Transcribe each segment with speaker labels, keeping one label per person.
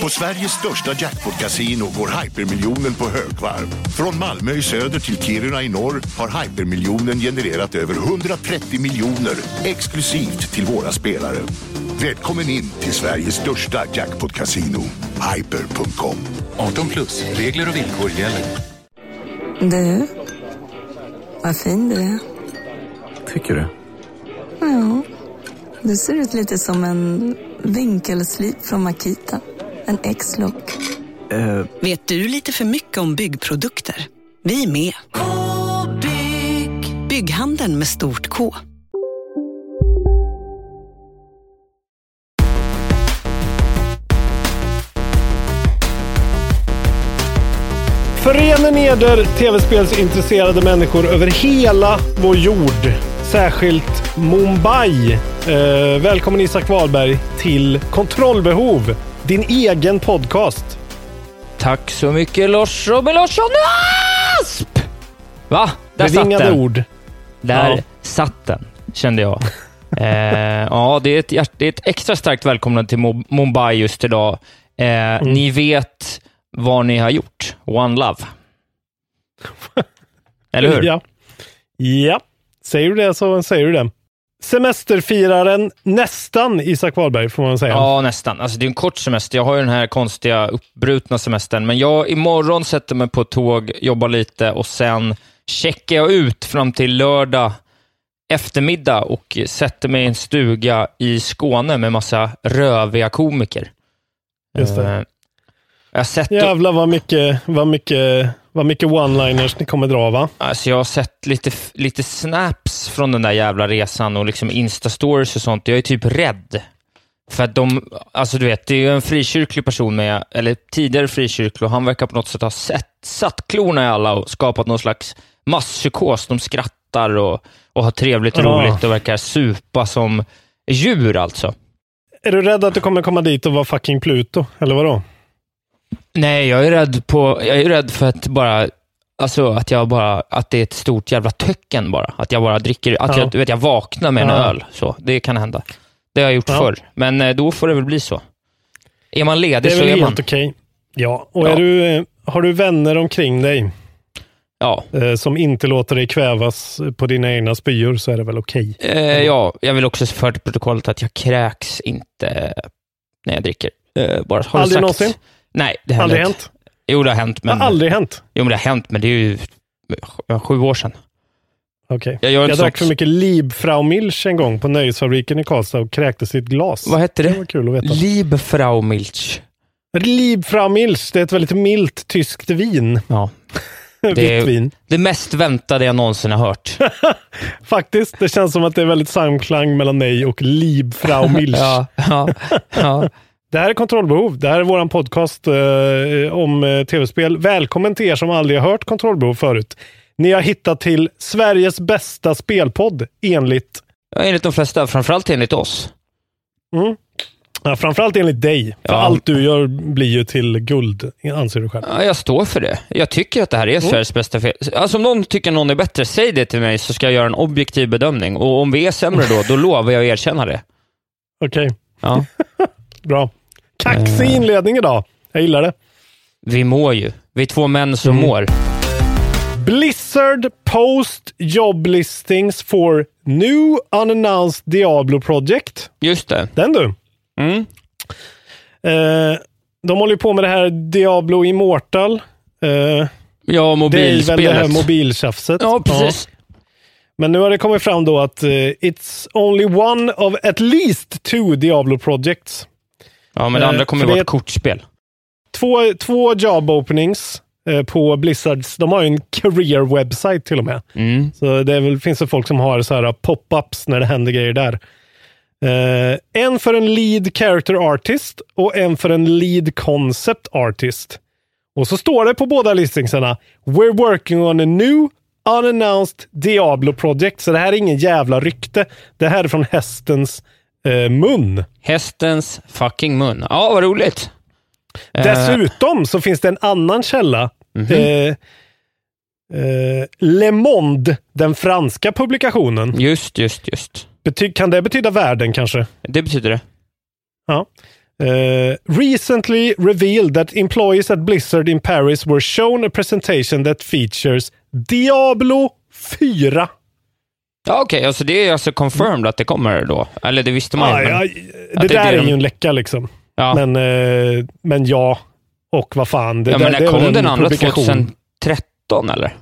Speaker 1: På Sveriges största jackpot-kasino går hypermiljonen på högvarv. Från Malmö i söder till Kiruna i norr har hypermiljonen genererat över 130 miljoner exklusivt till våra spelare. Välkommen in till Sveriges största jackpot-kasino, hyper.com.
Speaker 2: 18 plus, regler och villkor gäller.
Speaker 3: Du, vad fin du är.
Speaker 2: Tycker du?
Speaker 3: Ja, du ser ut lite som en vinkelslip från Makita. En X-look.
Speaker 2: Eh,
Speaker 4: Vet du lite för mycket om byggprodukter? Vi är med. -bygg. Bygghandeln med stort K.
Speaker 5: Förenen eder tv-spelsintresserade människor över hela vår jord. Särskilt Mumbai. Eh, välkommen Isak Wahlberg till Kontrollbehov. Din egen podcast.
Speaker 6: Tack så mycket Lars Robin Larsson Asp! Va? Där satt
Speaker 5: Bevingade
Speaker 6: den.
Speaker 5: ord.
Speaker 6: Där
Speaker 5: Ja.
Speaker 6: satt den, kände jag. eh, ja, det är, ett, det är ett extra starkt välkomnande till Mo- Mumbai just idag. Eh,
Speaker 5: Mm.
Speaker 6: Ni vet vad ni har gjort. One Love. Eller hur?
Speaker 5: Ja. ja. Säger du det så säger du det. Semesterfiraren nästan Isak Wahlberg får man säga.
Speaker 6: Ja, nästan. Alltså, det är en kort semester. Jag har ju den här konstiga uppbrutna semestern, men jag imorgon sätter mig på ett tåg, jobbar lite och sen checkar jag ut fram till lördag eftermiddag och sätter mig i en stuga i Skåne med massa röviga komiker.
Speaker 5: Just det.
Speaker 6: Eh, Jag sett,
Speaker 5: Jävlar vad mycket, vad mycket, vad mycket one-liners ni kommer dra va?
Speaker 6: alltså jag har sett lite, lite snaps från den där jävla resan och liksom Insta-stories och sånt. Jag är typ rädd. För att de, alltså du vet, det är ju en frikyrklig person med, eller tidigare frikyrklig, och han verkar på något sätt ha sett, satt klorna i alla och skapat någon slags masspsykos. De skrattar och, och har trevligt och
Speaker 5: Ja.
Speaker 6: roligt och verkar supa som djur alltså.
Speaker 5: Är du rädd att du kommer komma dit och vara fucking Pluto? Eller vadå?
Speaker 6: Nej, jag är rädd på, jag är rädd för att bara, alltså att jag bara, att det är ett stort jävla töcken bara. Att jag bara dricker, att
Speaker 5: Ja.
Speaker 6: jag, vet, jag vaknar med en
Speaker 5: Ja.
Speaker 6: öl. Så, det kan hända. Det har jag gjort
Speaker 5: Ja.
Speaker 6: förr, men eh, då får det väl bli så. Är man
Speaker 5: Det
Speaker 6: ledig
Speaker 5: är
Speaker 6: så
Speaker 5: väl
Speaker 6: är man.
Speaker 5: helt okej. Ja, och
Speaker 6: Ja.
Speaker 5: Du, eh, har du vänner omkring dig
Speaker 6: Ja.
Speaker 5: eh, som inte låter dig kvävas på dina egna spyor så är det väl okej.
Speaker 6: Eh, ja, jag vill också föra till protokollet att jag kräks inte när jag dricker. Eh, bara har det
Speaker 5: Aldrig någonsin?
Speaker 6: Nej, det händer
Speaker 5: Aldrig hänt?
Speaker 6: Jo, det har hänt. Men,
Speaker 5: Det har aldrig hänt?
Speaker 6: Jo, men det har hänt, men det är ju sj- sju år sedan.
Speaker 5: Okej.
Speaker 6: Jag gör
Speaker 5: Jag,
Speaker 6: inte
Speaker 5: drack för mycket Liebfrau Milch en gång på Nöjesfabriken i Karlstad och kräktes i ett glas.
Speaker 6: Vad hette
Speaker 5: Det
Speaker 6: det?
Speaker 5: var kul att veta.
Speaker 6: Liebfrau Milch.
Speaker 5: Liebfrau Milch, det är ett väldigt milt tyskt vin.
Speaker 6: Ja.
Speaker 5: Vitt
Speaker 6: är-. Det mest väntade jag någonsin har hört.
Speaker 5: Faktiskt, det känns som att det är väldigt samklang mellan mig och Liebfrau Milch.
Speaker 6: ja, ja, ja.
Speaker 5: Det här är Kontrollbehov. Det här är vår podcast eh, om eh, tv-spel. Välkommen till er som aldrig har hört Kontrollbehov förut. Ni har hittat till Sveriges bästa spelpodd enligt,
Speaker 6: Ja, Enligt de flesta, framförallt enligt oss.
Speaker 5: mm, ja, framförallt enligt dig. För
Speaker 6: Ja.
Speaker 5: allt du gör blir ju till guld, anser du själv.
Speaker 6: Ja, jag står för det. Jag tycker att det här är Sveriges bästa fel. Alltså om någon tycker någon är bättre, säg det till mig så ska jag göra en objektiv bedömning. Och om vi är sämre då, då lovar jag att erkänna det.
Speaker 5: Okej,
Speaker 6: Ja.
Speaker 5: bra. Kaxig
Speaker 6: Eh.
Speaker 5: inledning idag. Jag gillar det.
Speaker 6: Vi mår ju. Vi är två män som
Speaker 5: Mm.
Speaker 6: mår.
Speaker 5: Blizzard post job listings for new unannounced Diablo project.
Speaker 6: Just det.
Speaker 5: Den du.
Speaker 6: Mm.
Speaker 5: Eh, de håller ju på med det här Diablo Immortal. Eh,
Speaker 6: Ja,
Speaker 5: det är väl
Speaker 6: mobilspelet.
Speaker 5: det här mobiltjafset.
Speaker 6: Ja, precis.
Speaker 5: Men nu har det kommit fram då att eh, it's only one of at least two Diablo projects.
Speaker 6: Ja, men det
Speaker 5: Eh,
Speaker 6: andra kommer ju vara ett kortspel.
Speaker 5: Två, två job openings eh, på Blizzards. De har ju en career website till och med.
Speaker 6: Mm.
Speaker 5: Så det väl, finns det folk som har så här pop-ups när det händer grejer där. Eh, en för en lead character artist och en för en lead concept artist. Och så står det på båda listingsarna We're working on a new unannounced Diablo project. Så det här är ingen jävla rykte. Det här är från hästens eh, mun.
Speaker 6: Hästens fucking mun. Ja, vad roligt. Eh,
Speaker 5: Dessutom så finns det en annan källa. Eh, eh, Le Monde, den franska publikationen.
Speaker 6: Just, just, just.
Speaker 5: Bety- kan det betyda världen kanske?
Speaker 6: Det betyder det.
Speaker 5: Ja. Eh, recently revealed that employees at Blizzard in Paris were shown a presentation that features Diablo 4.
Speaker 6: Ja, okej. alltså det är alltså confirmed att det kommer då? Eller det visste man
Speaker 5: Ah,
Speaker 6: ju,
Speaker 5: ja,
Speaker 6: men-
Speaker 5: det
Speaker 6: det är
Speaker 5: där
Speaker 6: det
Speaker 5: är
Speaker 6: de-
Speaker 5: ju en läcka liksom.
Speaker 6: Ja.
Speaker 5: Men, eh, men ja, och vad fan. Det,
Speaker 6: ja,
Speaker 5: där,
Speaker 6: men
Speaker 5: det
Speaker 6: när kom
Speaker 5: en
Speaker 6: den andra?
Speaker 5: publikation.
Speaker 6: 2013 eller?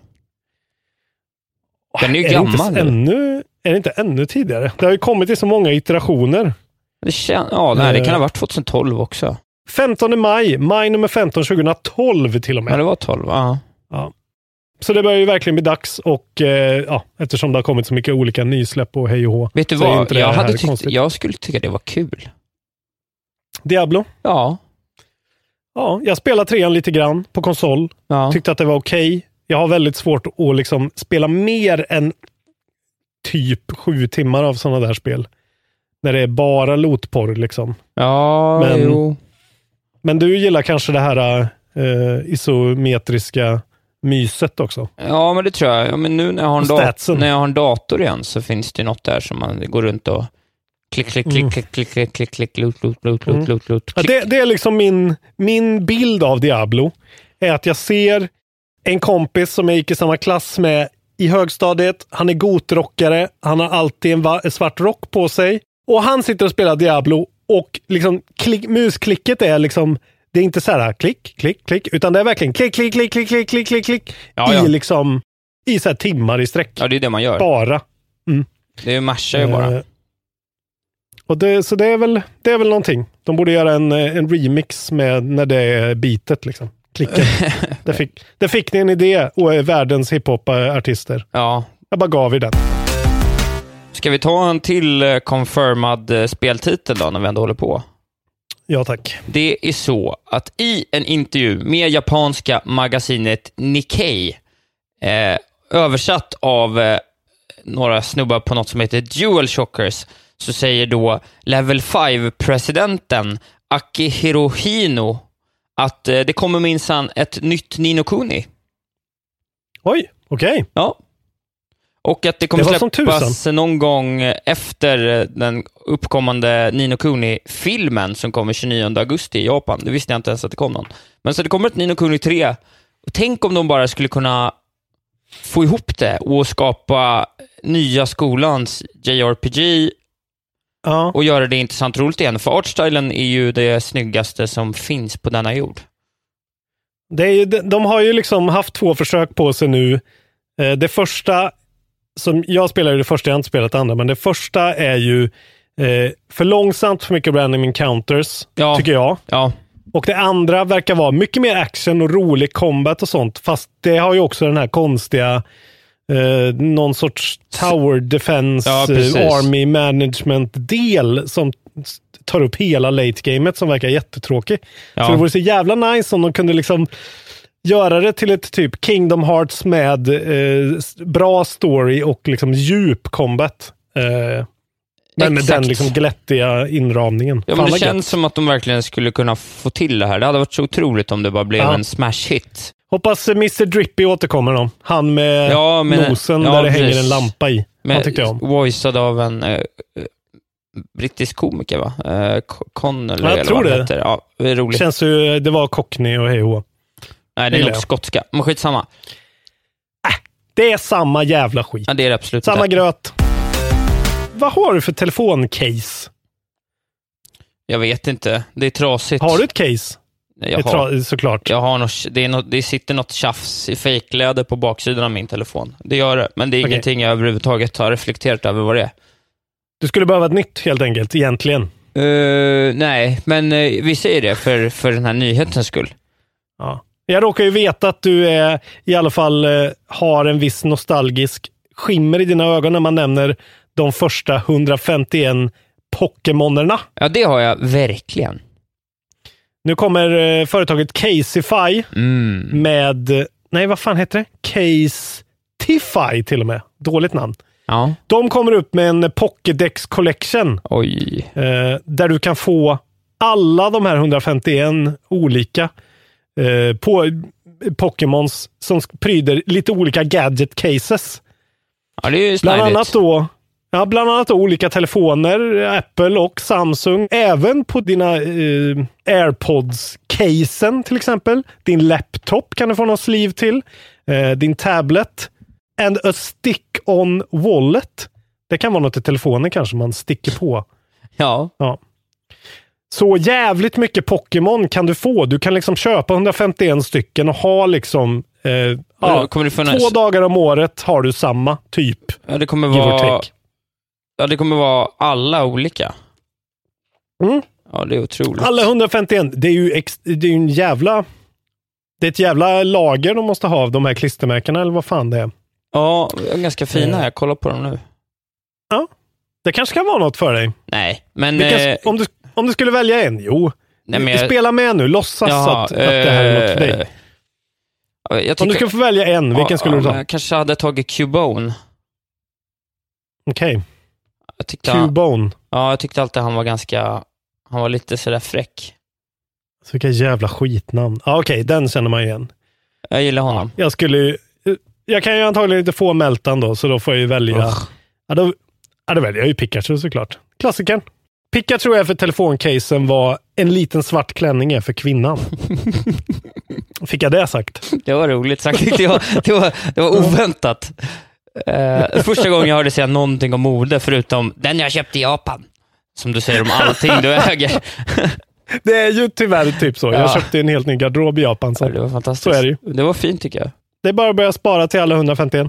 Speaker 6: Den är ju
Speaker 5: är det inte
Speaker 6: gammal nu.
Speaker 5: ännu, Är det inte ännu tidigare? Det har ju kommit i så många iterationer.
Speaker 6: Det kän- ja, nej, det kan
Speaker 5: Eh.
Speaker 6: ha varit 2012 också.
Speaker 5: 15 maj, maj nummer 15 2012 till och med.
Speaker 6: Ja, det var 12. Ja.
Speaker 5: Ja. Så det börjar ju verkligen bli dags och eh, ja, eftersom det har kommit så mycket olika nysläpp och hej och hå.
Speaker 6: Vet du vad? Jag, hade tyckt,
Speaker 5: konstigt.
Speaker 6: jag skulle tycka det var kul.
Speaker 5: Diablo?
Speaker 6: Ja.
Speaker 5: Ja, jag spelade trean lite grann på konsol.
Speaker 6: ja.
Speaker 5: Tyckte att det var okej. Jag har väldigt svårt att liksom spela mer än typ sju timmar av sådana där spel. När det är bara lotporr liksom.
Speaker 6: Ja,
Speaker 5: Men-
Speaker 6: jo.
Speaker 5: Men du gillar kanske det här eh, isometriska myset också?
Speaker 6: Ja, men det tror jag. Ja, men nu när jag, har en
Speaker 5: Och
Speaker 6: dat-
Speaker 5: statsen.
Speaker 6: när jag har en dator igen så finns det något där som man går runt och klick, klick, klick,
Speaker 5: Mm.
Speaker 6: klick, klick, klick, klick, klick, loot, loot, loot, loot,
Speaker 5: Mm.
Speaker 6: loot, loot,
Speaker 5: Ja, det, det är liksom min, min bild av Diablo. Är att jag ser en kompis som jag gick i samma klass med i högstadiet. Han är gotrockare. Han har alltid en va- svart rock på sig. Och han sitter och spelar Diablo och liksom klick, musklicket är liksom det är inte så här klick, klick, klick, utan det är verkligen klick, klick, klick, klick, klick, klick, klick, klick
Speaker 6: Ja, ja.
Speaker 5: i liksom i så här timmar i sträck.
Speaker 6: Ja, det är det man gör.
Speaker 5: Bara.
Speaker 6: Det är mashar ju bara.
Speaker 5: Eh, och det, så det är, väl, det är väl någonting. De borde göra en, eh, en remix med när det är bitet. Liksom. Klicken. det, fick, det fick ni en idé och är världens hiphop-artister.
Speaker 6: Ja.
Speaker 5: Jag bara gav er den.
Speaker 6: Ska vi ta en till eh, confirmad eh, speltitel då, när vi ändå håller på?
Speaker 5: Ja tack.
Speaker 6: Det är så att i en intervju med japanska magasinet Nikkei, eh, översatt av eh, några snubbar på något som heter Dual Shockers, så säger då Level 5-presidenten Akihiro Hino att eh, det kommer minsann ett nytt Nino Kuni.
Speaker 5: Oj, okej.
Speaker 6: Ja. Och att det kommer
Speaker 5: Det
Speaker 6: släppas någon gång efter den uppkommande Nino Kuni-filmen som kommer 29 augusti i Japan. Det visste jag inte ens att det kom någon. Men så det kommer ett Nino Kuni 3. Och tänk om de bara skulle kunna få ihop det och skapa nya skolans JRPG
Speaker 5: Ja.
Speaker 6: och göra det intressant och roligt igen. För artstylen är ju det snyggaste som finns på denna jord.
Speaker 5: Det är ju, de, de har ju liksom haft två försök på sig nu. Eh, det första, som jag spelar ju det första, jag har inte spelat det andra, men det första är ju eh, för långsamt, för mycket random encounters,
Speaker 6: Ja.
Speaker 5: tycker jag.
Speaker 6: Ja,
Speaker 5: Och det andra verkar vara mycket mer action och rolig combat och sånt. Fast det har ju också den här konstiga eh, någon sorts tower defense,
Speaker 6: Ja,
Speaker 5: eh, army management-del som tar upp hela late-gamet som verkar jättetråkig.
Speaker 6: Ja.
Speaker 5: Så det vore så jävla nice om de kunde liksom göra det till ett typ Kingdom Hearts med eh, bra story och liksom djup combat. Eh, men med den liksom glättiga inramningen.
Speaker 6: Ja,
Speaker 5: Fan
Speaker 6: men det känns
Speaker 5: gött.
Speaker 6: som att de verkligen skulle kunna få till det här. Det hade varit så otroligt om det bara blev
Speaker 5: Ja.
Speaker 6: en smash hit.
Speaker 5: Hoppas eh, Mr Drippy återkommer då. Han med
Speaker 6: Ja, men-
Speaker 5: nosen
Speaker 6: ja,
Speaker 5: där det hänger en lampa i. Han
Speaker 6: Med,
Speaker 5: tyckte jag om.
Speaker 6: voicead av en eh, eh, brittisk komiker, va? Eh, Co- Connolly,
Speaker 5: Ja, jag
Speaker 6: eller
Speaker 5: tror
Speaker 6: vad han
Speaker 5: det.
Speaker 6: heter. Ja, det roligt.
Speaker 5: Känns ju, det var Cockney och hej och.
Speaker 6: Nej, det är nog skotska. Men skitsamma.
Speaker 5: Det är samma jävla skit.
Speaker 6: Ja, det är det absolut
Speaker 5: Samma
Speaker 6: inte.
Speaker 5: gröt. Vad har du för telefoncase?
Speaker 6: Jag vet inte. Det är trasigt.
Speaker 5: Har du ett case?
Speaker 6: Jag har,
Speaker 5: såklart.
Speaker 6: jag har något, det, är något, det sitter något tjafs i fejkläder på baksidan av min telefon. Det gör det, men det är
Speaker 5: Okej.
Speaker 6: ingenting jag överhuvudtaget har reflekterat över vad det är.
Speaker 5: Du skulle behöva ett nytt helt enkelt, egentligen.
Speaker 6: Eh, nej, men uh, vi säger det för, för den här nyhetens skull.
Speaker 5: Ja. Jag råkar ju veta att du är, i alla fall eh, har en viss nostalgisk skimmer i dina ögon när man nämner de första 151 Pokémonerna.
Speaker 6: Ja, det har jag verkligen.
Speaker 5: Nu kommer eh, företaget Casify
Speaker 6: Mm.
Speaker 5: med, nej vad fan heter det? Case-Tify till och med. Dåligt namn.
Speaker 6: Ja.
Speaker 5: De kommer upp med en Pokédex Collection
Speaker 6: Oj.
Speaker 5: eh, där du kan få alla de här 151 olika eh, på, Pokémons som pryder lite olika gadget cases.
Speaker 6: Ja, det är ju
Speaker 5: Bland
Speaker 6: snajdigt.
Speaker 5: annat då Ja, bland annat olika telefoner, Apple och Samsung. Även på dina eh, AirPods-casen till exempel. Din laptop kan du få någon sleeve till. Eh, din tablet. And a stick-on wallet. Det kan vara något i telefonen kanske man sticker på.
Speaker 6: Ja.
Speaker 5: Ja. Så jävligt mycket Pokémon kan du få. Du kan liksom köpa 151 stycken och ha liksom eh, ja, två dagar om året har du samma typ.
Speaker 6: ja, det kommer vara... Ja, det kommer vara alla olika.
Speaker 5: Mm.
Speaker 6: Ja, det är otroligt.
Speaker 5: Alla 151, det är ju ex, det är en jävla... Det är ett jävla lager de måste ha av de här klistermärkena eller vad fan det är.
Speaker 6: Ja, de är ganska fina.
Speaker 5: Eh.
Speaker 6: Jag kollar på dem nu.
Speaker 5: Det kanske kan vara något för dig.
Speaker 6: Nej, men...
Speaker 5: Vilken,
Speaker 6: eh,
Speaker 5: om, du, om du skulle välja en, jo.
Speaker 6: nej, men jag-
Speaker 5: Spela med nu, låtsas
Speaker 6: Jaha,
Speaker 5: att, att det här är något för dig.
Speaker 6: eh, Jag
Speaker 5: Om du
Speaker 6: tycker,
Speaker 5: skulle få välja en, vilken
Speaker 6: ja,
Speaker 5: skulle du ta?
Speaker 6: Jag kanske hade tagit Cubone.
Speaker 5: Okej,
Speaker 6: Jag tyckte, han,
Speaker 5: Cubone.
Speaker 6: ja, jag tyckte alltid han var ganska... Han var lite sådär fräck.
Speaker 5: Så vilka jävla skitnamn. Ja, Okej, den känner man igen.
Speaker 6: Jag gillar honom.
Speaker 5: Jag skulle Jag kan ju antagligen inte få Meltan då, så då får jag ju välja. Ja, då, ja, då väljer jag ju Pikachu såklart. Klassikern. Pikachu är för telefoncasen vad en liten svart klänning är för kvinnan. Fick jag det sagt?
Speaker 6: Det var roligt sagt. Det var, det var, det var oväntat. Eh, första gången jag hörde säga någonting om mode, förutom den jag köpte i Japan. Som du säger om allting du äger.
Speaker 5: Det är ju tyvärr typ så. Jag
Speaker 6: Ja.
Speaker 5: köpte en helt ny garderob i Japan. Så.
Speaker 6: Det var fantastiskt.
Speaker 5: Så är det ju.
Speaker 6: Det var fint tycker jag.
Speaker 5: Det är bara att börja spara till alla 151.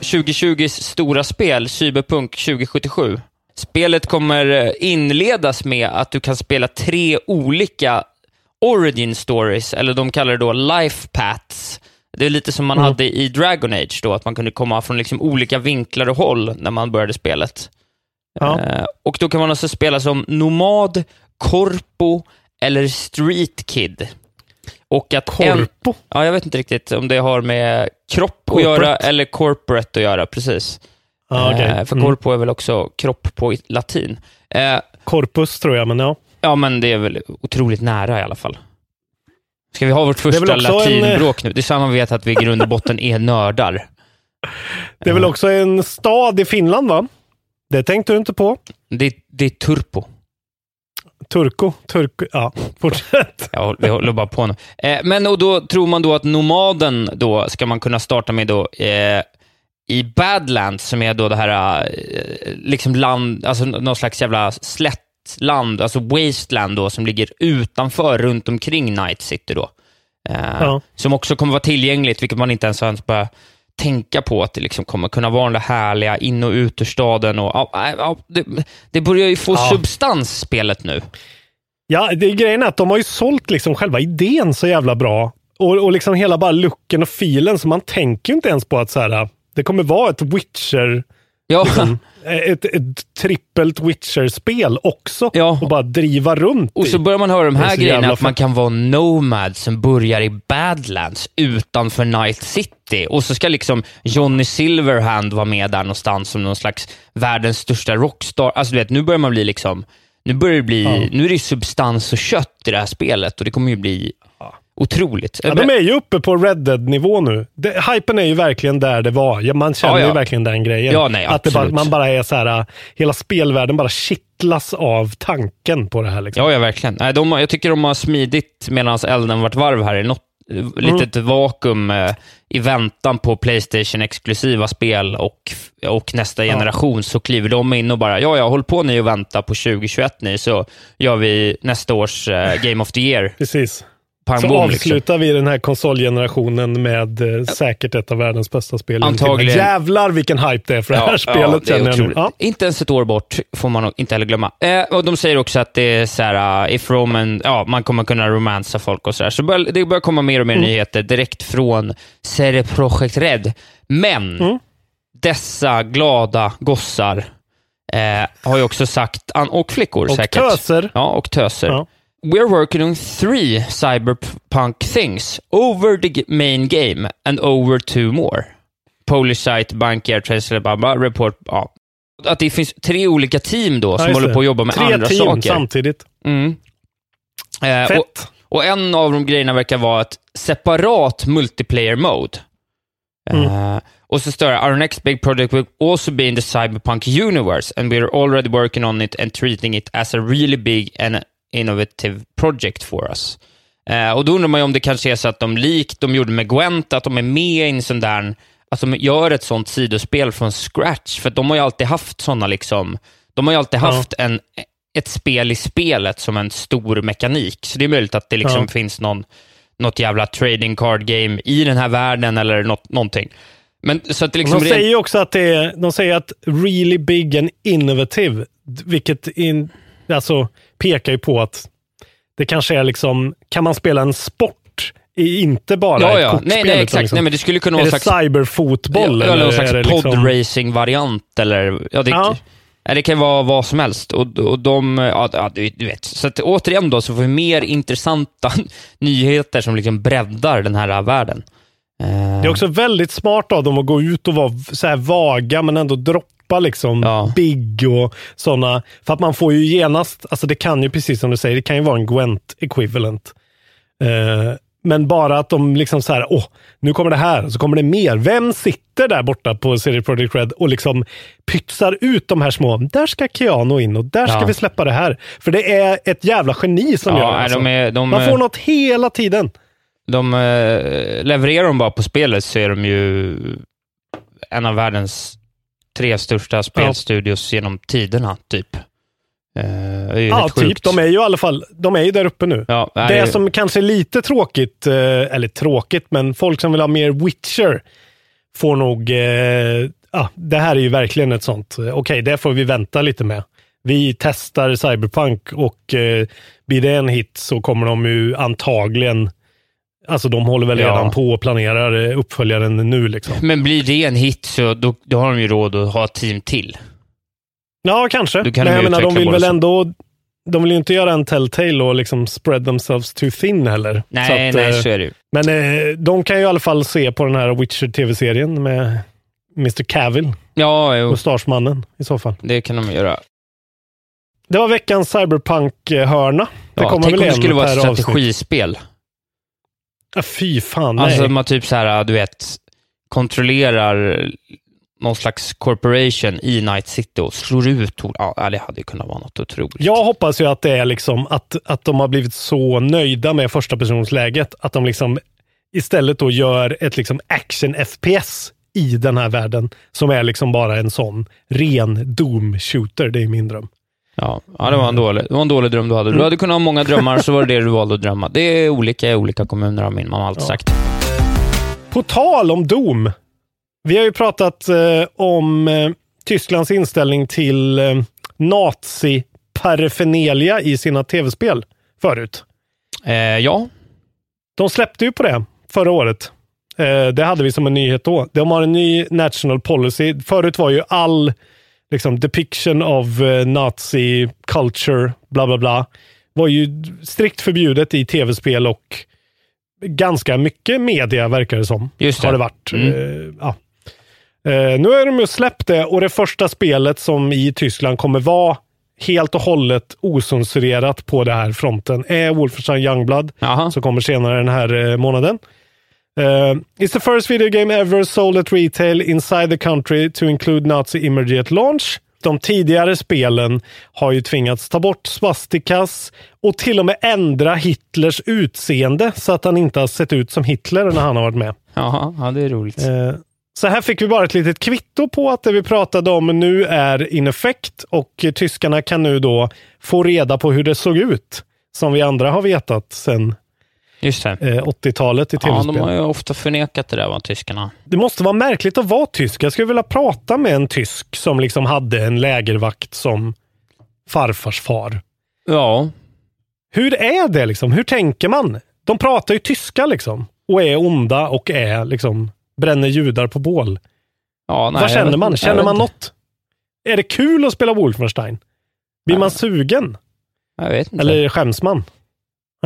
Speaker 6: 2020s stora spel, Cyberpunk 2077. Spelet kommer eh, inledas med att du kan spela tre olika origin stories, eller de kallar det då life paths. Det är lite som man
Speaker 5: Mm.
Speaker 6: hade i Dragon Age, då, att man kunde komma från liksom olika vinklar och håll när man började spelet.
Speaker 5: Ja.
Speaker 6: Eh, och då kan man alltså spela som nomad, korpo eller street kid. Och att en,
Speaker 5: Korpo.
Speaker 6: Ja, jag vet inte riktigt om det har med kropp
Speaker 5: Corporate.
Speaker 6: att göra eller corporate att göra, precis.
Speaker 5: Ja, okej.
Speaker 6: Eh, för
Speaker 5: Mm.
Speaker 6: corpo är väl också kropp på latin. Eh,
Speaker 5: Corpus tror jag, men ja.
Speaker 6: ja, men det är väl otroligt nära i alla fall. Ska vi ha vårt första
Speaker 5: också en,
Speaker 6: latinbråk nu? Det är så man vet att vi i grund och botten är nördar.
Speaker 5: Det är väl också en stad i Finland, va? Det tänkte du inte på.
Speaker 6: Det, det är turpo.
Speaker 5: Turko. Turko. Ja, fortsätt.
Speaker 6: Ja, vi håller bara på nu. Eh, men och då tror man då att nomaden då ska man kunna starta med då eh, i Badlands, som är då det här eh, liksom land, alltså någon slags jävla slättland, alltså wasteland då, som ligger utanför, runt omkring Night City då. Eh,
Speaker 5: Ja.
Speaker 6: Som också kommer vara tillgängligt, vilket man inte ens har börjat tänka på att det liksom kommer kunna vara den där härliga in och ut ur staden. Och, ja, ja, det, det börjar ju få substans, spelet nu.
Speaker 5: Ja, det är grejen är att de har ju sålt liksom själva idén så jävla bra. Och, och liksom hela bara looken och filen, så man tänker ju inte ens på att så här, det kommer vara ett Witcher,
Speaker 6: Ja,
Speaker 5: liksom, ett, ett trippelt Witcher-spel också.
Speaker 6: Ja.
Speaker 5: Och bara driva runt
Speaker 6: Och så börjar man höra de här grejerna, att man kan vara nomad som börjar i Badlands utanför Night City. Och så ska liksom Johnny Silverhand vara med där någonstans som någon slags världens största rockstar. Alltså du vet, nu börjar man bli liksom, nu börjar det bli, nu är det substans och kött i det här spelet och det kommer ju bli otroligt.
Speaker 5: Ja, de är ju uppe på Red Dead-nivå nu. Det, hypen är ju verkligen där det var. Ja, man känner
Speaker 6: Ja, ja.
Speaker 5: ju verkligen den grejen.
Speaker 6: Ja, nej,
Speaker 5: att bara, man bara är så här, hela spelvärlden bara kittlas av tanken på det här. Liksom.
Speaker 6: Ja, ja verkligen. Nej, de, jag tycker de har smidit medan elden varit varv här i något
Speaker 5: Mm.
Speaker 6: litet vakuum eh, i väntan på Playstation-exklusiva spel och, och nästa generation, så kliver de in och bara, ja, ja, håll på ni och vänta på 2021 ni, så gör vi nästa års eh, Game of the Year.
Speaker 5: Precis.
Speaker 6: Pang
Speaker 5: Så
Speaker 6: bom, liksom.
Speaker 5: avslutar vi den här konsolgenerationen med eh, säkert ett av världens bästa spel.
Speaker 6: Antagligen.
Speaker 5: Jävlar vilken hype det är för det här spelet
Speaker 6: det är
Speaker 5: känner jag nu. Ja.
Speaker 6: Inte ens ett år bort, får man inte heller glömma. Eh, och De säger också att det är så här, uh, if Roman, ja, man kommer kunna romansa folk och sådär. Så bör, det börjar komma mer och
Speaker 5: Mm.
Speaker 6: mer nyheter direkt från CD Projekt Red. Men
Speaker 5: Mm.
Speaker 6: dessa glada gossar eh, har ju också sagt, och flickor
Speaker 5: Och
Speaker 6: säkert.
Speaker 5: töser.
Speaker 6: Ja, och töser.
Speaker 5: Ja.
Speaker 6: We're working on three cyberpunk things. Over the main game and over two more. Polish site, Tesla, blah, blah, report. Ja. Att det finns tre olika team då som
Speaker 5: Ja,
Speaker 6: håller på att jobba med
Speaker 5: Tre
Speaker 6: andra
Speaker 5: team
Speaker 6: saker.
Speaker 5: samtidigt.
Speaker 6: Mm. Eh, och,
Speaker 5: Fett.
Speaker 6: och en av de grejerna verkar vara ett separat multiplayer mode.
Speaker 5: Mm.
Speaker 6: Eh, och så står det, our next big project will also be in the cyberpunk universe and we are already working on it and treating it as a really big and innovative project for us. Eh, och då undrar man ju om det kanske är så att de likt de gjorde med Gwent, att de är med i en sån där, att de gör ett sånt sidospel från scratch, för de har ju alltid haft såna liksom, de har ju alltid
Speaker 5: Ja.
Speaker 6: haft en, ett spel i spelet som en stor mekanik, så det är möjligt att det liksom
Speaker 5: Ja.
Speaker 6: finns någon, något jävla trading card game i den här världen eller något, någonting. Men så att liksom
Speaker 5: de säger ju också att det är, de säger att really big and innovative, vilket in, alltså pekar ju på att det kanske är liksom, kan man spela en sport i inte bara
Speaker 6: Ja,
Speaker 5: ett
Speaker 6: ja.
Speaker 5: kortspel?
Speaker 6: Nej, nej, exakt.
Speaker 5: Liksom,
Speaker 6: Nej, men det skulle kunna
Speaker 5: är
Speaker 6: vara
Speaker 5: det
Speaker 6: en slags-
Speaker 5: cyberfotboll?
Speaker 6: Ja, eller någon
Speaker 5: är
Speaker 6: slags
Speaker 5: det liksom-
Speaker 6: podracing-variant eller... Ja, det,
Speaker 5: Ja.
Speaker 6: det kan vara vad som helst. Och, och de, ja, du, vet. Så att, återigen då, så får vi mer intressanta nyheter som liksom breddar den här världen.
Speaker 5: Det är också väldigt smart av dem att gå ut och vara så här vaga men ändå droppa liksom
Speaker 6: Ja.
Speaker 5: big och sådana. För att man får ju genast, alltså det kan ju precis som du säger, det kan ju vara en Gwent equivalent. Eh, men bara att de liksom så här, åh, nu kommer det här, så kommer det mer. Vem sitter där borta på CD Projekt Red och liksom pytsar ut de här små, där ska Keanu in och där ska
Speaker 6: Ja.
Speaker 5: vi släppa det här. För det är ett jävla geni som
Speaker 6: Ja,
Speaker 5: gör det. Alltså.
Speaker 6: de är- de
Speaker 5: Man får något hela tiden.
Speaker 6: de eh, levererar de bara på spelet så är de ju en av världens tre största spelstudios genom tiderna, typ. Eh,
Speaker 5: Ja, typ.
Speaker 6: sjukt.
Speaker 5: De är ju i alla fall de är ju där uppe nu.
Speaker 6: Ja, nej,
Speaker 5: det som kanske är lite tråkigt, eh, eller tråkigt, men folk som vill ha mer Witcher får nog... Eh, ja, det här är ju verkligen ett sånt. eh, Okej, det får vi vänta lite med. Vi testar Cyberpunk och eh, blir det en hit så kommer de ju antagligen... Alltså de håller väl
Speaker 6: Ja.
Speaker 5: redan på och planerar eh, uppföljaren nu liksom.
Speaker 6: Men blir det en hit så då, då har de ju råd att ha ett team till.
Speaker 5: Ja, kanske.
Speaker 6: Du kan
Speaker 5: Men
Speaker 6: de
Speaker 5: menar, de vill väl ändå... De vill ju inte göra en Telltale och liksom spread themselves too thin heller.
Speaker 6: Nej,
Speaker 5: Så att,
Speaker 6: nej,
Speaker 5: eh,
Speaker 6: så är det ju.
Speaker 5: Men eh, de kan ju i alla fall se på den här Witcher-tv-serien med Mr. Cavill,
Speaker 6: Ja, jo,
Speaker 5: mustaschmannen i så fall.
Speaker 6: det kan de göra.
Speaker 5: Det var veckans Cyberpunk-hörna. Det
Speaker 6: Ja,
Speaker 5: kommer
Speaker 6: tänk
Speaker 5: väl
Speaker 6: om det skulle vara ett
Speaker 5: per avsnitt. Ja, fy fan, nej.
Speaker 6: Alltså man typ så här, du vet, kontrollerar någon slags corporation i Night City och slår ut Ja, det hade ju kunnat vara något otroligt.
Speaker 5: Jag hoppas ju att det är liksom att, att de har blivit så nöjda med första personsläget att de liksom istället då gör ett liksom action-FPS i den här världen som är liksom bara en sån ren Doom-shooter. Det är min dröm.
Speaker 6: Ja, ja det, var en dålig, det var en dålig dröm du hade. Du hade kunnat ha många drömmar, så var det det du valde att drömma. Det är olika i olika kommuner, har min mamma alltid sagt.
Speaker 5: På tal om Doom. Vi har ju pratat eh, om eh, Tysklands inställning till eh, nazi-paraphernalia i sina tv-spel förut.
Speaker 6: Eh, ja,
Speaker 5: De släppte ju på det förra året. Eh, det hade vi som en nyhet då. De har en ny national policy. Förut var ju all liksom, depiction of eh, nazi culture, bla bla bla, var ju strikt förbjudet i tv-spel och ganska mycket media verkar det som.
Speaker 6: Just det.
Speaker 5: Har det varit.
Speaker 6: Mm.
Speaker 5: Eh, ja. Eh, nu har de ju släppt det och det första spelet som i Tyskland kommer vara helt och hållet ocensurerat på den här fronten är Wolfenstein Youngblood
Speaker 6: Jaha.
Speaker 5: som kommer senare den här månaden. Uh, it's the first video game ever sold at retail inside the country to include Nazi imagery at launch. De tidigare spelen har ju tvingats ta bort svastikas och till och med ändra Hitlers utseende så att han inte har sett ut som Hitler när han har varit med.
Speaker 6: Jaha, ja, det är roligt.
Speaker 5: Eh, Så här fick vi bara ett litet kvitto på att det vi pratade om nu är in effekt och tyskarna kan nu då få reda på hur det såg ut. Som vi andra har vetat sedan
Speaker 6: Just det.
Speaker 5: eh, 80-talet i
Speaker 6: Ja,
Speaker 5: tv-spel.
Speaker 6: de har ju ofta förnekat det där, va, tyskarna.
Speaker 5: Det måste vara märkligt att vara tysk. Jag skulle vilja prata med en tysk som liksom hade en lägervakt som farfars far.
Speaker 6: Ja,
Speaker 5: Hur är det liksom? Hur tänker man? De pratar ju tyska liksom och är onda och är liksom bränner judar på bål.
Speaker 6: ja nej,
Speaker 5: Vad känner man? Känner man något? Är det kul att spela Wolfenstein? Blir man sugen?
Speaker 6: Jag vet inte.
Speaker 5: Eller skäms man?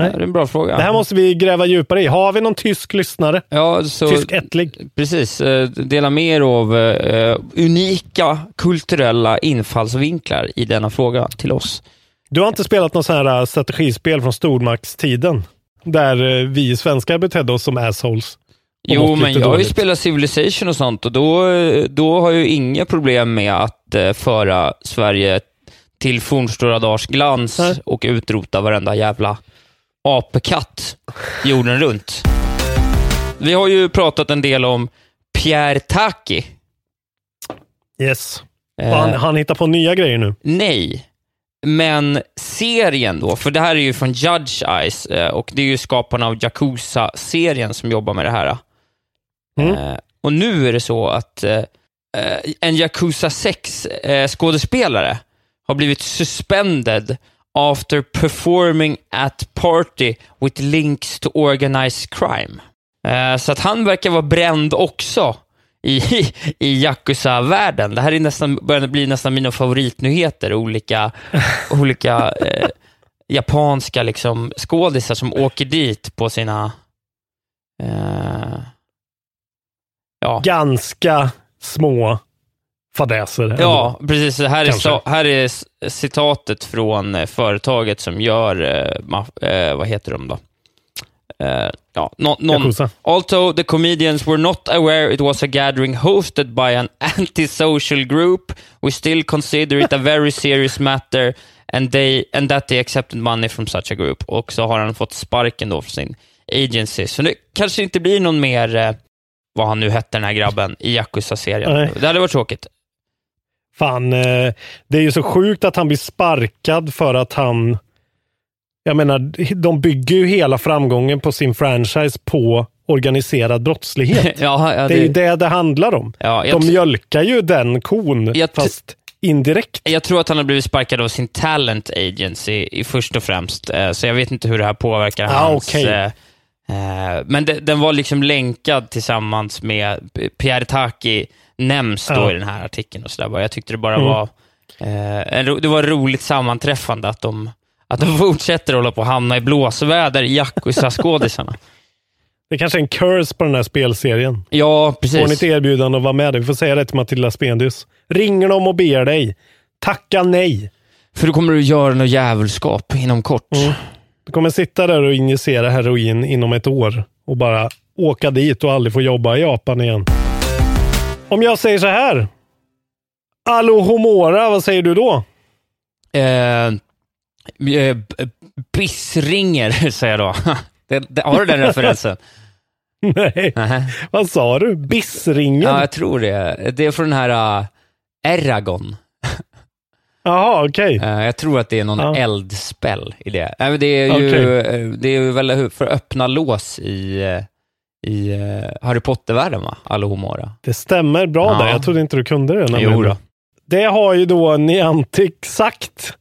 Speaker 6: Ja, det är en bra fråga.
Speaker 5: Det här måste vi gräva djupare i. Har vi någon tysk lyssnare?
Speaker 6: ja, så,
Speaker 5: Tysk ättlig?
Speaker 6: Precis. eh, Dela med er av eh, unika kulturella infallsvinklar i denna fråga till oss.
Speaker 5: Du har inte spelat något sånt här strategispel från stormaktstiden? Där eh, vi svenskar betedde oss som assholes.
Speaker 6: Jo, men jag har ju spelat Civilization och sånt och då, då har jag ju inga problem med att eh, föra Sverige till fornstora dagars glans
Speaker 5: Nej.
Speaker 6: och utrota varenda jävla apekatt jorden runt. Vi har ju pratat en del om Pierre Taki.
Speaker 5: Yes.
Speaker 6: Eh,
Speaker 5: Han, han hittar på nya grejer nu.
Speaker 6: Nej, men serien då, för det här är ju från Judge Eyes eh, och det är ju skaparna av Yakuza-serien som jobbar med det här.
Speaker 5: Mm.
Speaker 6: Eh, och nu är det så att en Yakuza 6-skådespelare har blivit suspended after performing at party with links to organized crime. Eh, så att han verkar vara bränd också i, i Yakuza-världen. Det här är nästan, börjar bli nästan mina favoritnyheter. Olika, olika eh, japanska liksom, skådisar som åker dit på sina... Eh, ja,
Speaker 5: Ganska små fadäser. ändå.
Speaker 6: ja, precis. Det här, är,
Speaker 5: Kanske.
Speaker 6: här är citatet från eh, företaget som gör, eh, eh, vad heter de då? Eh, ja, någon,
Speaker 5: Yakuza.
Speaker 6: Although the comedians were not aware it was a gathering hosted by an antisocial group, we still consider it a very serious matter and, they, and that they accepted money from such a group. Och så har han fått sparken då från sin agency. Så det kanske inte blir någon mer, eh, vad han nu hette den här grabben, i Yakuza-serien. Det hade varit tråkigt.
Speaker 5: Fan, eh, det är ju så sjukt att han blir sparkad för att han... Jag menar, de bygger ju hela framgången på sin franchise på organiserad brottslighet.
Speaker 6: ja, ja,
Speaker 5: Det är ju
Speaker 6: det,
Speaker 5: det det handlar om.
Speaker 6: ja,
Speaker 5: De mjölkar ju den kon, fast indirekt.
Speaker 6: jag tror att han har blivit sparkad av sin talent agency i först och främst, eh, så jag vet inte hur det här påverkar
Speaker 5: Ah,
Speaker 6: hans...
Speaker 5: okej.
Speaker 6: eh, men de, den var liksom länkad tillsammans med Pierre Taki, nämns då
Speaker 5: Ja.
Speaker 6: i den här artikeln och sådär. Jag tyckte det bara
Speaker 5: Mm.
Speaker 6: var... Eh, det var ett roligt sammanträffande att de, att de fortsätter hålla på att hamna i blåsväder, Yakuza-skådisarna.
Speaker 5: Det kanske är en curse på den här spelserien.
Speaker 6: ja,
Speaker 5: Får ni ett
Speaker 6: precis.
Speaker 5: erbjudande att vara med? Vi får säga det till Matilda Spendius. Ringer de och ber dig? Tacka nej.
Speaker 6: För då kommer du göra något djävulskap inom kort.
Speaker 5: Mm. Du kommer sitta där och injicera heroin inom ett år och bara åka dit och aldrig få jobba i Japan igen. Om jag säger så här. Alohomora, vad säger du då?
Speaker 6: Eh, eh, Bissringer, säger jag då. Det, det, har du den referensen?
Speaker 5: Nej,
Speaker 6: Nähä.
Speaker 5: vad sa du? Bissringen?
Speaker 6: Ja, jag tror det. Det är från den här uh, Eragon.
Speaker 5: Jaha, okej.
Speaker 6: Eh, jag tror att det är någon
Speaker 5: Ja.
Speaker 6: eldspell i det. Men det är ju eh, det är ju väl för att öppna lås i, eh, i eh, Harry Potter-världen, va? Alohomora.
Speaker 5: Det stämmer bra
Speaker 6: Ja.
Speaker 5: där. Jag trodde inte du kunde det. nämligen.
Speaker 6: Jo då.
Speaker 5: Det har ju då Niantic sagt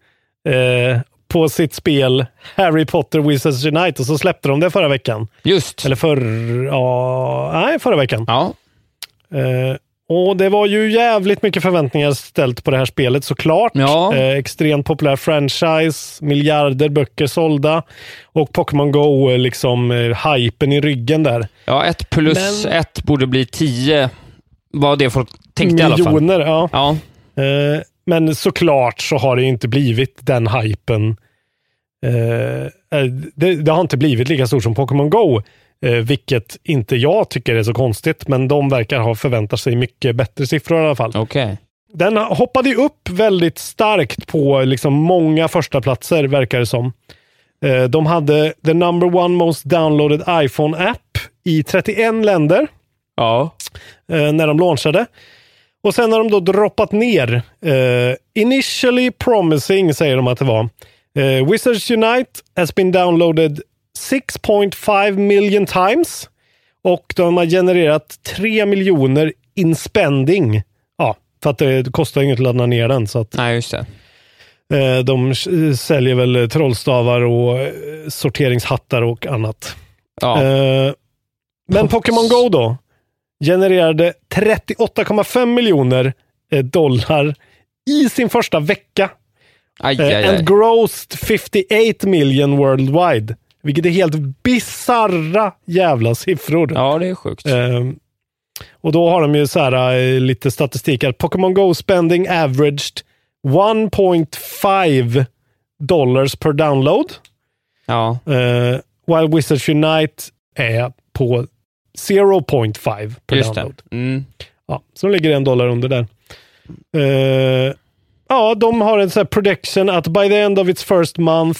Speaker 5: eh, på sitt spel Harry Potter Wizards Unite och så släppte de det förra veckan.
Speaker 6: Just.
Speaker 5: Eller för, ja, nej, förra veckan.
Speaker 6: Ja.
Speaker 5: Eh, och det var ju jävligt mycket förväntningar ställt på det här spelet såklart.
Speaker 6: Ja.
Speaker 5: Eh, extremt populär franchise, miljarder böcker sålda och Pokémon Go, eh, liksom eh, hypen i ryggen där.
Speaker 6: ja, ett plus
Speaker 5: Men-
Speaker 6: ett borde bli tio, var det folk tänkte i alla fall.
Speaker 5: Miljoner, ja.
Speaker 6: Ja,
Speaker 5: Eh, men såklart så har det inte blivit den hypen. Eh, eh, det, det har inte blivit lika stort som Pokémon Go, eh, vilket inte jag tycker är så konstigt, men de verkar ha förväntat sig mycket bättre siffror i alla fall.
Speaker 6: okej.
Speaker 5: Den hoppade ju upp väldigt starkt på liksom många första platser verkar det som. Eh, de hade the number one most downloaded iPhone app i 31 länder
Speaker 6: Ja.
Speaker 5: eh, när de launchade. Och sen har de då droppat ner. Eh, initially promising säger de att det var. Eh, Wizards Unite has been downloaded 6.5 million times. Och de har genererat 3 miljoner in spending. Ja, för att det kostar inget att ladda ner den. Så att
Speaker 6: Nej, just det.
Speaker 5: eh, de säljer väl trollstavar och eh, sorteringshattar och annat.
Speaker 6: Ja.
Speaker 5: Eh, men Pokémon Go då? Genererade 38,5 miljoner dollar i sin första vecka.
Speaker 6: Aj, aj, aj.
Speaker 5: and grossed 58 million worldwide. Vilket är helt bizarra jävla siffror.
Speaker 6: Ja, det är sjukt.
Speaker 5: Ehm, och då har de ju så här eh, lite statistik här. Pokémon Go spending averaged 1.5 dollars per download.
Speaker 6: Ja,
Speaker 5: Eh, while Wizards Unite är på 0.5 per
Speaker 6: just det.
Speaker 5: download.
Speaker 6: Mm.
Speaker 5: Ja, så de ligger en dollar under där. Eh, ja, de har en sån här prediction att by the end of its first month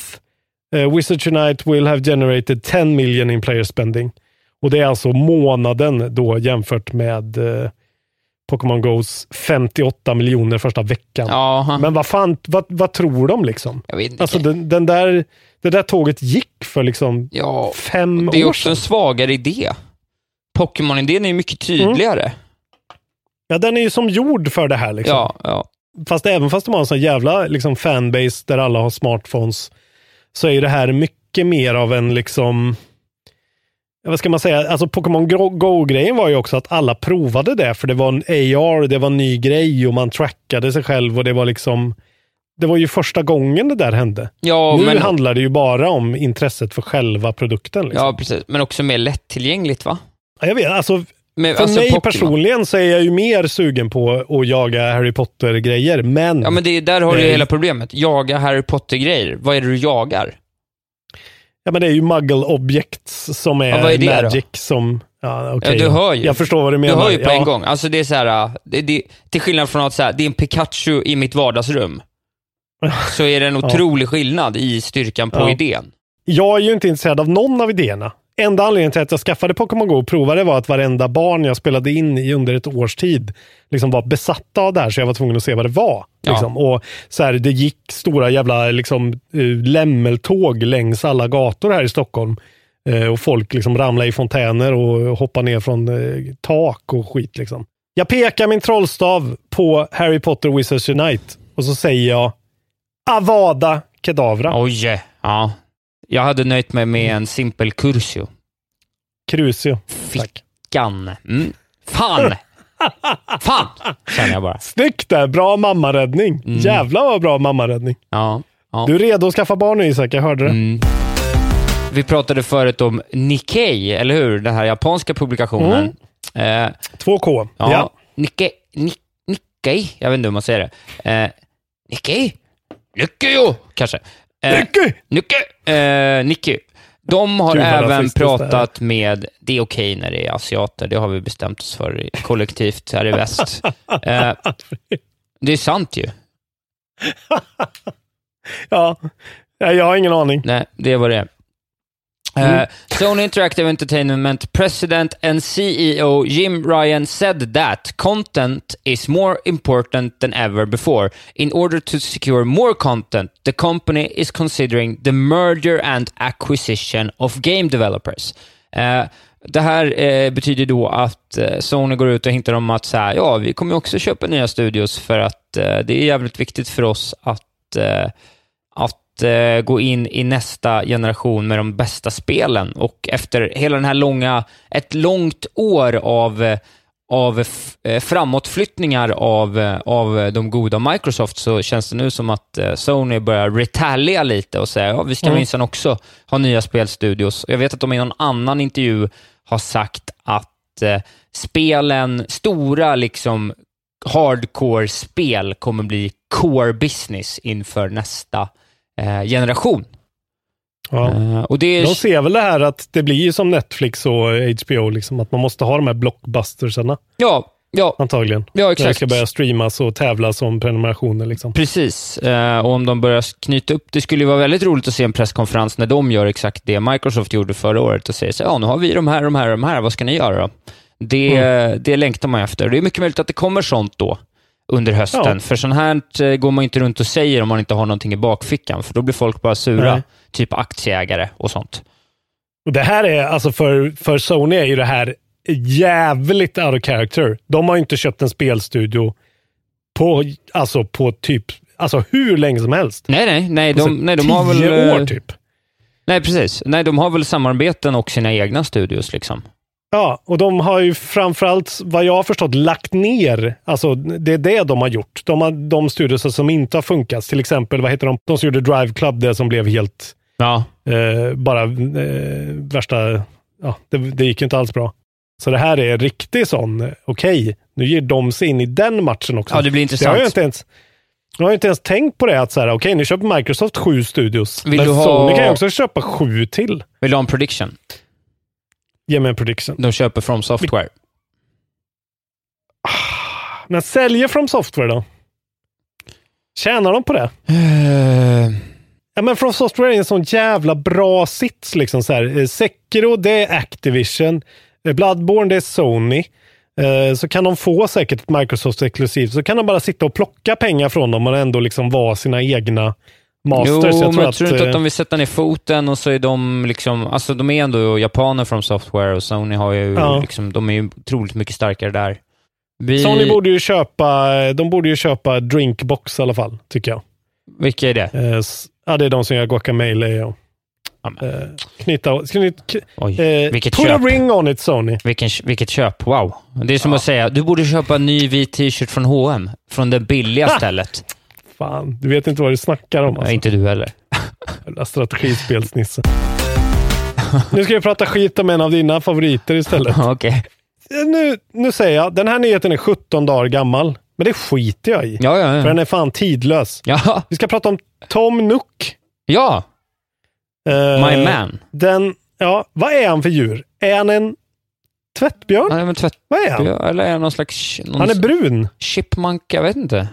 Speaker 5: uh, Wizards Unite will have generated 10 million in player spending. Och det är alltså månaden då jämfört med eh, Pokémon Go's 58 miljoner första veckan.
Speaker 6: Ja,
Speaker 5: Men vad fan, vad, vad tror de liksom? Alltså den, den där, det där tåget gick för liksom
Speaker 6: ja,
Speaker 5: fem
Speaker 6: det är
Speaker 5: år
Speaker 6: också
Speaker 5: sedan.
Speaker 6: en svagare idé. Pokémon-idén är ju mycket tydligare.
Speaker 5: Ja, den är ju som gjord för det här liksom.
Speaker 6: Ja, ja.
Speaker 5: Fast även fast de har en sån jävla liksom, fanbase där alla har smartphones så är ju det här mycket mer av en liksom vad ska man säga? Alltså Pokémon Go- Go-grejen var ju också att alla provade det för det var en AR, det var en ny grej och man trackade sig själv och det var liksom det var ju första gången det där hände.
Speaker 6: Ja,
Speaker 5: nu
Speaker 6: men,
Speaker 5: handlar det ju bara om intresset för själva produkten. Liksom.
Speaker 6: ja, precis. Men också mer lättillgängligt, va?
Speaker 5: Ja, jag vet, alltså,
Speaker 6: Men,
Speaker 5: för
Speaker 6: alltså,
Speaker 5: mig
Speaker 6: Pokémon.
Speaker 5: personligen så är jag ju mer sugen på att jaga Harry Potter-grejer, men,
Speaker 6: Ja, men det, är- där har du ju hela problemet. Jaga Harry Potter-grejer. Vad är det du jagar?
Speaker 5: Ja, men det är ju muggle objects som är,
Speaker 6: Ja, vad är det då?
Speaker 5: magic som... Ja, okej.
Speaker 6: Ja, du hör ju.
Speaker 5: Jag förstår vad du
Speaker 6: Du
Speaker 5: menar.
Speaker 6: hör ju på
Speaker 5: ja.
Speaker 6: en gång. Alltså det är så här, det, det, till skillnad från att så här, det är en Pikachu i mitt vardagsrum, så är det en otrolig skillnad i styrkan på idén.
Speaker 5: Jag är ju inte intresserad av någon av idéerna. Enda anledningen till att jag skaffade Pokémon Go och provade var att varenda barn jag spelade in i under ett års tid liksom var besatta av det här, så jag var tvungen att se vad det var.
Speaker 6: Ja.
Speaker 5: Liksom. Och så här, Det gick stora jävla liksom, eh, lämmeltåg längs alla gator här i Stockholm. Eh, och folk liksom ramlade i fontäner och hoppade ner från eh, tak och skit. Liksom. Jag pekar min trollstav på Harry Potter Wizards Unite och så säger jag Avada Kedavra.
Speaker 6: Oj, ja. Jag hade nöjt mig med en simpel Cursio.
Speaker 5: Crucio. Tack.
Speaker 6: Fickan. Mm. Fan! Fan! Känner jag bara.
Speaker 5: Snyggt där! Bra mammaräddning.
Speaker 6: Mm.
Speaker 5: Jävlar vad bra mammaräddning.
Speaker 6: Ja. ja.
Speaker 5: Du är redo att skaffa barn nu Isak, jag hörde det.
Speaker 6: Mm. Vi pratade förut om Nikkei, eller hur? Den här japanska publikationen. Eh,
Speaker 5: 2K.
Speaker 6: ja.
Speaker 5: Ja.
Speaker 6: Nikkei, Ni- Nikkei, jag vet inte hur man säger det. Eh, Nikkei? Nikkei kanske. Eh!
Speaker 5: Nikkei!
Speaker 6: Eh, Nikkei. De har även pratat med, det är okej när det är asiater, det har vi bestämt oss för kollektivt här i väst. Eh, det är sant ju.
Speaker 5: Ja, Jag har ingen aning.
Speaker 6: Nej, det var det.
Speaker 5: Mm.
Speaker 6: Uh, Sony Interactive Entertainment President and CEO Jim Ryan said that content is more important than ever before. In order to secure more content, the company is considering the merger and acquisition of game developers. Uh, det här eh, betyder då att eh, Sony går ut och hintar om att så här, ja, vi kommer också köpa nya studios för att eh, det är jävligt viktigt för oss att, eh, eh, gå in i nästa generation med de bästa spelen. Och efter hela den här långa, ett långt år av eh, av eh, framåtflyttningar av, av de goda Microsoft så känns det nu som att Sony börjar retalia lite och säga ja, vi ska
Speaker 5: Mm.
Speaker 6: minsann också ha nya spelstudios. Jag vet att de i någon annan intervju har sagt att eh, spelen, stora liksom hardcore-spel kommer bli core business inför nästa generation.
Speaker 5: Ja.
Speaker 6: Eh, och det är,
Speaker 5: De ser väl det här att det blir ju som Netflix och HBO, liksom, att man måste ha de här blockbustersarna
Speaker 6: ja, ja,
Speaker 5: antagligen.
Speaker 6: ja,
Speaker 5: När det
Speaker 6: exakt.
Speaker 5: ska börja streamas och tävlas om prenumerationer. Liksom.
Speaker 6: Precis, eh, och om de börjar knyta upp... Det skulle ju vara väldigt roligt att se en presskonferens när de gör exakt det Microsoft gjorde förra året och säger så ja, nu har vi de här, de här, de här, vad ska ni göra då? Det, det längtar man efter. Det är mycket möjligt att det kommer sånt då under hösten,
Speaker 5: Ja.
Speaker 6: för sånt här eh, går man inte runt och säger om man inte har någonting i bakfickan, för då blir folk bara sura,
Speaker 5: Nej.
Speaker 6: typ aktieägare och sånt.
Speaker 5: Och det här är, alltså för, för Sony är ju det här jävligt out of character. De har ju inte köpt en spelstudio på, alltså på typ, alltså hur länge som helst.
Speaker 6: Nej, nej, nej, de,
Speaker 5: Alltså,
Speaker 6: nej, de har väl...
Speaker 5: tio
Speaker 6: eh,
Speaker 5: år typ.
Speaker 6: Nej, precis. Nej, de har väl samarbeten och sina egna studios liksom.
Speaker 5: Ja, och de har ju framförallt, vad jag har förstått, lagt ner. Alltså, det är det de har gjort. De, har, de studios som inte har funkat. Till exempel, vad heter de? De som gjorde Drive Club, det som blev helt,
Speaker 6: Ja.
Speaker 5: eh, bara eh, värsta, ja, det, det gick ju inte alls bra. Så det här är riktigt sån, okej, nu ger de sig in i den matchen också.
Speaker 6: Ja, det blir
Speaker 5: Det har jag
Speaker 6: intressant.
Speaker 5: inte ens, jag har inte ens tänkt på det, att så här, okej, nu köper Microsoft sju studios.
Speaker 6: Vill
Speaker 5: men
Speaker 6: du ha-
Speaker 5: Sony kan ju också köpa sju till.
Speaker 6: Vill du ha en prediction?
Speaker 5: Ge mig en prediction.
Speaker 6: De köper From Software.
Speaker 5: Men säljer From Software då? Tjänar de på det?
Speaker 6: Eh,
Speaker 5: Ja, men From Software är en sån jävla bra sits. Liksom så här. Eh, Sekiro, det är Activision. Eh, Bloodborne, det är Sony. Så kan de få säkert ett Microsoft exklusivt, så kan de bara sitta och plocka pengar från dem och ändå liksom vara sina egna masters.
Speaker 6: Jo, men jag tror inte
Speaker 5: eh,
Speaker 6: att de vill sätta ner foten och så är de liksom, alltså de är ändå japaner från Software och Sony har ju
Speaker 5: Ja.
Speaker 6: liksom, de är ju otroligt mycket starkare där. Vi,
Speaker 5: Sony borde ju köpa, de borde ju köpa Drinkbox i alla fall, tycker jag.
Speaker 6: Vilka är det?
Speaker 5: Eh, Ja, det är de som gör Guacamole och
Speaker 6: Ja,
Speaker 5: eh, knyta... Ska ni, k-
Speaker 6: oj,
Speaker 5: eh,
Speaker 6: vilket
Speaker 5: put
Speaker 6: köp.
Speaker 5: a ring on it, Sony.
Speaker 6: Vilken, vilket köp, wow. Det är som att säga, du borde köpa en ny vit t-shirt från H&M från det billiga stället.
Speaker 5: Fan, du vet inte vad du snackar om.
Speaker 6: Nej,
Speaker 5: Alltså.
Speaker 6: inte du heller.
Speaker 5: Jävla strategispelsnisse. nu ska vi prata skit om en av dina favoriter istället.
Speaker 6: Okej.
Speaker 5: Nu, nu säger jag, den här nyheten är 17 dagar gammal. Men det skiter jag i.
Speaker 6: Ja, ja,
Speaker 5: För
Speaker 6: ja.
Speaker 5: den är fan tidlös.
Speaker 6: Ja,
Speaker 5: Vi ska prata om Tom Nook.
Speaker 6: ja.
Speaker 5: Eh,
Speaker 6: My man.
Speaker 5: Den, ja, vad är han för djur? Är han en tvättbjörn?
Speaker 6: Han är väl tvätt...
Speaker 5: Vad är han?
Speaker 6: Eller är han någon slags... Någon
Speaker 5: Han är brun.
Speaker 6: chipmunk, jag vet inte.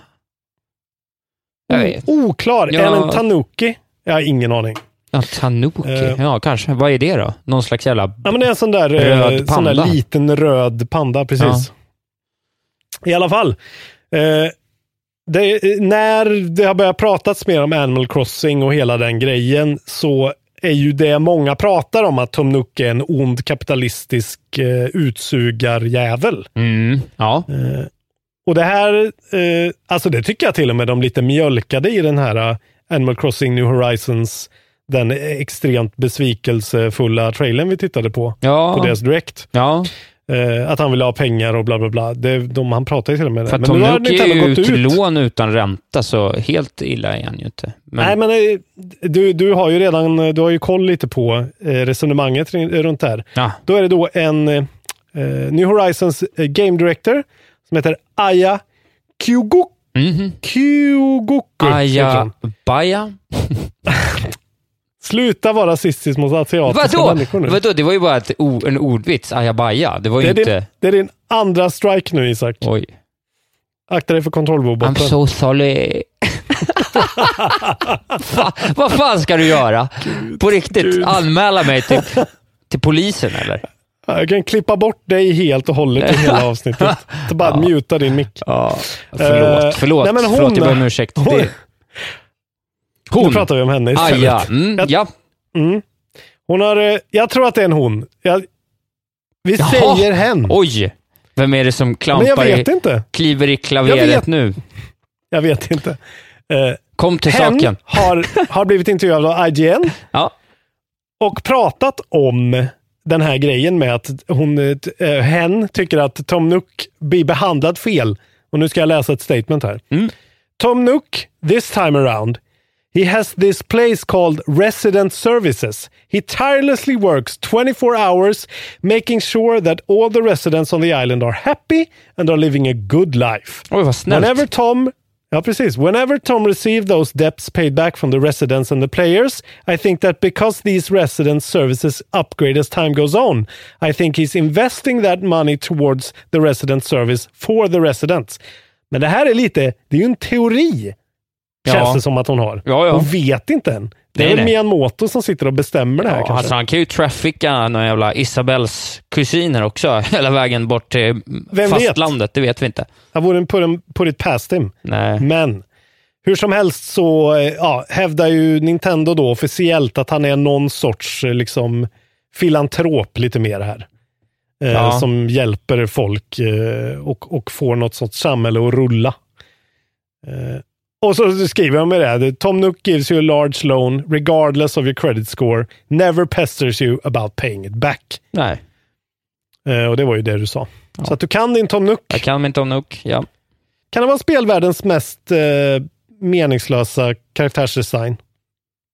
Speaker 6: Vet.
Speaker 5: Oklar.
Speaker 6: Ja.
Speaker 5: Är en tanuki? Jag har ingen aning.
Speaker 6: Ja, tanuki.
Speaker 5: Eh.
Speaker 6: Ja, kanske. Vad är det då? Någon slags jävla...
Speaker 5: Ja, men det är en sån där,
Speaker 6: Röd
Speaker 5: eh, sån där liten röd panda, precis. I alla fall. Eh, det, när det har börjat pratats mer om Animal Crossing och hela den grejen så är ju det många pratar om att Tom Nook är en ond kapitalistisk eh, utsugarjävel.
Speaker 6: Mm, ja.
Speaker 5: Eh, och det här, eh, alltså det tycker jag till och med de lite mjölkade i den här eh, Animal Crossing New Horizons, den extremt besvikelsefulla trailern vi tittade på,
Speaker 6: Ja.
Speaker 5: på deras direkt.
Speaker 6: ja.
Speaker 5: Eh, att han ville ha pengar och bla bla bla. Det, de, han pratar ju till och med
Speaker 6: För
Speaker 5: det.
Speaker 6: att Tom
Speaker 5: nu har
Speaker 6: Nook ju
Speaker 5: gått
Speaker 6: ett
Speaker 5: ut.
Speaker 6: lån utan ränta, så helt illa är han ju inte. Men,
Speaker 5: Nej, men eh, du, du har ju redan du har ju koll lite på eh, resonemanget runt det här.
Speaker 6: ja.
Speaker 5: Då är det då en eh, New Horizons Game Director som heter Aya Kyugoku.
Speaker 6: Mhm.
Speaker 5: Kyugoku. heter
Speaker 6: Aja
Speaker 5: han.
Speaker 6: Baja?
Speaker 5: Sluta vara rasistisk mot asiatiska
Speaker 6: Vadå?
Speaker 5: människor nu.
Speaker 6: Vadå? Det var ju bara ett, en ordvits. Ajabaja. Det var
Speaker 5: Det
Speaker 6: ju
Speaker 5: är,
Speaker 6: inte...
Speaker 5: din, det är din andra strike nu Isak.
Speaker 6: Oj.
Speaker 5: Akta dig för kontrollroboten.
Speaker 6: I'm so sorry. Fa, vad fan ska du göra? På riktigt?
Speaker 5: Gud.
Speaker 6: Anmäla mig till, till polisen eller?
Speaker 5: Jag kan klippa bort dig helt och hållet i hela avsnittet. Bara muta din mick.
Speaker 6: Ja. Förlåt,
Speaker 5: Eh,
Speaker 6: förlåt.
Speaker 5: nej, men hon-
Speaker 6: förlåt, jag ber om ursäkt.
Speaker 5: hon-
Speaker 6: Det,
Speaker 5: Nu
Speaker 6: hon.
Speaker 5: pratar vi om henne istället.
Speaker 6: Aja. Mm,
Speaker 5: Jag-
Speaker 6: ja.
Speaker 5: Mm. Hon har, eh, jag tror att det är en hon. Jag, vi
Speaker 6: Jaha.
Speaker 5: säger hen.
Speaker 6: Oj. Vem är det som
Speaker 5: jag
Speaker 6: klampar
Speaker 5: vet
Speaker 6: i,
Speaker 5: inte.
Speaker 6: kliver i
Speaker 5: Jag
Speaker 6: klaveret
Speaker 5: vet.
Speaker 6: nu?
Speaker 5: Jag vet inte. Eh,
Speaker 6: Kom till
Speaker 5: hen
Speaker 6: saken.
Speaker 5: har, har blivit intervjuad av IGN
Speaker 6: Ja.
Speaker 5: och pratat om den här grejen med att hon, eh, hen tycker att Tom Nook blir behandlad fel. Och nu ska jag läsa ett statement här.
Speaker 6: Mm.
Speaker 5: Tom Nook, this time around, he has this place called Resident Services. He tirelessly works 24 hours making sure that all the residents on the island are happy and are living a good life.
Speaker 6: Oj, vad snällt.
Speaker 5: Whenever Tom Ja, precis. Whenever Tom received those debts paid back from the residents and the players, I think that because these resident services upgrade as time goes on, I think he's investing that money towards the resident service for the residents. Men det här är lite, det är ju en teori,
Speaker 6: Ja.
Speaker 5: känns det som att hon har.
Speaker 6: Ja, ja.
Speaker 5: Hon vet inte än. Det är
Speaker 6: nej.
Speaker 5: Miyamoto som sitter och bestämmer det här
Speaker 6: Ja,
Speaker 5: kanske.
Speaker 6: alltså han kan ju trafficka några jävla Isabels kusiner också, hela vägen bort till
Speaker 5: Vem
Speaker 6: fastlandet. Det vet vi inte.
Speaker 5: Jag vore put, put it past him.
Speaker 6: Nej.
Speaker 5: Men hur som helst så eh, ja, hävdar ju Nintendo då officiellt att han är någon sorts eh, liksom filantrop lite mer här. Eh,
Speaker 6: Ja.
Speaker 5: Som hjälper folk eh, och, och får något sorts samhälle att rulla. Eh, och så skriver de med det här. Tom Nook gives you a large loan regardless of your credit score. Never pesters you about paying it back.
Speaker 6: Nej.
Speaker 5: Eh, och det var ju det du sa. Så att du kan din Tom Nook.
Speaker 6: Jag kan min Tom Nook, ja.
Speaker 5: Kan det vara spelvärldens mest eh, meningslösa karaktärsdesign?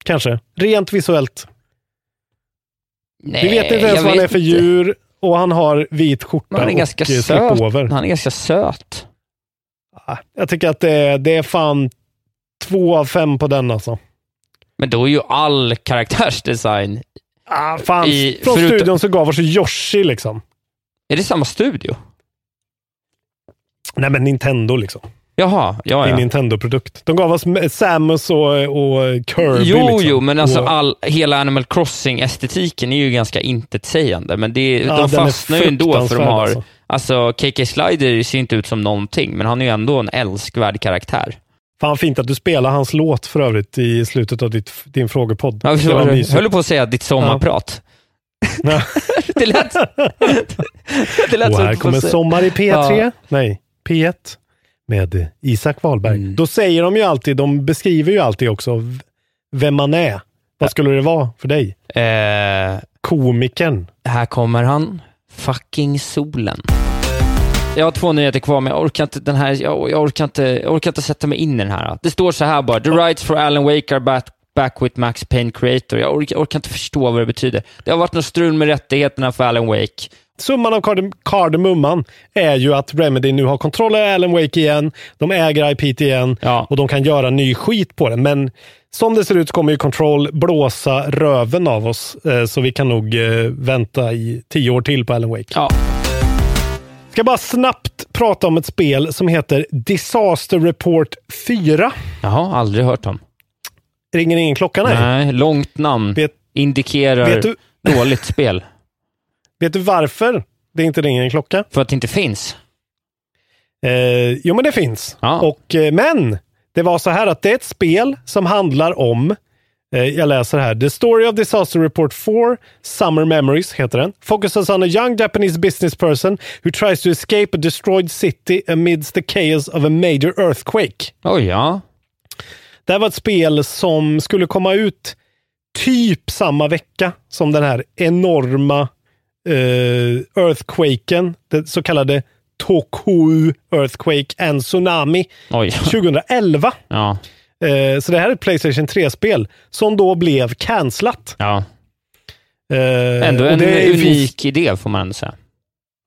Speaker 5: Kanske. Rent visuellt.
Speaker 6: Nej,
Speaker 5: Vi vet inte ens vad han är för
Speaker 6: inte.
Speaker 5: djur och han har vit skjorta
Speaker 6: han är
Speaker 5: och
Speaker 6: ganska
Speaker 5: eh,
Speaker 6: söt.
Speaker 5: slipover.
Speaker 6: Han är ganska söt.
Speaker 5: Ah, Jag tycker att det är, det är fan två av fem på den alltså.
Speaker 6: Men då är ju all karaktärsdesign...
Speaker 5: Ah, fan,
Speaker 6: I-
Speaker 5: från
Speaker 6: förutom-
Speaker 5: studion så gav oss Yoshi liksom.
Speaker 6: Är det samma studio?
Speaker 5: Nej men Nintendo liksom.
Speaker 6: Jaha, ja, ja.
Speaker 5: Nintendo-produkt. De gav oss Samus och, och Kirby.
Speaker 6: Jo,
Speaker 5: liksom.
Speaker 6: jo, men alltså
Speaker 5: och,
Speaker 6: all, hela Animal Crossing-estetiken är ju ganska intetsägande, men det,
Speaker 5: Ja,
Speaker 6: de fastnar ju ändå för de har...
Speaker 5: alltså.
Speaker 6: Alltså. KK Slider ser inte ut som någonting, men han är ju ändå en älskvärd karaktär.
Speaker 5: Fan fint att du spelar hans låt för övrigt i slutet av ditt, din frågepodd.
Speaker 6: Jag
Speaker 5: Det var mysigt.
Speaker 6: höll på att säga ditt sommarprat.
Speaker 5: Ja.
Speaker 6: det lät, det lät
Speaker 5: Och här
Speaker 6: du
Speaker 5: kommer Sommar i P3.
Speaker 6: Ja.
Speaker 5: Nej, P1 med Isak Wahlberg.
Speaker 6: Mm.
Speaker 5: Då säger de ju alltid, de beskriver ju alltid också vem man är. Vad skulle det vara för dig?
Speaker 6: Eh,
Speaker 5: Komikern.
Speaker 6: här kommer han. Fucking solen. Jag har två nyheter kvar, men jag orkar inte, den här, jag, jag orkar inte, jag orkar inte sätta mig in i den här. Det står så här bara. The rights for Alan Wake are back, back with Max Payne Creator. Jag orkar, jag orkar inte förstå vad det betyder. Det har varit något strul med rättigheterna för Alan Wake.
Speaker 5: Summan av kardem- kardemumman är ju att Remedy nu har kontroll över Alan Wake igen. De äger IP igen
Speaker 6: Ja.
Speaker 5: och de kan göra ny skit på den. Men som det ser ut så kommer ju Control blåsa röven av oss. Eh, Så vi kan nog eh, vänta i tio år till på Alan Wake.
Speaker 6: Ja.
Speaker 5: Ska bara snabbt prata om ett spel som heter Disaster Report 4.
Speaker 6: Jaha, aldrig hört om.
Speaker 5: Ringer ingen klocka? Nej.
Speaker 6: Nej, långt namn.
Speaker 5: Vet,
Speaker 6: Indikerar
Speaker 5: vet, du,
Speaker 6: dåligt spel.
Speaker 5: vet du varför det inte ringer en klocka?
Speaker 6: För att det inte finns.
Speaker 5: Eh, jo, men det finns.
Speaker 6: Ja.
Speaker 5: Och, eh, men det var så här att det är ett spel som handlar om jag läser här. The Story of Disaster Report 4, Summer Memories heter den. Focuses on a young Japanese business person who tries to escape a destroyed city amidst the chaos of a major earthquake.
Speaker 6: Oj, ja.
Speaker 5: Det här var ett spel som skulle komma ut typ samma vecka som den här enorma eh, earthquaken, den så kallade Toku Earthquake and Tsunami
Speaker 6: Oj.
Speaker 5: 2011.
Speaker 6: Ja,
Speaker 5: Eh, så det här är ett Playstation 3-spel som då blev cancelat.
Speaker 6: ja.
Speaker 5: Eh,
Speaker 6: Ändå en unik idé får man ändå säga.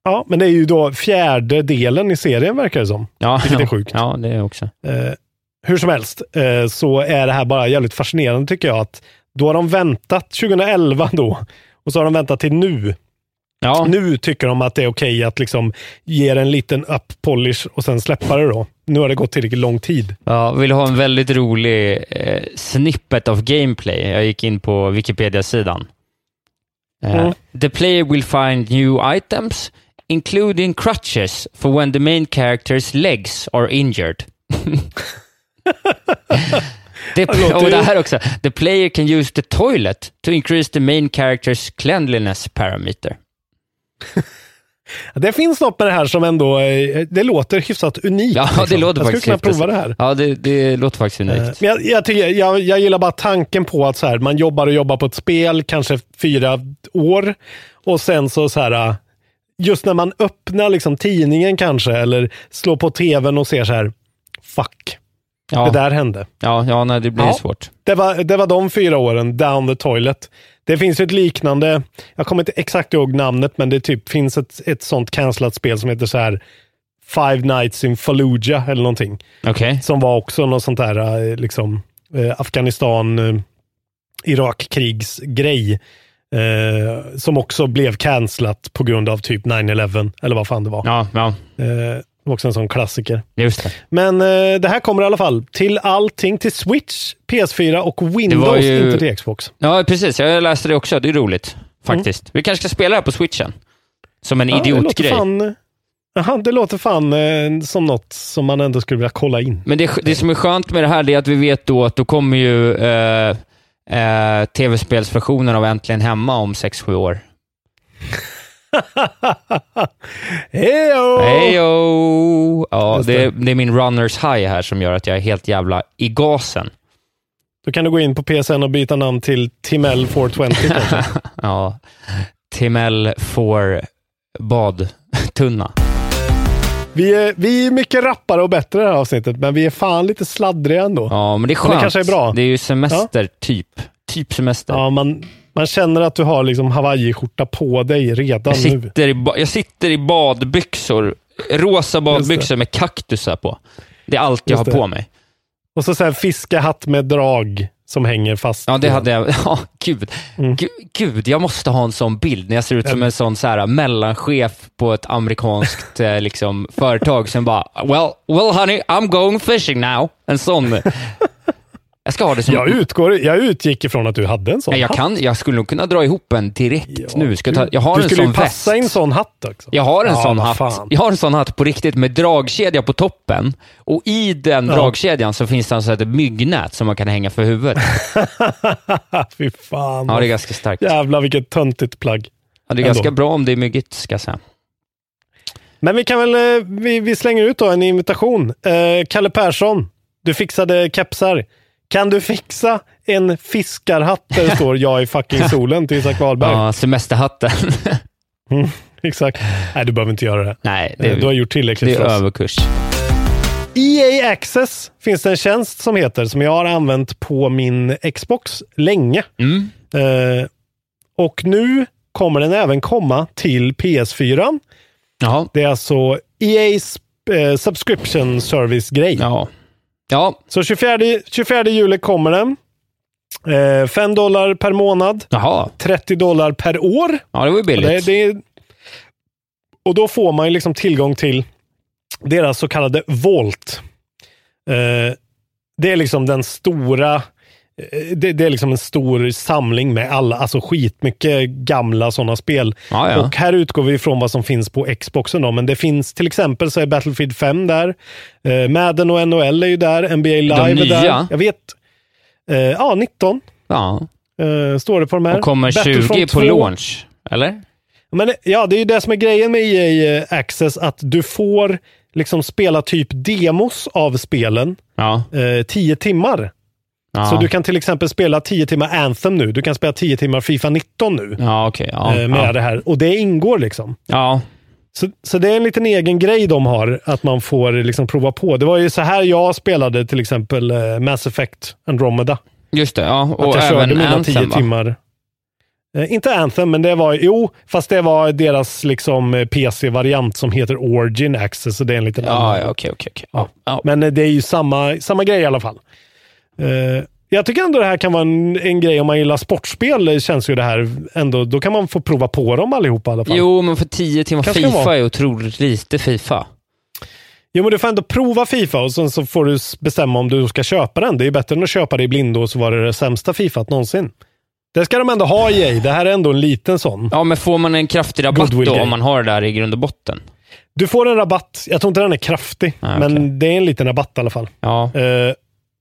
Speaker 5: Ja, men det är ju då fjärde delen i serien verkar det som.
Speaker 6: Ja,
Speaker 5: Vilket är sjukt.
Speaker 6: Ja, det är också.
Speaker 5: Eh, hur som helst eh, så är det här bara jävligt fascinerande tycker jag. att Då har de väntat 2011 då och så har de väntat till nu.
Speaker 6: Ja,
Speaker 5: Nu tycker de att det är okej att liksom ge det en liten up polish och sen släppa det då. Nu har det gått tillräckligt lång tid.
Speaker 6: ja vill ha en väldigt rolig eh, snippet of gameplay. Jag gick in på Wikipedia-sidan. Eh,
Speaker 5: Mm.
Speaker 6: The player will find new items, including crutches for when the main character's legs are injured. The, och det här också. The player can use the toilet to increase the main character's cleanliness parameter.
Speaker 5: Det finns något med det här som ändå, eh, det låter hyfsat unikt.
Speaker 6: Ja,
Speaker 5: liksom.
Speaker 6: det låter
Speaker 5: jag skulle
Speaker 6: faktiskt
Speaker 5: kunna prova det här.
Speaker 6: Ja, det, det låter faktiskt
Speaker 5: Eh,
Speaker 6: unikt.
Speaker 5: Men jag, jag, tycker, jag, jag gillar bara tanken på att så här, man jobbar och jobbar på ett spel, kanske fyra år. Och sen så, så här, äh, just när man öppnar liksom tidningen kanske, eller slår på tvn och ser så här, fuck,
Speaker 6: Ja,
Speaker 5: det där hände.
Speaker 6: ja, ja nej, det blir
Speaker 5: Ja.
Speaker 6: svårt.
Speaker 5: Det var, det var de fyra åren, down the toilet. Det finns ett liknande, jag kommer inte exakt ihåg namnet, men det typ finns ett, ett sånt cancelat spel som heter så här Five Nights in Fallujah eller någonting.
Speaker 6: Okej.
Speaker 5: Som var också något sånt där eh, liksom eh, Afghanistan, eh, Irakkrigsgrej. Eh, som också blev cancelat på grund av typ 9-11 eller vad fan det var.
Speaker 6: Ja, ja,
Speaker 5: Eh, det var också en sån klassiker.
Speaker 6: just det.
Speaker 5: Men eh, det här kommer i alla fall till allting, till Switch, PS4 och Windows,
Speaker 6: ju-
Speaker 5: inte till Xbox.
Speaker 6: Ja, precis. Jag läste det också. Det är roligt, faktiskt. Vi kanske ska spela det här på switchen. Som en
Speaker 5: Ja, det låter
Speaker 6: idiotgrej.
Speaker 5: fan, Aha, det låter fan eh, som något som man ändå skulle vilja kolla in.
Speaker 6: Men det, det som är skönt med det här det är att vi vet då att då kommer ju eh, eh, tv-spelsversionen av Äntligen Hemma om 6-7 år.
Speaker 5: Hejo!
Speaker 6: Heyo! Ja, det,
Speaker 5: det.
Speaker 6: det är min runners high här som gör att jag är helt jävla i gasen.
Speaker 5: Då kan du gå in på PSN och byta namn till Timell 420 kanske.
Speaker 6: Ja. Timell får badtunna.
Speaker 5: Vi är, vi är mycket rappare och bättre i det här avsnittet, men vi är fan lite sladdriga ändå.
Speaker 6: Ja, men det är
Speaker 5: Men
Speaker 6: skönt.
Speaker 5: det kanske är bra.
Speaker 6: Det är ju semester, typ. Typ semester.
Speaker 5: Ja, man, man känner att du har liksom hawaiiskjorta på dig redan
Speaker 6: jag,
Speaker 5: nu.
Speaker 6: sitter i, ba- jag sitter i badbyxor. Rosa badbyxor med kaktusar på. Det är allt jag
Speaker 5: Just
Speaker 6: har
Speaker 5: det.
Speaker 6: på mig.
Speaker 5: Och så, så här fiskehatt med drag som hänger fast.
Speaker 6: Ja, det hade jag. Ja, gud.
Speaker 5: Mm.
Speaker 6: Gud, gud, jag måste ha en sån bild när jag ser ut som en sån så här, mellanchef på ett amerikanskt eh, liksom, företag som bara, well, well honey, I'm going fishing now. En sån. Jag ska ha det som...
Speaker 5: Jag, utgår, jag utgick ifrån att du hade en sån
Speaker 6: Nej, jag,
Speaker 5: hatt.
Speaker 6: kan, jag skulle nog kunna dra ihop en direkt
Speaker 5: Ja,
Speaker 6: nu. Ska jag, ta,
Speaker 5: du-
Speaker 6: jag har
Speaker 5: du
Speaker 6: en
Speaker 5: skulle
Speaker 6: sån
Speaker 5: ju passa
Speaker 6: väst.
Speaker 5: i en sån hatt också.
Speaker 6: Jag har en
Speaker 5: Ja,
Speaker 6: sån hatt.
Speaker 5: fan.
Speaker 6: Jag har en sån hatt på riktigt med dragkedja på toppen. Och i den
Speaker 5: Ja.
Speaker 6: dragkedjan så finns det alltså ett myggnät som man kan hänga för huvudet.
Speaker 5: Fy fan.
Speaker 6: Ja, det är ganska starkt.
Speaker 5: Jävlar vilket töntigt plagg.
Speaker 6: Ja, det är
Speaker 5: Ändå.
Speaker 6: ganska bra om det är myggigt, ska jag säga.
Speaker 5: Men vi kan väl, eh, vi, vi slänger ut då en invitation. Eh, Kalle Persson, du fixade kepsar. Kan du fixa en fiskarhatt där det står jag i fucking solen till Isak Wahlberg?
Speaker 6: Ja, semesterhatten.
Speaker 5: Exakt. Nej, du behöver inte göra det.
Speaker 6: Nej, det,
Speaker 5: du har gjort tillräckligt
Speaker 6: det är
Speaker 5: för oss.
Speaker 6: överkurs.
Speaker 5: EA Access finns det en tjänst som heter, som jag har använt på min Xbox länge.
Speaker 6: Mm.
Speaker 5: Eh, och nu kommer den även komma till PS4.
Speaker 6: Jaha.
Speaker 5: Det är alltså EA's eh, subscription service-grej.
Speaker 6: Ja. Ja.
Speaker 5: Så 24, 24 juli kommer den. Eh, 5 dollar per månad,
Speaker 6: Jaha.
Speaker 5: 30 dollar per år.
Speaker 6: Ja, det var ju
Speaker 5: Och,
Speaker 6: billigt.
Speaker 5: det, det, och då får man ju liksom tillgång till deras så kallade Vault. Eh, det är liksom den stora det, det är liksom en stor samling med alla, alltså skitmycket gamla sådana spel.
Speaker 6: Ja, ja.
Speaker 5: Och här utgår vi ifrån vad som finns på Xboxen då, men det finns till exempel så är Battlefield 5 där. Eh, Madden och NHL är ju där, NBA Live är
Speaker 6: nya?
Speaker 5: där. Jag vet. Eh, ja, 19
Speaker 6: ja.
Speaker 5: eh, står det på de här.
Speaker 6: Och kommer 20
Speaker 5: Battlefront
Speaker 6: på
Speaker 5: 2.
Speaker 6: launch, eller?
Speaker 5: Men det- ja, det är ju det som är grejen med EA Access, att du får liksom spela typ demos av spelen
Speaker 6: Ja.
Speaker 5: eh, 10 timmar.
Speaker 6: Ja.
Speaker 5: Så du kan till exempel spela 10 timmar Anthem nu. Du kan spela 10 timmar Fifa 19 nu.
Speaker 6: Ja, okej. Ja.
Speaker 5: eh, med det här. Och det ingår liksom.
Speaker 6: ja.
Speaker 5: Så, så det är en liten egen grej de har, att man får liksom prova på. Det var ju så här jag spelade till exempel eh, Mass Effect Andromeda.
Speaker 6: Just det. Ja.
Speaker 5: Att
Speaker 6: Och
Speaker 5: jag körde
Speaker 6: även
Speaker 5: mina
Speaker 6: Anthem,
Speaker 5: 10
Speaker 6: va?
Speaker 5: timmar. Eh, inte Anthem, men det var, jo, fast det var deras liksom eh, PC-variant som heter Origin Access. Så det är en liten
Speaker 6: Ja,
Speaker 5: annan.
Speaker 6: ja, okej. okej. Ja. Ja.
Speaker 5: Men eh, det är ju samma, samma grej i alla fall. Eh, jag tycker ändå det här kan vara en, en grej om man gillar sportspel. Känns ju det här ändå, då kan man få prova på dem allihopa i alla fall.
Speaker 6: Jo, men för 10 timmar
Speaker 5: Kanske kan
Speaker 6: Fifa är otroligt lite Fifa.
Speaker 5: Jo, men du får ändå prova Fifa och sen så får du bestämma om du ska köpa den. Det är bättre än att köpa det i blindo och så var det det sämsta Fifa någonsin. Det ska de ändå ha i. Det här är ändå en liten sån.
Speaker 6: Ja, men får man en kraftig rabatt
Speaker 5: Goodwill
Speaker 6: då om man har det där i grund och botten?
Speaker 5: Du får en rabatt. Jag tror inte den är kraftig,
Speaker 6: Ah,
Speaker 5: men
Speaker 6: okej.
Speaker 5: det är en liten rabatt i alla fall.
Speaker 6: Ja.
Speaker 5: Eh,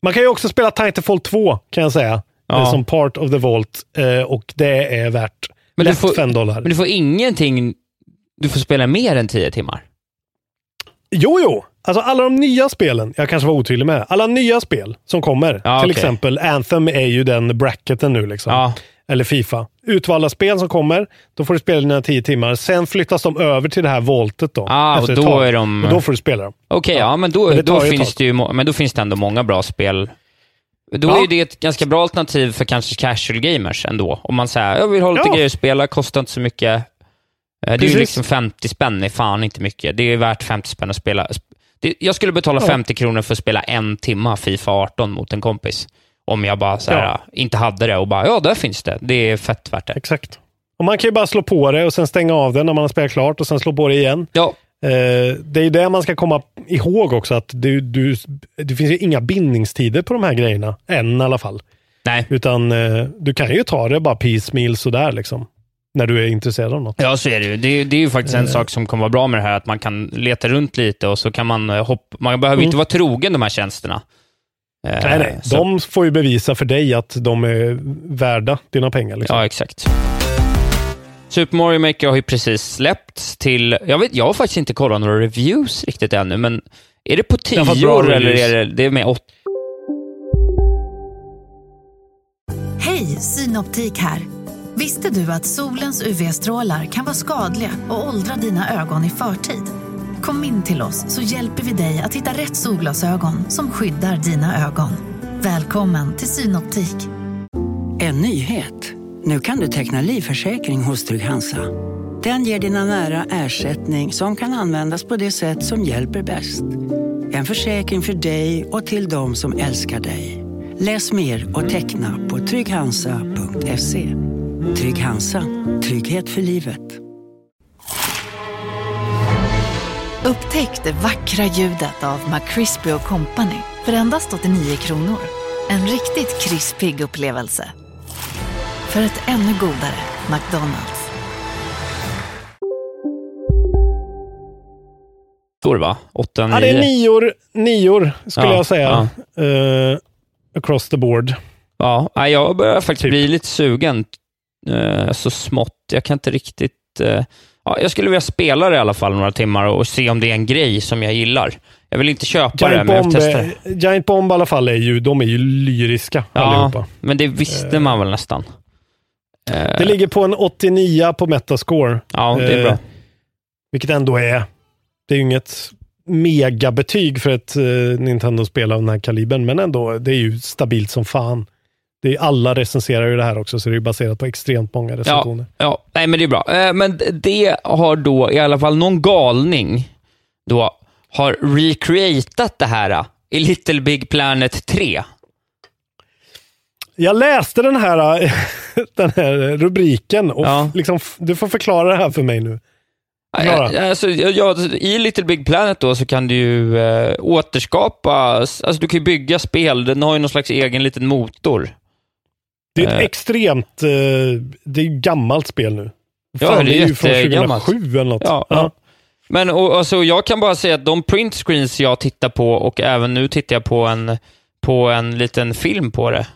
Speaker 5: man kan ju också spela Titanfall 2, kan jag säga.
Speaker 6: Ja.
Speaker 5: Som part of the Vault. Eh, och det är värt
Speaker 6: Men
Speaker 5: lätt
Speaker 6: får-
Speaker 5: 5 dollar.
Speaker 6: Men du får ingenting... Du får spela mer än 10 timmar.
Speaker 5: Jo, jo. Alltså alla de nya spelen, jag kanske var otydlig med. Alla nya spel som kommer,
Speaker 6: Ja,
Speaker 5: till
Speaker 6: okej.
Speaker 5: exempel Anthem är ju den bracketen nu. Liksom.
Speaker 6: Ja.
Speaker 5: Eller Fifa. Utvalda spel som kommer, då får du spela dina 10 timmar. Sen flyttas de över till det här voltet då.
Speaker 6: Ah, och då är de-
Speaker 5: Och då får du spela dem.
Speaker 6: Okej, ja. men då,
Speaker 5: Men
Speaker 6: då finns det ju men då finns det ändå många bra spel. Då
Speaker 5: Ja.
Speaker 6: är det ett ganska bra alternativ för kanske casual gamers ändå. Om man säger jag vill ha lite
Speaker 5: Ja.
Speaker 6: grejer att spela, kostar inte så mycket. Eh, Det är ju
Speaker 5: Precis.
Speaker 6: liksom 50 spänn, är fan inte mycket. Det är värt 50 spänn att spela. Jag skulle betala
Speaker 5: Ja.
Speaker 6: 50 kronor för att spela en timma Fifa 18 mot en kompis. Om jag bara så här,
Speaker 5: Ja.
Speaker 6: inte hade det och bara, ja, där finns det. Det är fett värt det.
Speaker 5: Exakt. Och man kan ju bara slå på det och sen stänga av det när man har spelat klart och sen slå på det igen.
Speaker 6: Ja,
Speaker 5: Eh, det är ju det man ska komma ihåg också, att du, du, det finns ju inga bindningstider på de här grejerna, än i alla fall.
Speaker 6: nej.
Speaker 5: Utan eh, du kan ju ta det bara piecemeal sådär liksom. När du är intresserad av något.
Speaker 6: Ja, så är det ju. Det, är- det är ju faktiskt
Speaker 5: Eh.
Speaker 6: en sak som kommer vara bra med det här, att man kan leta runt lite och så kan man eh, hoppa. Man behöver
Speaker 5: Mm.
Speaker 6: inte vara trogen de här tjänsterna. Eh,
Speaker 5: Nej, nej.
Speaker 6: så-
Speaker 5: De får ju bevisa för dig att de är värda dina pengar. Liksom.
Speaker 6: Ja, exakt. Super Mario Maker har ju precis släppts till... Jag, vet, jag har faktiskt inte kollat några reviews riktigt ännu, men är det på tio
Speaker 5: bra
Speaker 6: år eller
Speaker 5: reviews.
Speaker 6: är det, det är med åtta?
Speaker 7: Hej, Synoptik här. Visste du att solens UV-strålar kan vara skadliga och åldra dina ögon i förtid? Kom in till oss så hjälper vi dig att hitta rätt solglasögon som skyddar dina ögon. Välkommen till Synoptik.
Speaker 8: En nyhet. Nu kan du teckna livförsäkring hos Trygg-Hansa. Den ger dina nära ersättning som kan användas på det sätt som hjälper bäst. En försäkring för dig och till de som älskar dig. Läs mer och teckna på trygghansa.se. Trygg Hansa. Trygghet för livet.
Speaker 7: Upptäck det vackra ljudet av McCrispy Company för endast 89 kronor. En riktigt krispig upplevelse. För ett ännu godare McDonalds.
Speaker 6: År va? 8, 9?
Speaker 5: Ja, det är nior, nior skulle
Speaker 6: Ja,
Speaker 5: jag säga. Eh, across the board.
Speaker 6: Ja, jag börjar faktiskt
Speaker 5: Typ.
Speaker 6: bli lite sugen. Eh, så smått. Jag kan inte riktigt... eh, ja, jag skulle vilja spela det i alla fall några timmar och se om det är en grej som jag gillar. Jag vill inte köpa det,
Speaker 5: Giant
Speaker 6: men jag vill
Speaker 5: Bomb,
Speaker 6: testa det.
Speaker 5: Giant Bomb i alla fall är ju, de är ju lyriska
Speaker 6: Ja,
Speaker 5: allihopa.
Speaker 6: men det visste man väl nästan. Eh,
Speaker 5: Det ligger på en 89 på Metascore.
Speaker 6: ja, det är
Speaker 5: eh,
Speaker 6: bra.
Speaker 5: Vilket ändå är, det är ju inget megabetyg för ett eh, Nintendo-spel av den här kalibern, men ändå, det är ju stabilt som fan. Det är, alla recenserar ju det här också, så det är baserat på extremt många recensioner.
Speaker 6: Ja, nej men det är bra. Eh, Men det har då i alla fall någon galning då har recreatat det här eh, i Little Big Planet 3.
Speaker 5: Jag läste den här, den här rubriken och
Speaker 6: Ja.
Speaker 5: liksom, du får förklara det här för mig nu. Förklara.
Speaker 6: Ja, Alltså, ja, ja, I Little Big Planet då så kan du ju eh, återskapa, alltså du kan ju bygga spel, den har ju någon slags egen liten motor.
Speaker 5: Det är ett
Speaker 6: Eh.
Speaker 5: extremt, eh, det är gammalt spel nu.
Speaker 6: Ja,
Speaker 5: Fan,
Speaker 6: det är
Speaker 5: ju från
Speaker 6: jättegammalt.
Speaker 5: 2007 eller något.
Speaker 6: Ja, ja. Men och, alltså, jag kan bara säga att de print screens jag tittar på och även nu tittar jag på en, på en liten film på det,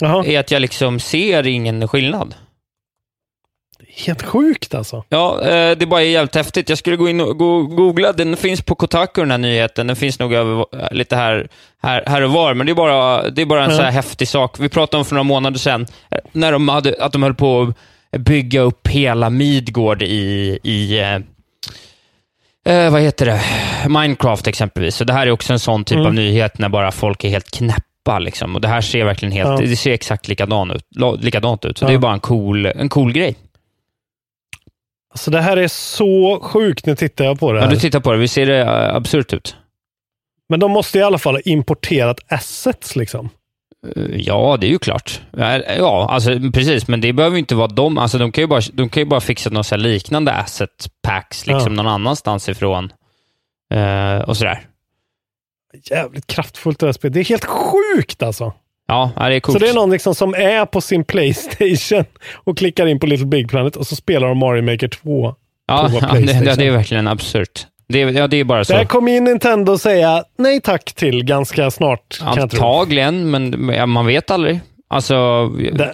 Speaker 5: Jaha.
Speaker 6: är att jag liksom ser ingen skillnad.
Speaker 5: Helt sjukt alltså.
Speaker 6: Ja, eh, det bara är jävligt häftigt. Jag skulle gå in och go- googla. Den finns på Kotaku, den här nyheten. Den finns nog över, lite här, här, här och var, men det är bara, det är bara en
Speaker 5: Ja.
Speaker 6: så här häftig sak. Vi pratade om för några månader sedan, eh, när de hade, att de höll på att bygga upp hela Midgård i, i eh, eh, vad heter det? Minecraft exempelvis. Så det här är också en sån typ
Speaker 5: Mm.
Speaker 6: av nyhet när bara folk är helt knäppa. Liksom. Och det här ser verkligen helt,
Speaker 5: Ja.
Speaker 6: det ser exakt likadant ut. Likadant ut. Så
Speaker 5: Ja.
Speaker 6: det är bara en cool, en cool grej.
Speaker 5: Alltså det här är så sjukt, nu tittar jag på det
Speaker 6: Ja,
Speaker 5: här.
Speaker 6: du tittar på det, vi ser det eh, absurt ut.
Speaker 5: Men de måste i alla fall ha importerat assets liksom.
Speaker 6: Eh, Ja, det är ju klart. Ja, Ja, alltså, precis, men det behöver ju inte vara de. Alltså, de, kan ju bara, de kan ju bara fixa här liknande asset packs liksom,
Speaker 5: Ja.
Speaker 6: någon annanstans ifrån. Eh, och sådär.
Speaker 5: Jävligt kraftfullt det här spelet. Det är helt sjukt alltså.
Speaker 6: Ja, det är coolt.
Speaker 5: Så det är någon liksom som är på sin Playstation och klickar in på Little Big Planet och så spelar de Mario Maker 2
Speaker 6: ja,
Speaker 5: på
Speaker 6: ja, det,
Speaker 5: Playstation.
Speaker 6: ja, det är verkligen absurt. Det, ja, det är bara så.
Speaker 5: Där kommer ju Nintendo säga nej tack till ganska snart.
Speaker 6: Antagligen, men ja, man vet aldrig. Alltså,
Speaker 5: Det,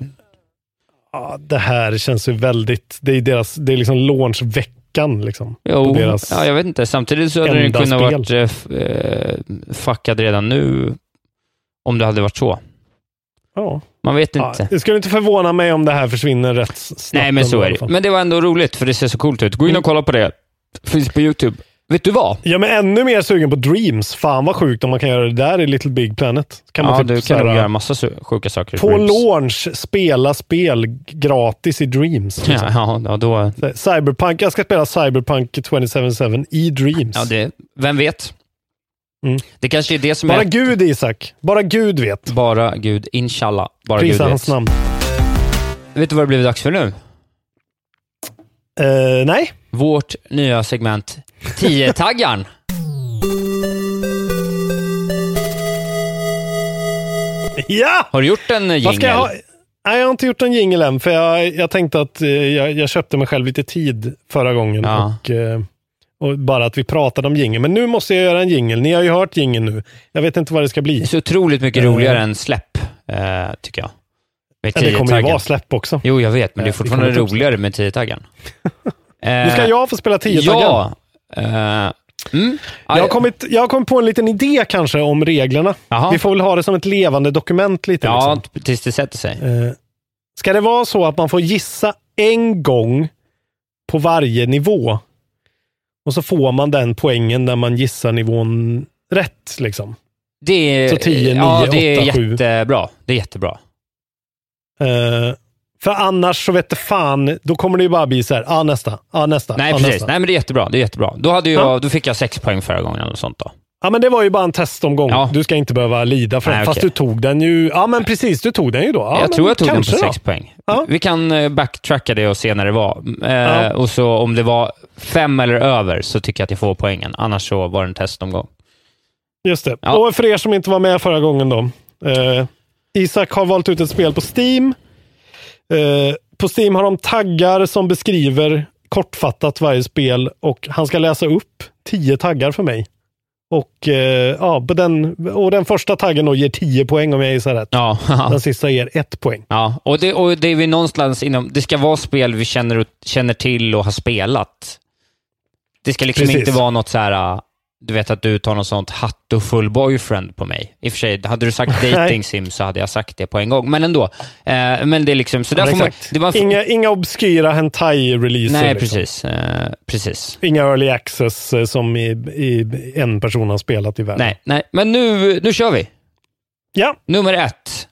Speaker 5: ja, det här känns ju väldigt, det är deras, det är liksom launchveckan liksom.
Speaker 6: jo, ja, jag vet inte. Samtidigt så hade den kunnat
Speaker 5: spel.
Speaker 6: varit eh, eh, fuckad redan nu, om det hade varit så.
Speaker 5: Ja.
Speaker 6: Man vet
Speaker 5: Ja,
Speaker 6: inte.
Speaker 5: det skulle inte förvåna mig om det här försvinner rätt snabbt.
Speaker 6: Nej, men så är det. Men det var ändå roligt, för det ser så coolt ut. Gå in
Speaker 5: Mm.
Speaker 6: och kolla på det. Finns på YouTube. Vet du vad?
Speaker 5: Ja, men ännu mer sugen på Dreams. Fan vad sjukt om man kan göra det där i Little Big Planet. Kan man
Speaker 6: ja,
Speaker 5: typ
Speaker 6: du kan nog göra massa sjuka saker.
Speaker 5: På
Speaker 6: Dreams.
Speaker 5: launch spela spel gratis i Dreams.
Speaker 6: Ja,
Speaker 5: Liksom.
Speaker 6: ja, ja, då...
Speaker 5: Cyberpunk, jag ska spela Cyberpunk 2077 i Dreams.
Speaker 6: Ja, det, vem vet?
Speaker 5: Mm.
Speaker 6: Det kanske är det som
Speaker 5: Bara
Speaker 6: är...
Speaker 5: Gud Isak. Bara Gud vet.
Speaker 6: Bara Gud. Inshallah. Bara
Speaker 5: Prisa
Speaker 6: Gud
Speaker 5: hans
Speaker 6: vet.
Speaker 5: namn.
Speaker 6: Vet du vad det blivit dags för nu?
Speaker 5: Eh, nej.
Speaker 6: Vårt nya segment 10-taggaren.
Speaker 5: Ja!
Speaker 6: Har du gjort en jingel?
Speaker 5: jag ha? Nej, jag har inte gjort en jingle än, för jag, jag tänkte att eh, jag, jag köpte mig själv lite tid förra gången.
Speaker 6: Ja.
Speaker 5: Och, eh, och bara att vi pratade om jingle. Men nu måste jag göra en jingle. Ni har ju hört jingle nu. Jag vet inte vad det ska
Speaker 6: Det
Speaker 5: bli.
Speaker 6: är så otroligt mycket
Speaker 5: Eh.
Speaker 6: roligare än släpp, eh, tycker jag. Med
Speaker 5: Ja, det kommer ju
Speaker 6: 10-taggen.
Speaker 5: vara släpp också.
Speaker 6: Jo, jag vet, men det är
Speaker 5: Eh,
Speaker 6: fortfarande
Speaker 5: upp
Speaker 6: roligare med 10-taggen.
Speaker 5: Nu ska jag få spela 10
Speaker 6: Ja. Eh, mm.
Speaker 5: Jag har, kommit, jag har kommit på en liten idé kanske om reglerna.
Speaker 6: Jaha.
Speaker 5: Vi får väl ha det som ett levande dokument lite.
Speaker 6: Ja,
Speaker 5: Liksom.
Speaker 6: tills det sätter sig.
Speaker 5: Eh, Ska det vara så att man får gissa en gång på varje nivå? Och så får man den poängen när man gissar nivån rätt. Liksom.
Speaker 6: Det är,
Speaker 5: Så 10, 9,
Speaker 6: ja, det är
Speaker 5: 8, 7.
Speaker 6: jättebra. Det är jättebra.
Speaker 5: Eh, för annars så vet du fan, då kommer det ju bara bli så här, ah, nästa, ah, nästa,
Speaker 6: Nej,
Speaker 5: ah,
Speaker 6: precis.
Speaker 5: nästa.
Speaker 6: Nej, men det är jättebra. Det är jättebra. Då, hade jag,
Speaker 5: Ja.
Speaker 6: då fick jag sex poäng förra gången eller sånt. Då.
Speaker 5: Ja, men det var ju bara en testomgång.
Speaker 6: Ja.
Speaker 5: Du ska inte behöva lida för
Speaker 6: Nej,
Speaker 5: den. Fast
Speaker 6: okej.
Speaker 5: du tog den ju. Ja, men precis. Du tog den ju då. Ja,
Speaker 6: jag tror jag tog den på sex
Speaker 5: då.
Speaker 6: poäng.
Speaker 5: Ja.
Speaker 6: Vi kan eh, backtracka det och se när det var. Eh. Och så om det var fem eller över så tycker jag att jag får poängen. Annars så var det en testomgång.
Speaker 5: Just det. Och för er som inte var med förra gången då. Eh, Isak har valt ut ett spel på Steam. Eh, på Steam har de taggar som beskriver kortfattat varje spel och han ska läsa upp tio taggar för mig. Och, eh, ja, på den, och den första taggen då ger 10 poäng om jag gissar rätt.
Speaker 6: Ja,
Speaker 5: Den sista ger ett poäng.
Speaker 6: ja. Och, det, och det är vi någonstans inom... Det ska vara spel vi känner, känner till och har spelat. Det ska liksom
Speaker 5: Precis.
Speaker 6: inte vara något så här... Du vet att du tar något sånt hattofull boyfriend på mig. I och för sig, hade du sagt dating sim så hade jag sagt det på en gång. Men ändå. Eh, men det är liksom... Så där
Speaker 5: Ja,
Speaker 6: får man, det var,
Speaker 5: inga, inga obskyra hentai-releaser.
Speaker 6: Nej,
Speaker 5: liksom.
Speaker 6: precis. Eh, precis.
Speaker 5: Inga early access eh, som i, i en person har spelat i världen.
Speaker 6: Nej, nej. Men nu, nu kör vi.
Speaker 5: Ja,
Speaker 6: Nummer ett.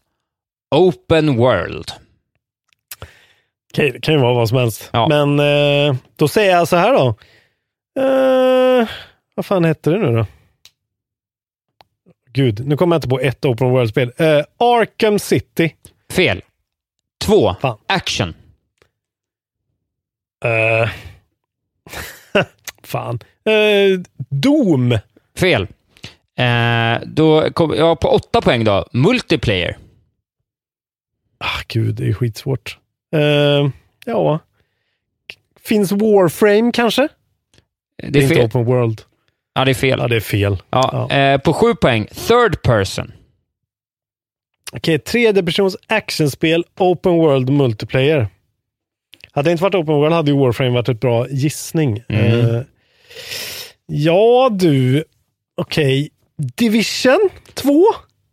Speaker 6: Open World.
Speaker 5: okej, det kan ju vara vad som helst.
Speaker 6: Ja.
Speaker 5: Men eh, då säger jag så här då. Vad fan hette det nu då? Gud, nu kommer jag inte på ett open world-spel. Eh, Arkham City.
Speaker 6: Fel. Två.
Speaker 5: Fan.
Speaker 6: Action.
Speaker 5: Eh, fan. Eh, Doom.
Speaker 6: Fel. Eh, då kom, ja, på åtta poäng då. Multiplayer.
Speaker 5: Ah, gud, det är skitsvårt. Eh, ja. Finns Warframe kanske?
Speaker 6: Det är
Speaker 5: inte open world.
Speaker 6: Ja, det är fel.
Speaker 5: Ja, det är fel.
Speaker 6: Ja,
Speaker 5: Ja.
Speaker 6: Eh, på sju poäng. Third person.
Speaker 5: Okej, tredje persons actionspel, open world multiplayer. Hade det inte varit open world hade ju Warframe varit ett bra gissning.
Speaker 6: Mm.
Speaker 5: Eh, ja du, okej. Division 2?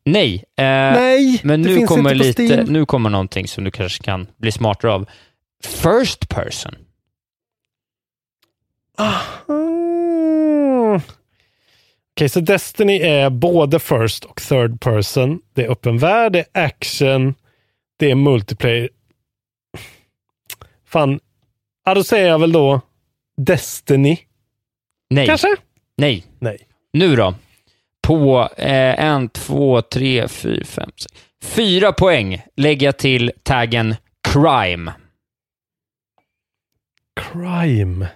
Speaker 6: Nej. Eh,
Speaker 5: Nej,
Speaker 6: men nu kommer, lite, nu kommer någonting som du kanske kan bli smartare av. First person.
Speaker 5: Mm. Okej, så Destiny är både first och third person. Det är öppen värld, det är action, det är multiplayer. Fan, ja, då säger jag väl då Destiny.
Speaker 6: Nej.
Speaker 5: Kanske?
Speaker 6: Nej.
Speaker 5: Nej.
Speaker 6: Nu då. På eh, en, två, tre, fyra, fem, sex. Fyra poäng lägger jag till taggen crime.
Speaker 5: Crime.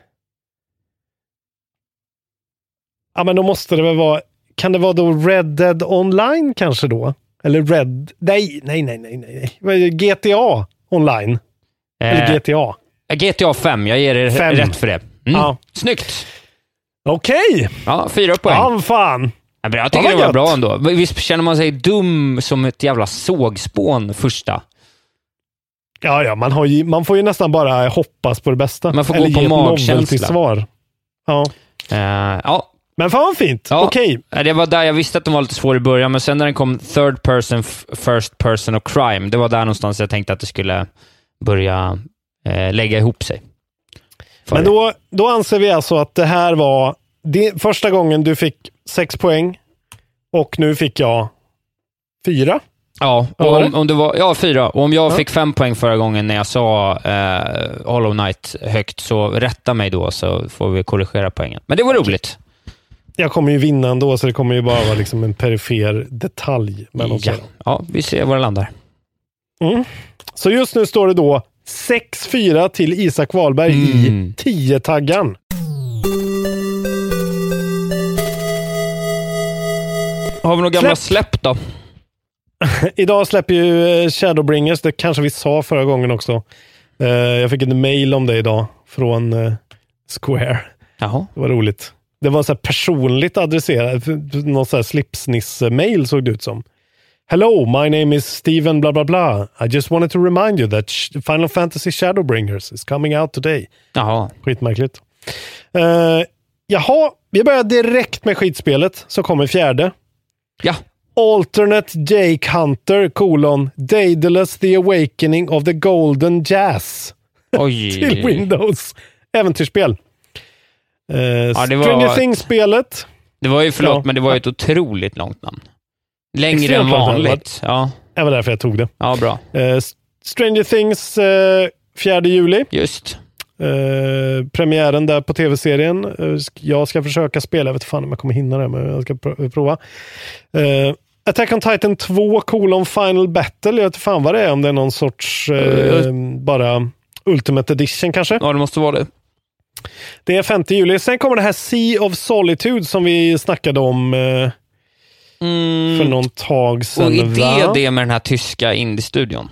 Speaker 5: Ja, men då måste det väl vara... Kan det vara då Red Dead Online kanske då? Eller Red... Nej, nej, nej, nej, nej. Det? GTA Online. Eller
Speaker 6: Eh,
Speaker 5: GTA.
Speaker 6: GTA 5, jag ger er
Speaker 5: Fem.
Speaker 6: rätt för det. Mm.
Speaker 5: Ja.
Speaker 6: Snyggt!
Speaker 5: Okej!
Speaker 6: Ja, fyra poäng.
Speaker 5: Ja, fan.
Speaker 6: Jag tycker det var
Speaker 5: gött.
Speaker 6: bra ändå. Visst känner man sig dum som ett jävla sågspån första?
Speaker 5: Ja, ja, man, ju, man får ju nästan bara hoppas på det bästa.
Speaker 6: Man får gå
Speaker 5: Eller
Speaker 6: på
Speaker 5: ge ett
Speaker 6: magkänsla.
Speaker 5: novelty-svar. Ja.
Speaker 6: Eh, ja,
Speaker 5: Men fan vad fint.
Speaker 6: Ja.
Speaker 5: Okej.
Speaker 6: Ja, Det var där jag visste att de var lite svåra i början, men sen när den kom third person, first person och crime, det var där någonstans jag tänkte att det skulle börja eh, lägga ihop sig. För
Speaker 5: Men då, då anser vi alltså att det här var det, första gången du fick sex poäng och nu fick jag fyra.
Speaker 6: Ja, om, om det var, ja, fyra. Och om jag
Speaker 5: Ja.
Speaker 6: fick fem poäng förra gången när jag sa eh, Hollow Knight högt, så rätta mig då så får vi korrigera poängen. Men det var roligt.
Speaker 5: Jag kommer ju vinna ändå, så det kommer ju bara vara liksom en perifer detalj. oss
Speaker 6: Ja. ja, vi ser var det landar.
Speaker 5: Mm. Så just nu står det då 6-4 till Isak Wahlberg
Speaker 6: Mm.
Speaker 5: i 10-taggan.
Speaker 6: Har vi några gamla
Speaker 5: Släpp.
Speaker 6: släpp då?
Speaker 5: Idag släpper ju eh, Shadowbringers, det kanske vi sa förra gången också. Eh, Jag fick en mail om det idag från eh, Square.
Speaker 6: Jaha.
Speaker 5: Det var roligt. Det var så personligt adresserat, någon så här slipsniss-mail såg det ut som. Hello, my name is Steven bla bla bla. I just wanted to remind you that Final Fantasy Shadowbringers is coming out today.
Speaker 6: Jaha.
Speaker 5: Skitmärkligt. Uh, jaha, vi börjar direkt med skitspelet som kommer fjärde.
Speaker 6: Ja.
Speaker 5: Alternate Jake Hunter, kolon, Daedalus the Awakening of the Golden Jazz.
Speaker 6: Oj.
Speaker 5: till Windows. Äventyrsspel. Eh,
Speaker 6: var
Speaker 5: Stranger Things-spelet.
Speaker 6: Det var ju, förlåt,
Speaker 5: Ja.
Speaker 6: men det var ju ett otroligt långt namn. Längre
Speaker 5: Extremt
Speaker 6: än vanligt. Ja,
Speaker 5: Det var därför jag tog det.
Speaker 6: ja bra.
Speaker 5: Eh, Stranger Things eh, 4 juli.
Speaker 6: Just.
Speaker 5: Eh, premiären där på tv-serien. Eh, jag ska försöka spela, jag vet fan om jag kommer hinna det, men jag ska pr- prova. Eh, Attack on Titan 2, kolon Final Battle. Jag vet fan vad det är, om det är någon sorts eh, bara Ultimate Edition kanske.
Speaker 6: Ja, det måste vara det.
Speaker 5: Det är 5 juli. Sen kommer det här Sea of Solitude som vi snackade om eh, för någon tag sedan.
Speaker 6: Mm. Och är det det med den här tyska indie-studion?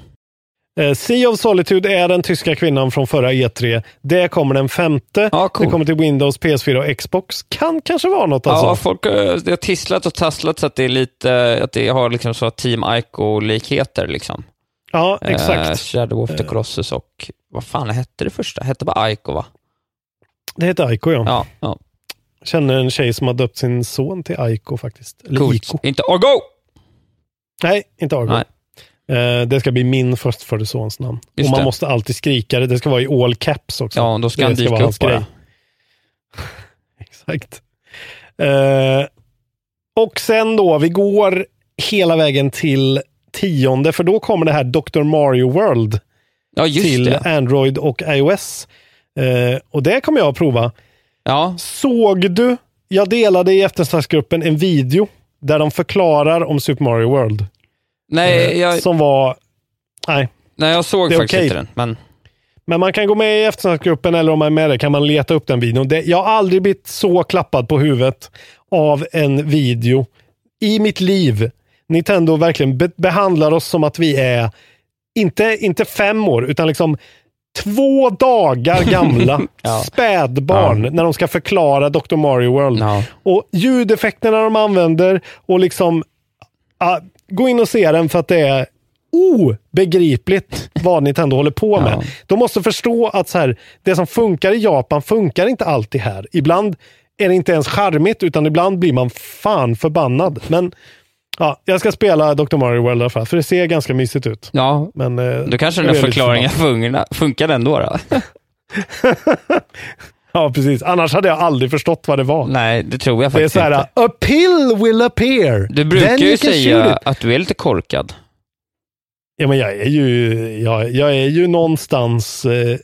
Speaker 5: Eh, sea of Solitude är den tyska kvinnan från förra E3. Det kommer den femte.
Speaker 6: Ja, cool.
Speaker 5: Det kommer till Windows, PS4 och Xbox. Kan kanske vara något alltså.
Speaker 6: Ja, folk eh, det har tisslat och tasslat så att det är lite, att det har liksom så Team Ico-likheter liksom.
Speaker 5: Ja,
Speaker 6: Eh,
Speaker 5: exakt.
Speaker 6: Shadow of the Colossus och, vad fan hette det första? Hette bara Ico va?
Speaker 5: Det heter Aiko ja.
Speaker 6: Ja, ja.
Speaker 5: Känner en tjej som har döpt sin son till Aiko faktiskt. Eller
Speaker 6: Coolt.
Speaker 5: Iko.
Speaker 6: Inte Argo!
Speaker 5: Nej, inte Argo.
Speaker 6: Nej.
Speaker 5: Eh, det ska bli min förstfödde sons namn.
Speaker 6: Just
Speaker 5: och man
Speaker 6: det.
Speaker 5: måste alltid skrika det. Det ska vara i all caps också.
Speaker 6: Ja, då ska han dyka
Speaker 5: vara
Speaker 6: upp bara.
Speaker 5: Exakt. Eh, och sen då, vi går hela vägen till tionde, för då kommer det här Dr. Mario World
Speaker 6: Ja,
Speaker 5: till
Speaker 6: det.
Speaker 5: Android och iOS. Eh, och det kommer jag att prova.
Speaker 6: Ja,
Speaker 5: Såg du, jag delade i eftersnacksgruppen en video där de förklarar om Super Mario World.
Speaker 6: nej,
Speaker 5: Eh,
Speaker 6: jag,
Speaker 5: Som var, nej,
Speaker 6: nej, jag såg faktiskt
Speaker 5: okej.
Speaker 6: inte den. Men
Speaker 5: Men man kan gå med i eftersnacksgruppen eller om man är med där kan man leta upp den videon. Det, jag har aldrig blivit så klappad på huvudet av en video i mitt liv. Nintendo verkligen be behandlar oss som att vi är, inte, inte fem år, utan liksom två dagar gamla
Speaker 6: Ja.
Speaker 5: spädbarn när de ska förklara Dr. Mario World.
Speaker 6: Ja.
Speaker 5: Och ljudeffekterna de använder och liksom ah, gå in och se den för att det är obegripligt vad Nintendo håller på med.
Speaker 6: Ja.
Speaker 5: De måste förstå att så här, det som funkar i Japan funkar inte alltid här. Ibland är det inte ens charmigt utan ibland blir man fan förbannad. Men ja, jag ska spela Dr. Mario World i alla fall för det ser ganska mysigt ut.
Speaker 6: ja,
Speaker 5: Men, eh,
Speaker 6: då kanske den här
Speaker 5: är lite
Speaker 6: förklaringen funkar, funkar ändå då?
Speaker 5: Ja, precis. Annars hade jag aldrig förstått vad det var.
Speaker 6: Nej, det tror jag
Speaker 5: det är
Speaker 6: faktiskt
Speaker 5: så här,
Speaker 6: inte.
Speaker 5: a pill will appear.
Speaker 6: Du brukar ju säga
Speaker 5: it."
Speaker 6: att du är lite korkad.
Speaker 5: Ja, men jag är ju, jag, jag är ju någonstans eh,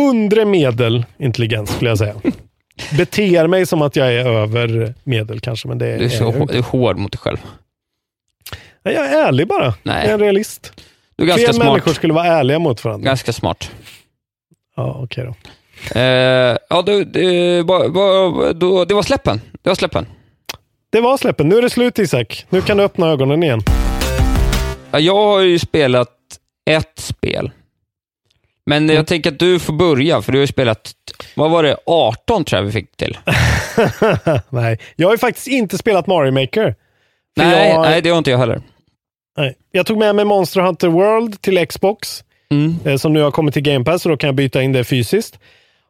Speaker 5: undre medel intelligens skulle jag säga. Beter mig som att jag är över medel kanske, men det
Speaker 6: Du är, så,
Speaker 5: inte.
Speaker 6: du är hård mot dig själv.
Speaker 5: Nej, Jag är ärlig bara.
Speaker 6: Nej.
Speaker 5: Jag är en realist.
Speaker 6: Du är ganska
Speaker 5: Fler
Speaker 6: smart.
Speaker 5: människor skulle vara ärliga mot varandra.
Speaker 6: Ganska smart.
Speaker 5: Ja, okej då.
Speaker 6: Eh, ja, du, det, va- va- då, det var släppen. Det var släppen.
Speaker 5: Det var släppen. Nu är det slut Isak. Nu kan du öppna ögonen igen.
Speaker 6: Ja, jag har ju spelat ett spel. Men
Speaker 5: Mm.
Speaker 6: jag tänker att du får börja, för du har ju spelat, vad var det, 18 tror jag vi fick till.
Speaker 5: nej, jag har ju faktiskt inte spelat Mario Maker.
Speaker 6: Nej,
Speaker 5: jag,
Speaker 6: nej, det har inte jag heller.
Speaker 5: nej. jag tog med mig Monster Hunter World till Xbox.
Speaker 6: Mm.
Speaker 5: eh, som nu har kommit till Game Pass, så då kan jag byta in det fysiskt.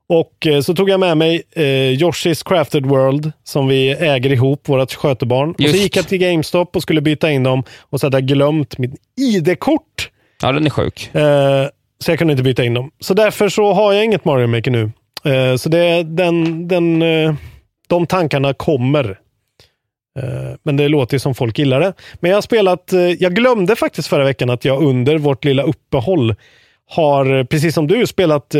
Speaker 5: Och eh, så tog jag med mig eh, Yoshi's Crafted World, som vi äger ihop, vårt skötebarn. Och
Speaker 6: Just.
Speaker 5: så gick jag till GameStop och skulle byta in dem och så hade jag glömt mitt ID-kort.
Speaker 6: Ja, den är sjuk.
Speaker 5: Eh, så jag kunde inte byta in dem. Så därför så har jag inget Mario Maker nu. Eh, så det, den, den, eh, de tankarna kommer. Eh, men det låter ju som folk gillar det. Men jag har spelat, jag glömde faktiskt förra veckan att jag under vårt lilla uppehåll har, precis som du, spelat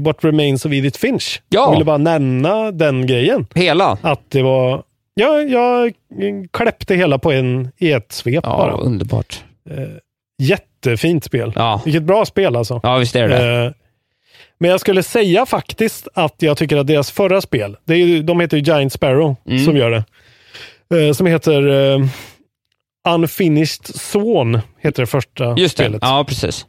Speaker 5: What Remains of Edith Finch.
Speaker 6: Ja.
Speaker 5: Jag ville bara nämna den grejen.
Speaker 6: Hela?
Speaker 5: Att det var, ja, jag kläppte hela på en, i ett svep
Speaker 6: Ja,
Speaker 5: bara.
Speaker 6: underbart.
Speaker 5: Jättefint spel.
Speaker 6: Ja.
Speaker 5: Vilket bra spel alltså.
Speaker 6: Ja, visst är det det.
Speaker 5: Eh, Men jag skulle säga faktiskt att jag tycker att deras förra spel, det är de heter ju Giant Sparrow
Speaker 6: Mm.
Speaker 5: som gör det. Eh, Som heter eh, Unfinished Swan, heter det första
Speaker 6: Just det,
Speaker 5: spelet.
Speaker 6: ja precis.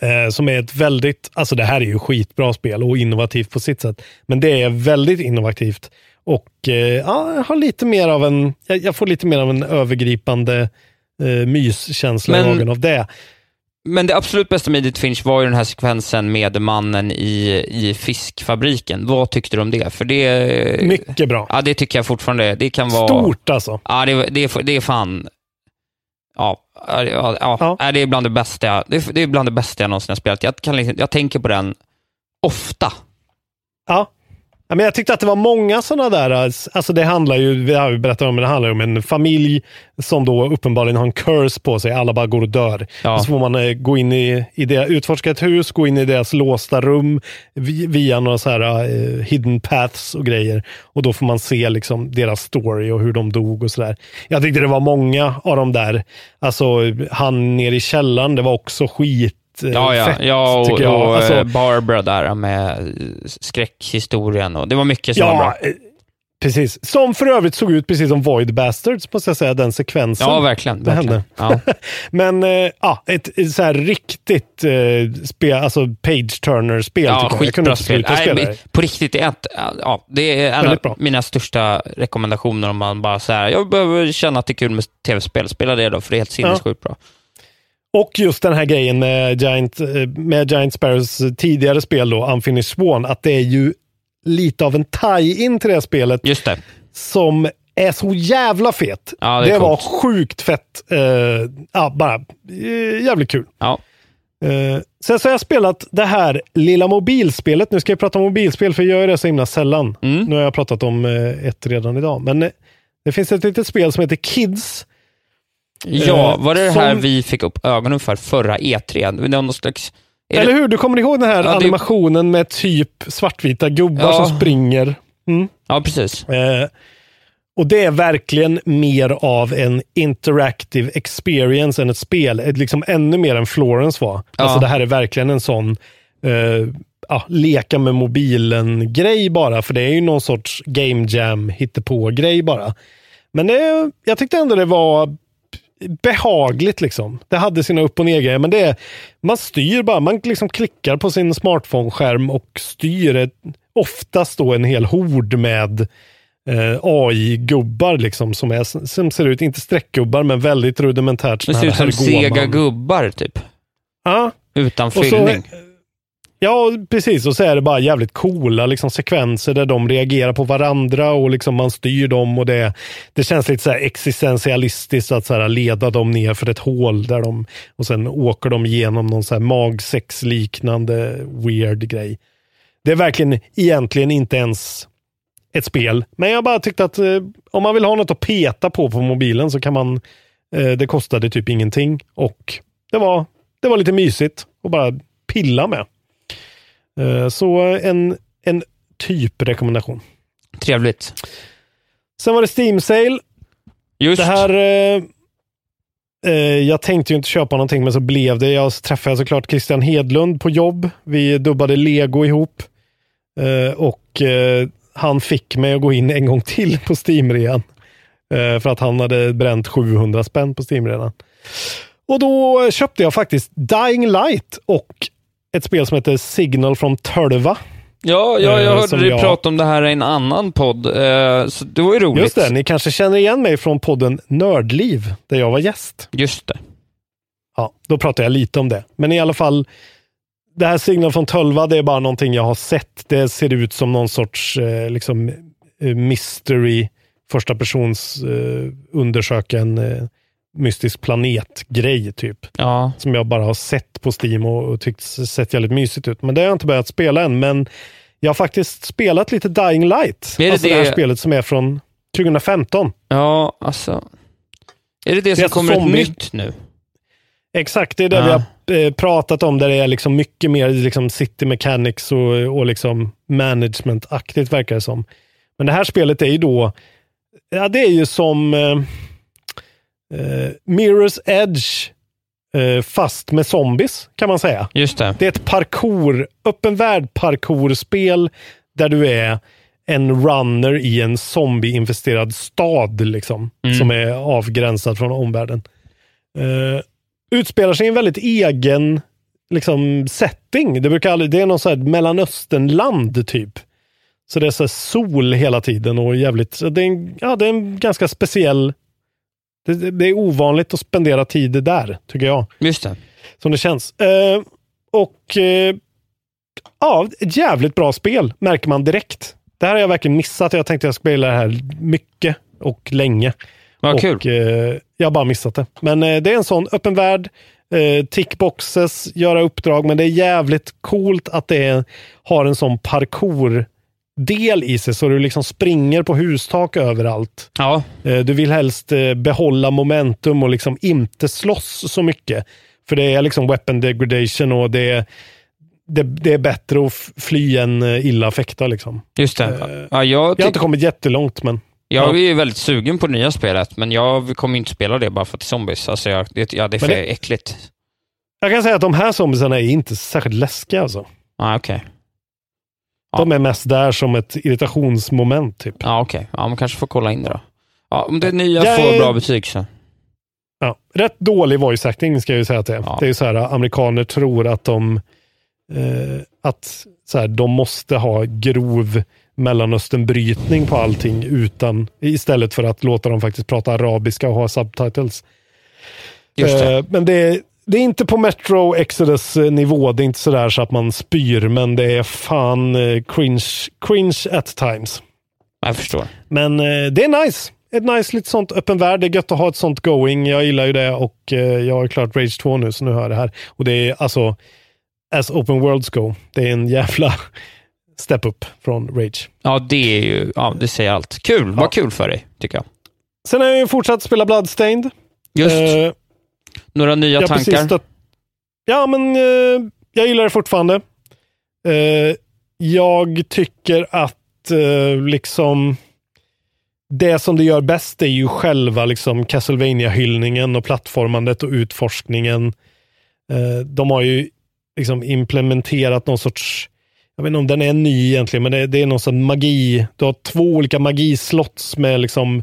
Speaker 5: Eh, Som är ett väldigt, alltså det här är ju skitbra spel och innovativt på sitt sätt. Men det är väldigt innovativt. Och eh, ja, har lite mer av en, jag, jag får lite mer av en övergripande eh, myskänsla i
Speaker 6: Men-
Speaker 5: magen av det.
Speaker 6: Men det absolut bästa med Edith Finch var ju den här sekvensen med mannen i, i fiskfabriken. Vad tyckte du om det? För det...
Speaker 5: Mycket bra.
Speaker 6: Ja, det tycker jag fortfarande. Det kan vara...
Speaker 5: Stort alltså.
Speaker 6: Ja, det, det, är- det är fan... Ja, ja, ja, ja. Det är bland det bästa det är, det är bland det bästa jag någonsin har spelat. Jag, kan, liksom- jag tänker på den ofta.
Speaker 5: Ja. Ja, men jag tyckte att det var många sådana där, alltså det handlar ju, vi har ju berättat om det, det handlar om en familj som då uppenbarligen har en curse på sig, alla bara går och dör.
Speaker 6: Ja.
Speaker 5: Så får man eh, gå in i, i det, utforska ett hus, gå in i deras låsta rum vi- via några så här eh, hidden paths och grejer. Och då får man se liksom deras story och hur de dog och sådär. Jag tyckte det var många av de där, alltså han nere i källaren, det var också skit. Eh,
Speaker 6: Ja, ja,
Speaker 5: fett,
Speaker 6: ja och,
Speaker 5: tycker jag.
Speaker 6: och
Speaker 5: Alltså-
Speaker 6: eh, Barbara där med skräckhistorien. Och det var mycket som var bra.
Speaker 5: Ja, eh, precis. Som för övrigt såg ut precis som Void Bastards, måste jag säga, den sekvensen.
Speaker 6: Ja, verkligen.
Speaker 5: Det
Speaker 6: verkligen.
Speaker 5: hände.
Speaker 6: Ja.
Speaker 5: Men ja, ett, ett så här riktigt eh, spel, alltså page turner-spel.
Speaker 6: Ja, skitbra spel. Nej, men på riktigt, det är, ett, ja, det är en
Speaker 5: Väldigt bra.
Speaker 6: av mina största rekommendationer om man bara så här, jag behöver känna att det är kul med tv-spel. Spela det då, för det är helt sinnessjukt bra.
Speaker 5: Och just den här grejen med Giant, eh, med Giant Sparrows tidigare spel då, Unfinished Swan, att det är ju lite av en tie-in till det här spelet.
Speaker 6: Just det.
Speaker 5: Som är så jävla fet.
Speaker 6: Ja, det är
Speaker 5: var sjukt fett. Eh, ja, bara eh, jävligt kul.
Speaker 6: Ja.
Speaker 5: Eh, sen så har jag spelat det här lilla mobilspelet. Nu ska jag prata om mobilspel för jag gör det så himla sällan.
Speaker 6: Mm.
Speaker 5: Nu har jag pratat om ett redan idag. Men det finns ett litet spel som heter Kids.
Speaker 6: Ja,
Speaker 5: Eh,
Speaker 6: var det det
Speaker 5: som-
Speaker 6: här vi fick upp ögonen för förra E3? Det var någon slags...
Speaker 5: Eller hur? Du kommer ihåg den här
Speaker 6: Ja, det-
Speaker 5: animationen med typ svartvita gubbar
Speaker 6: Ja.
Speaker 5: som springer? Mm.
Speaker 6: Ja, precis.
Speaker 5: Eh, och det är verkligen mer av en interactive experience än ett spel. Liksom ännu mer än Florence var. Alltså det här är verkligen en sån eh, ja, leka med mobilen-grej bara. För det är ju någon sorts game jam hittepå-grej bara. Men det, jag tyckte ändå det var behagligt liksom. Det hade sina upp och ner men det är, man styr bara. Man liksom klickar på sin smartphone-skärm och styr ett, oftast då en hel hord med eh, AI-gubbar liksom som, är, som ser ut, inte streckgubbar, men väldigt rudimentärt.
Speaker 6: Det ser ut som sega gubbar, typ.
Speaker 5: Ja.
Speaker 6: Utan
Speaker 5: Och så-
Speaker 6: fyllning.
Speaker 5: Ja, precis. Och så är det bara jävligt coola liksom, sekvenser där de reagerar på varandra och liksom man styr dem. och Det, det känns lite så här existentialistiskt att så här leda dem ner för ett hål där de och sen åker de igenom någon så här magsex-liknande weird grej. Det är verkligen egentligen inte ens ett spel. Men jag bara tyckte att eh, om man vill ha något att peta på på mobilen så kan man, eh, det kostade typ ingenting och det var, det var lite mysigt att bara pilla med. Eh, Så en, en typ rekommendation.
Speaker 6: Trevligt.
Speaker 5: Sen var det Steam Sale.
Speaker 6: Just.
Speaker 5: Det här... Eh, eh, jag tänkte ju inte köpa någonting, men så blev det. Jag träffade såklart Christian Hedlund på jobb. Vi dubbade lego ihop. Eh, och eh, han fick mig att gå in en gång till på Steam-rean. Eh, för att han hade bränt 700 spänn på Steam redan. Och då köpte jag faktiskt Dying Light och ett spel som heter Signal från Tölva.
Speaker 6: Ja, ja, jag
Speaker 5: Eh,
Speaker 6: hörde dig
Speaker 5: jag-
Speaker 6: prata om det här i en annan podd, eh, så det var ju roligt.
Speaker 5: Just det, ni kanske känner igen mig från podden Nördliv, där jag var gäst.
Speaker 6: Just det.
Speaker 5: Ja, då pratar jag lite om det. Men i alla fall, det här Signal från Tölva, det är bara någonting jag har sett. Det ser ut som någon sorts eh, liksom, mystery, första persons undersöka en eh, mystisk planet-grej typ.
Speaker 6: Ja.
Speaker 5: Som jag bara har sett på Steam och, och tyckt sett jävligt mysigt ut. Men det har jag inte börjat spela än. Men jag har faktiskt spelat lite Dying Light.
Speaker 6: Är det
Speaker 5: alltså det här
Speaker 6: det-
Speaker 5: spelet som är från 2015.
Speaker 6: Ja, alltså. Är det det
Speaker 5: är
Speaker 6: som
Speaker 5: alltså
Speaker 6: kommer
Speaker 5: zombie-
Speaker 6: ett nytt nu?
Speaker 5: Exakt, det är det
Speaker 6: Ja.
Speaker 5: vi har eh, pratat om. Där det är liksom mycket mer liksom city mechanics och, och liksom management-aktigt verkar det som. Men det här spelet är ju då, ja det är ju som eh, eh, Mirror's Edge eh, fast med zombies kan man säga.
Speaker 6: Just det.
Speaker 5: Det är ett parkour, öppen värld parkourspel där du är en runner i en zombie-infesterad stad liksom,
Speaker 6: Mm.
Speaker 5: som är avgränsad från omvärlden. Uh, utspelar sig i en väldigt egen liksom, setting. Det, brukar aldrig, det är någon så här mellanösternland typ. Så det är så sol hela tiden och jävligt, det är en, ja, det är en ganska speciell, det, det är ovanligt att spendera tid där, tycker jag.
Speaker 6: Just det.
Speaker 5: som det känns. Eh, och eh, ja, ett jävligt bra spel märker man direkt. Det här har jag verkligen missat. Jag tänkte jag spela det här mycket och länge.
Speaker 6: Vad
Speaker 5: och,
Speaker 6: kul.
Speaker 5: Eh, jag har bara missat det. Men eh, det är en sån öppen värld, eh, tickboxes, göra uppdrag, men det är jävligt coolt att det är, har en sån parkour del i sig, så du liksom springer på hustak överallt.
Speaker 6: Ja.
Speaker 5: Eh, Du vill helst eh, behålla momentum och liksom inte slåss så mycket. För det är liksom weapon degradation och det är, det, det är bättre att fly än eh, illa fäkta. Liksom.
Speaker 6: Just det. Ja, jag,
Speaker 5: Jag har inte kommit jättelångt, men
Speaker 6: jag
Speaker 5: ja.
Speaker 6: är ju väldigt sugen på det nya spelet, men jag kommer inte spela det bara för att det är zombies. Alltså jag, det, ja, det är för
Speaker 5: det-
Speaker 6: äckligt.
Speaker 5: jag kan säga att de här zombiesarna är inte särskilt läskiga. Alltså.
Speaker 6: Ah, okej.
Speaker 5: De är mest där som ett irritationsmoment. Typ.
Speaker 6: Ja, okej. Ja, man kanske får kolla in det då. Ja, om det nya
Speaker 5: Jag
Speaker 6: får
Speaker 5: är-
Speaker 6: bra betyg så.
Speaker 5: Ja, rätt dålig voice acting ska jag ju säga att det är. Det är ju så här, amerikaner tror att de eh, att så här, de måste ha grov Mellanösternbrytning på allting utan, istället för att låta dem faktiskt prata arabiska och ha subtitles.
Speaker 6: Just det.
Speaker 5: Eh, men det är, det är inte på Metro Exodus eh, nivå. Det är inte sådär så att man spyr, men det är fan eh, cringe, cringe at times.
Speaker 6: Jag förstår.
Speaker 5: Men eh, det är nice. Ett nice lite sånt öppen värld. Det är gött att ha ett sånt going. Jag gillar ju det och jag har klart Rage 2 nu, så nu hör jag det här. Och det är alltså, as open worlds go, det är en jävla step up från Rage.
Speaker 6: Ja, det är ju, ja, det säger allt. Kul, vad kul för dig, tycker jag.
Speaker 5: Sen har jag ju fortsatt spela Bloodstained.
Speaker 6: Just.
Speaker 5: Eh,
Speaker 6: Några nya
Speaker 5: jag
Speaker 6: tankar?
Speaker 5: precis stött- Ja, men eh, jag gillar det fortfarande. Eh, jag tycker att eh, liksom det som det gör bäst är ju själva liksom Castlevania-hyllningen och plattformandet och utforskningen. Eh, de har ju liksom implementerat någon sorts, jag vet inte om den är ny egentligen, men det, det är någon sorts magi. Du har två olika magislots med liksom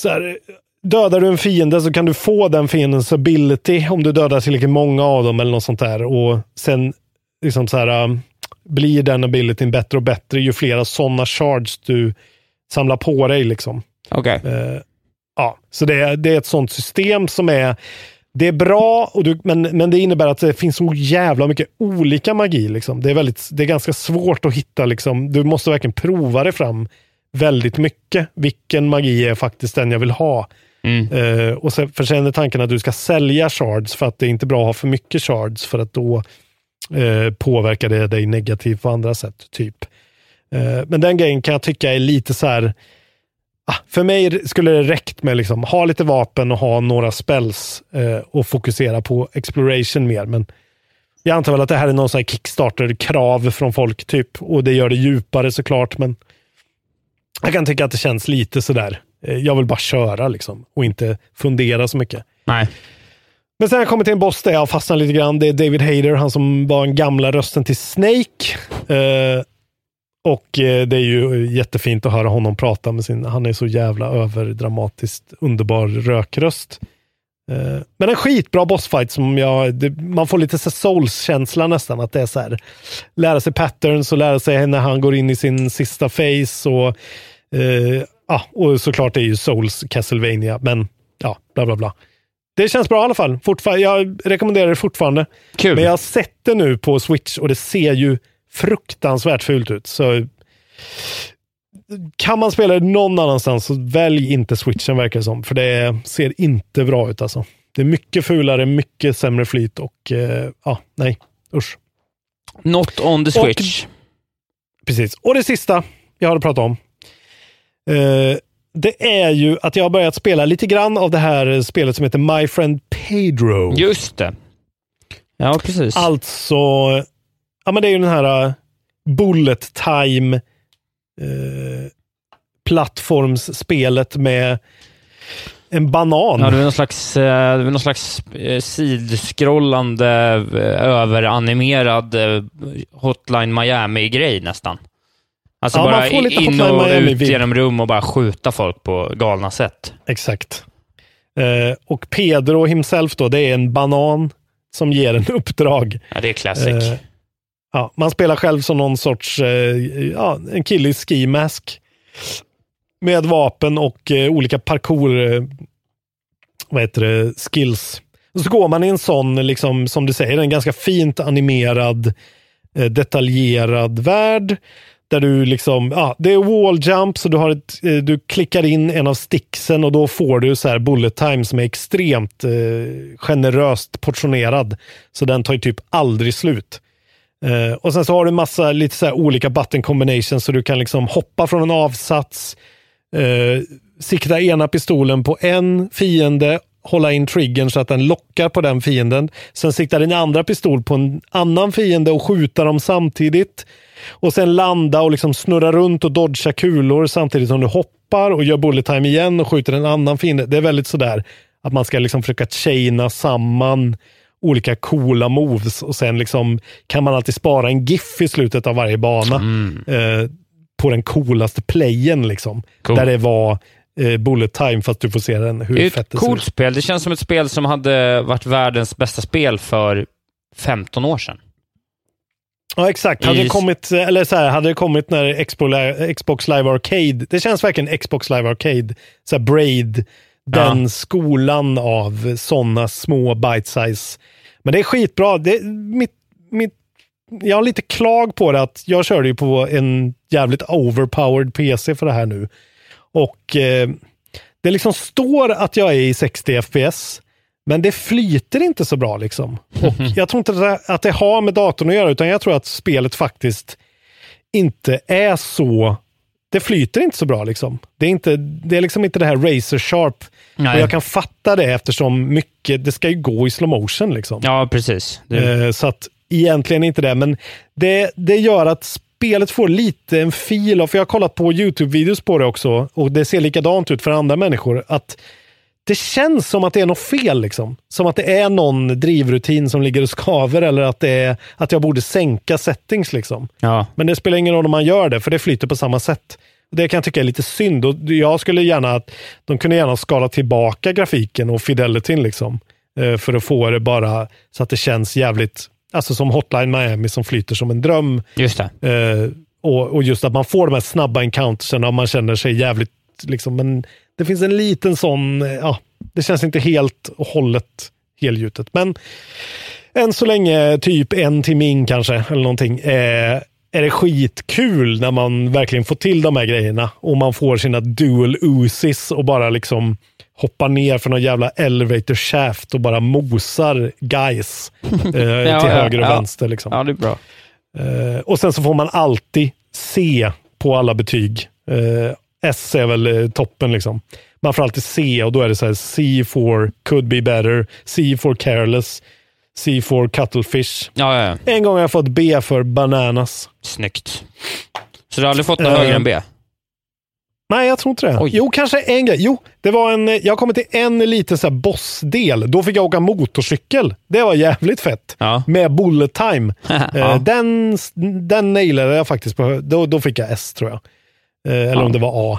Speaker 5: så här, dödar du en fiende så kan du få den fiendens ability om du dödar tillräckligt många av dem eller något sånt där. Och sen liksom så här, um, blir den abilityn bättre och bättre ju flera sådana shards du samlar på dig. Liksom.
Speaker 6: Okej.
Speaker 5: Eh, ja, så det är, det är ett sånt system som är det är bra, och du, men, men det innebär att det finns så jävla mycket olika magi. Liksom. Det, är väldigt, det är ganska svårt att hitta, liksom, du måste verkligen prova det fram väldigt mycket. Vilken magi är faktiskt den jag vill ha? Uh, och sen, för sen är tanken att du ska sälja shards för att det är inte bra att ha för mycket shards för att då uh, påverkar det dig negativt på andra sätt. typ. Uh, men den grejen kan jag tycka är lite så här, ah, för mig skulle det räckt med liksom, ha lite vapen och ha några spells och fokusera på exploration mer. Men jag antar väl att det här är någon sån Kickstarter-krav från folk typ och det gör det djupare såklart. Men jag kan tycka att det känns lite sådär. Eh, jag vill bara köra liksom och inte fundera så mycket.
Speaker 6: Nej.
Speaker 5: Men sen har jag kommit till en boss där jag fastnar lite grann. Det är David Hayter, han som var den gamla rösten till Snake. Eh, och eh, det är ju jättefint att höra honom prata med sin, han är så jävla överdramatiskt underbar rökröst. Eh, men en skitbra bossfight som jag, det, man får lite souls-känsla nästan. Att det är så här, lära sig patterns och lära sig när han går in i sin sista phase. Och, eh, ja, och såklart är ju souls Castlevania, men ja, bla bla bla. Det känns bra i alla fall. Fortfar- jag rekommenderar det fortfarande.
Speaker 6: Kul.
Speaker 5: Men jag har sett det nu på Switch och det ser ju fruktansvärt fult ut. Så kan man spela det någon annanstans så välj inte switchen verkar det som. För det ser inte bra ut alltså. Det är mycket fulare, mycket sämre flyt och eh, ja, nej, usch.
Speaker 6: Not on the
Speaker 5: Och-
Speaker 6: switch.
Speaker 5: Precis. Och det sista jag har att prata om. Eh, det är ju att jag har börjat spela lite grann av det här spelet som heter My Friend Pedro.
Speaker 6: Just det. Ja, precis.
Speaker 5: Alltså, ja men det är ju den här uh, Bullet Time eh, plattformsspelet med en banan.
Speaker 6: Ja, det är någon slags, eh, någon slags eh, sidskrollande, eh, överanimerad eh, Hotline Miami-grej nästan. Alltså
Speaker 5: Ja,
Speaker 6: bara
Speaker 5: får lite
Speaker 6: in och ut genom rum och bara skjuta folk på galna sätt.
Speaker 5: Exakt. Eh, och Pedro himself då, det är en banan som ger en uppdrag.
Speaker 6: Ja, det är classic.
Speaker 5: Eh, ja, man spelar själv som någon sorts, eh, ja, en kille i ski mask. Med vapen och eh, olika parkour, eh, vad heter det, skills. Och så går man i en sån, liksom, som du säger, en ganska fint animerad, eh, detaljerad värld. Där du liksom, ja, det är wall jump, så du, har ett, eh, du klickar in en av sticksen och då får du så här bullet time som är extremt eh, generöst portionerad. Så den tar ju typ aldrig slut. Eh, och sen så har du massa lite så här olika button combinations så du kan liksom hoppa från en avsats, eh, sikta ena pistolen på en fiende, hålla in triggern så att den lockar på den fienden. Sen sikta din andra pistol på en annan fiende och skjuta dem samtidigt. Och sen landa och liksom snurra runt och dodga kulor samtidigt som du hoppar och gör bullet time igen och skjuter en annan fiende. Det är väldigt sådär att man ska liksom försöka chaina samman olika coola moves och sen liksom kan man alltid spara en GIF i slutet av varje bana. Eh, på den coolaste playen liksom.
Speaker 6: Cool.
Speaker 5: Där det var eh, bullet time fast du får se den hur
Speaker 6: Det är
Speaker 5: fett
Speaker 6: ett
Speaker 5: det
Speaker 6: coolt spel. Det känns som ett spel som hade varit världens bästa spel för 15 år sedan.
Speaker 5: Ja, exakt. Hade det kommit, eller så här, hade det kommit när Xbox, Xbox Live Arcade, det känns verkligen Xbox Live Arcade, så här Braid, den
Speaker 6: Ja.
Speaker 5: skolan av sådana små bite size. Men det är skitbra. Det, mitt, mitt, jag har lite klag på det att jag körde ju på en jävligt overpowered PC för det här nu. Och eh, det liksom står att jag är i 60 FPS, men det flyter inte så bra liksom. Och jag tror inte att det, har med datorn att göra, utan jag tror att spelet faktiskt inte är så det flyter inte så bra. Liksom. Det, är inte, det är liksom inte det här razor sharp.
Speaker 6: Nej.
Speaker 5: Och jag kan fatta det eftersom mycket, det ska ju gå i slow motion. Liksom.
Speaker 6: Ja, precis. Det,
Speaker 5: Eh, så att egentligen inte det, men det, det gör att spelet får lite en fil av, för jag har kollat på YouTube-videos på det också och det ser likadant ut för andra människor. Att det känns som att det är något fel. Liksom. Som att det är någon drivrutin som ligger och skaver eller att, det är, att jag borde sänka settings. Liksom.
Speaker 6: ja.
Speaker 5: Men det spelar ingen roll om man gör det, för det flyter på samma sätt. Det kan jag tycka är lite synd. Och jag skulle gärna att de kunde gärna skala tillbaka grafiken och fidelityn liksom. Eh, För att få det bara så att det känns jävligt, alltså som Hotline Miami som flyter som en dröm.
Speaker 6: Just.
Speaker 5: Eh, Och, och just att man får de här snabba encountersen och man känner sig jävligt, liksom, men det finns en liten sån, eh, ja, det känns inte helt och hållet helgjutet. Men än så länge, typ en timme in kanske, eller någonting, eh, är det skitkul när man verkligen får till de här grejerna och man får sina dual Uzis och bara liksom hoppar ner för någon jävla elevator shaft och bara mosar guys eh, till
Speaker 6: Ja, ja,
Speaker 5: höger och
Speaker 6: ja.
Speaker 5: vänster. Liksom.
Speaker 6: Ja, det är bra.
Speaker 5: Eh, och sen så får man alltid C på alla betyg. Eh, S är väl eh, toppen liksom. Man får alltid C och då är det så här C for could be better, C for careless, C for cuttlefish.
Speaker 6: Ja, ja, ja.
Speaker 5: En gång har jag fått B för bananas.
Speaker 6: Snyggt. Så du har aldrig fått något
Speaker 5: Eh,
Speaker 6: högre än B?
Speaker 5: Nej, jag tror inte det.
Speaker 6: Oj.
Speaker 5: Jo, kanske en grej. Jo, det var en, jag kom till en liten så här bossdel. Då fick jag åka motorcykel. Det var jävligt fett.
Speaker 6: Ja.
Speaker 5: Med bullet time.
Speaker 6: Ja.
Speaker 5: Eh, den, den nailade jag faktiskt. På, då, då fick jag S tror jag. Eh, eller
Speaker 6: Ja.
Speaker 5: om det var A.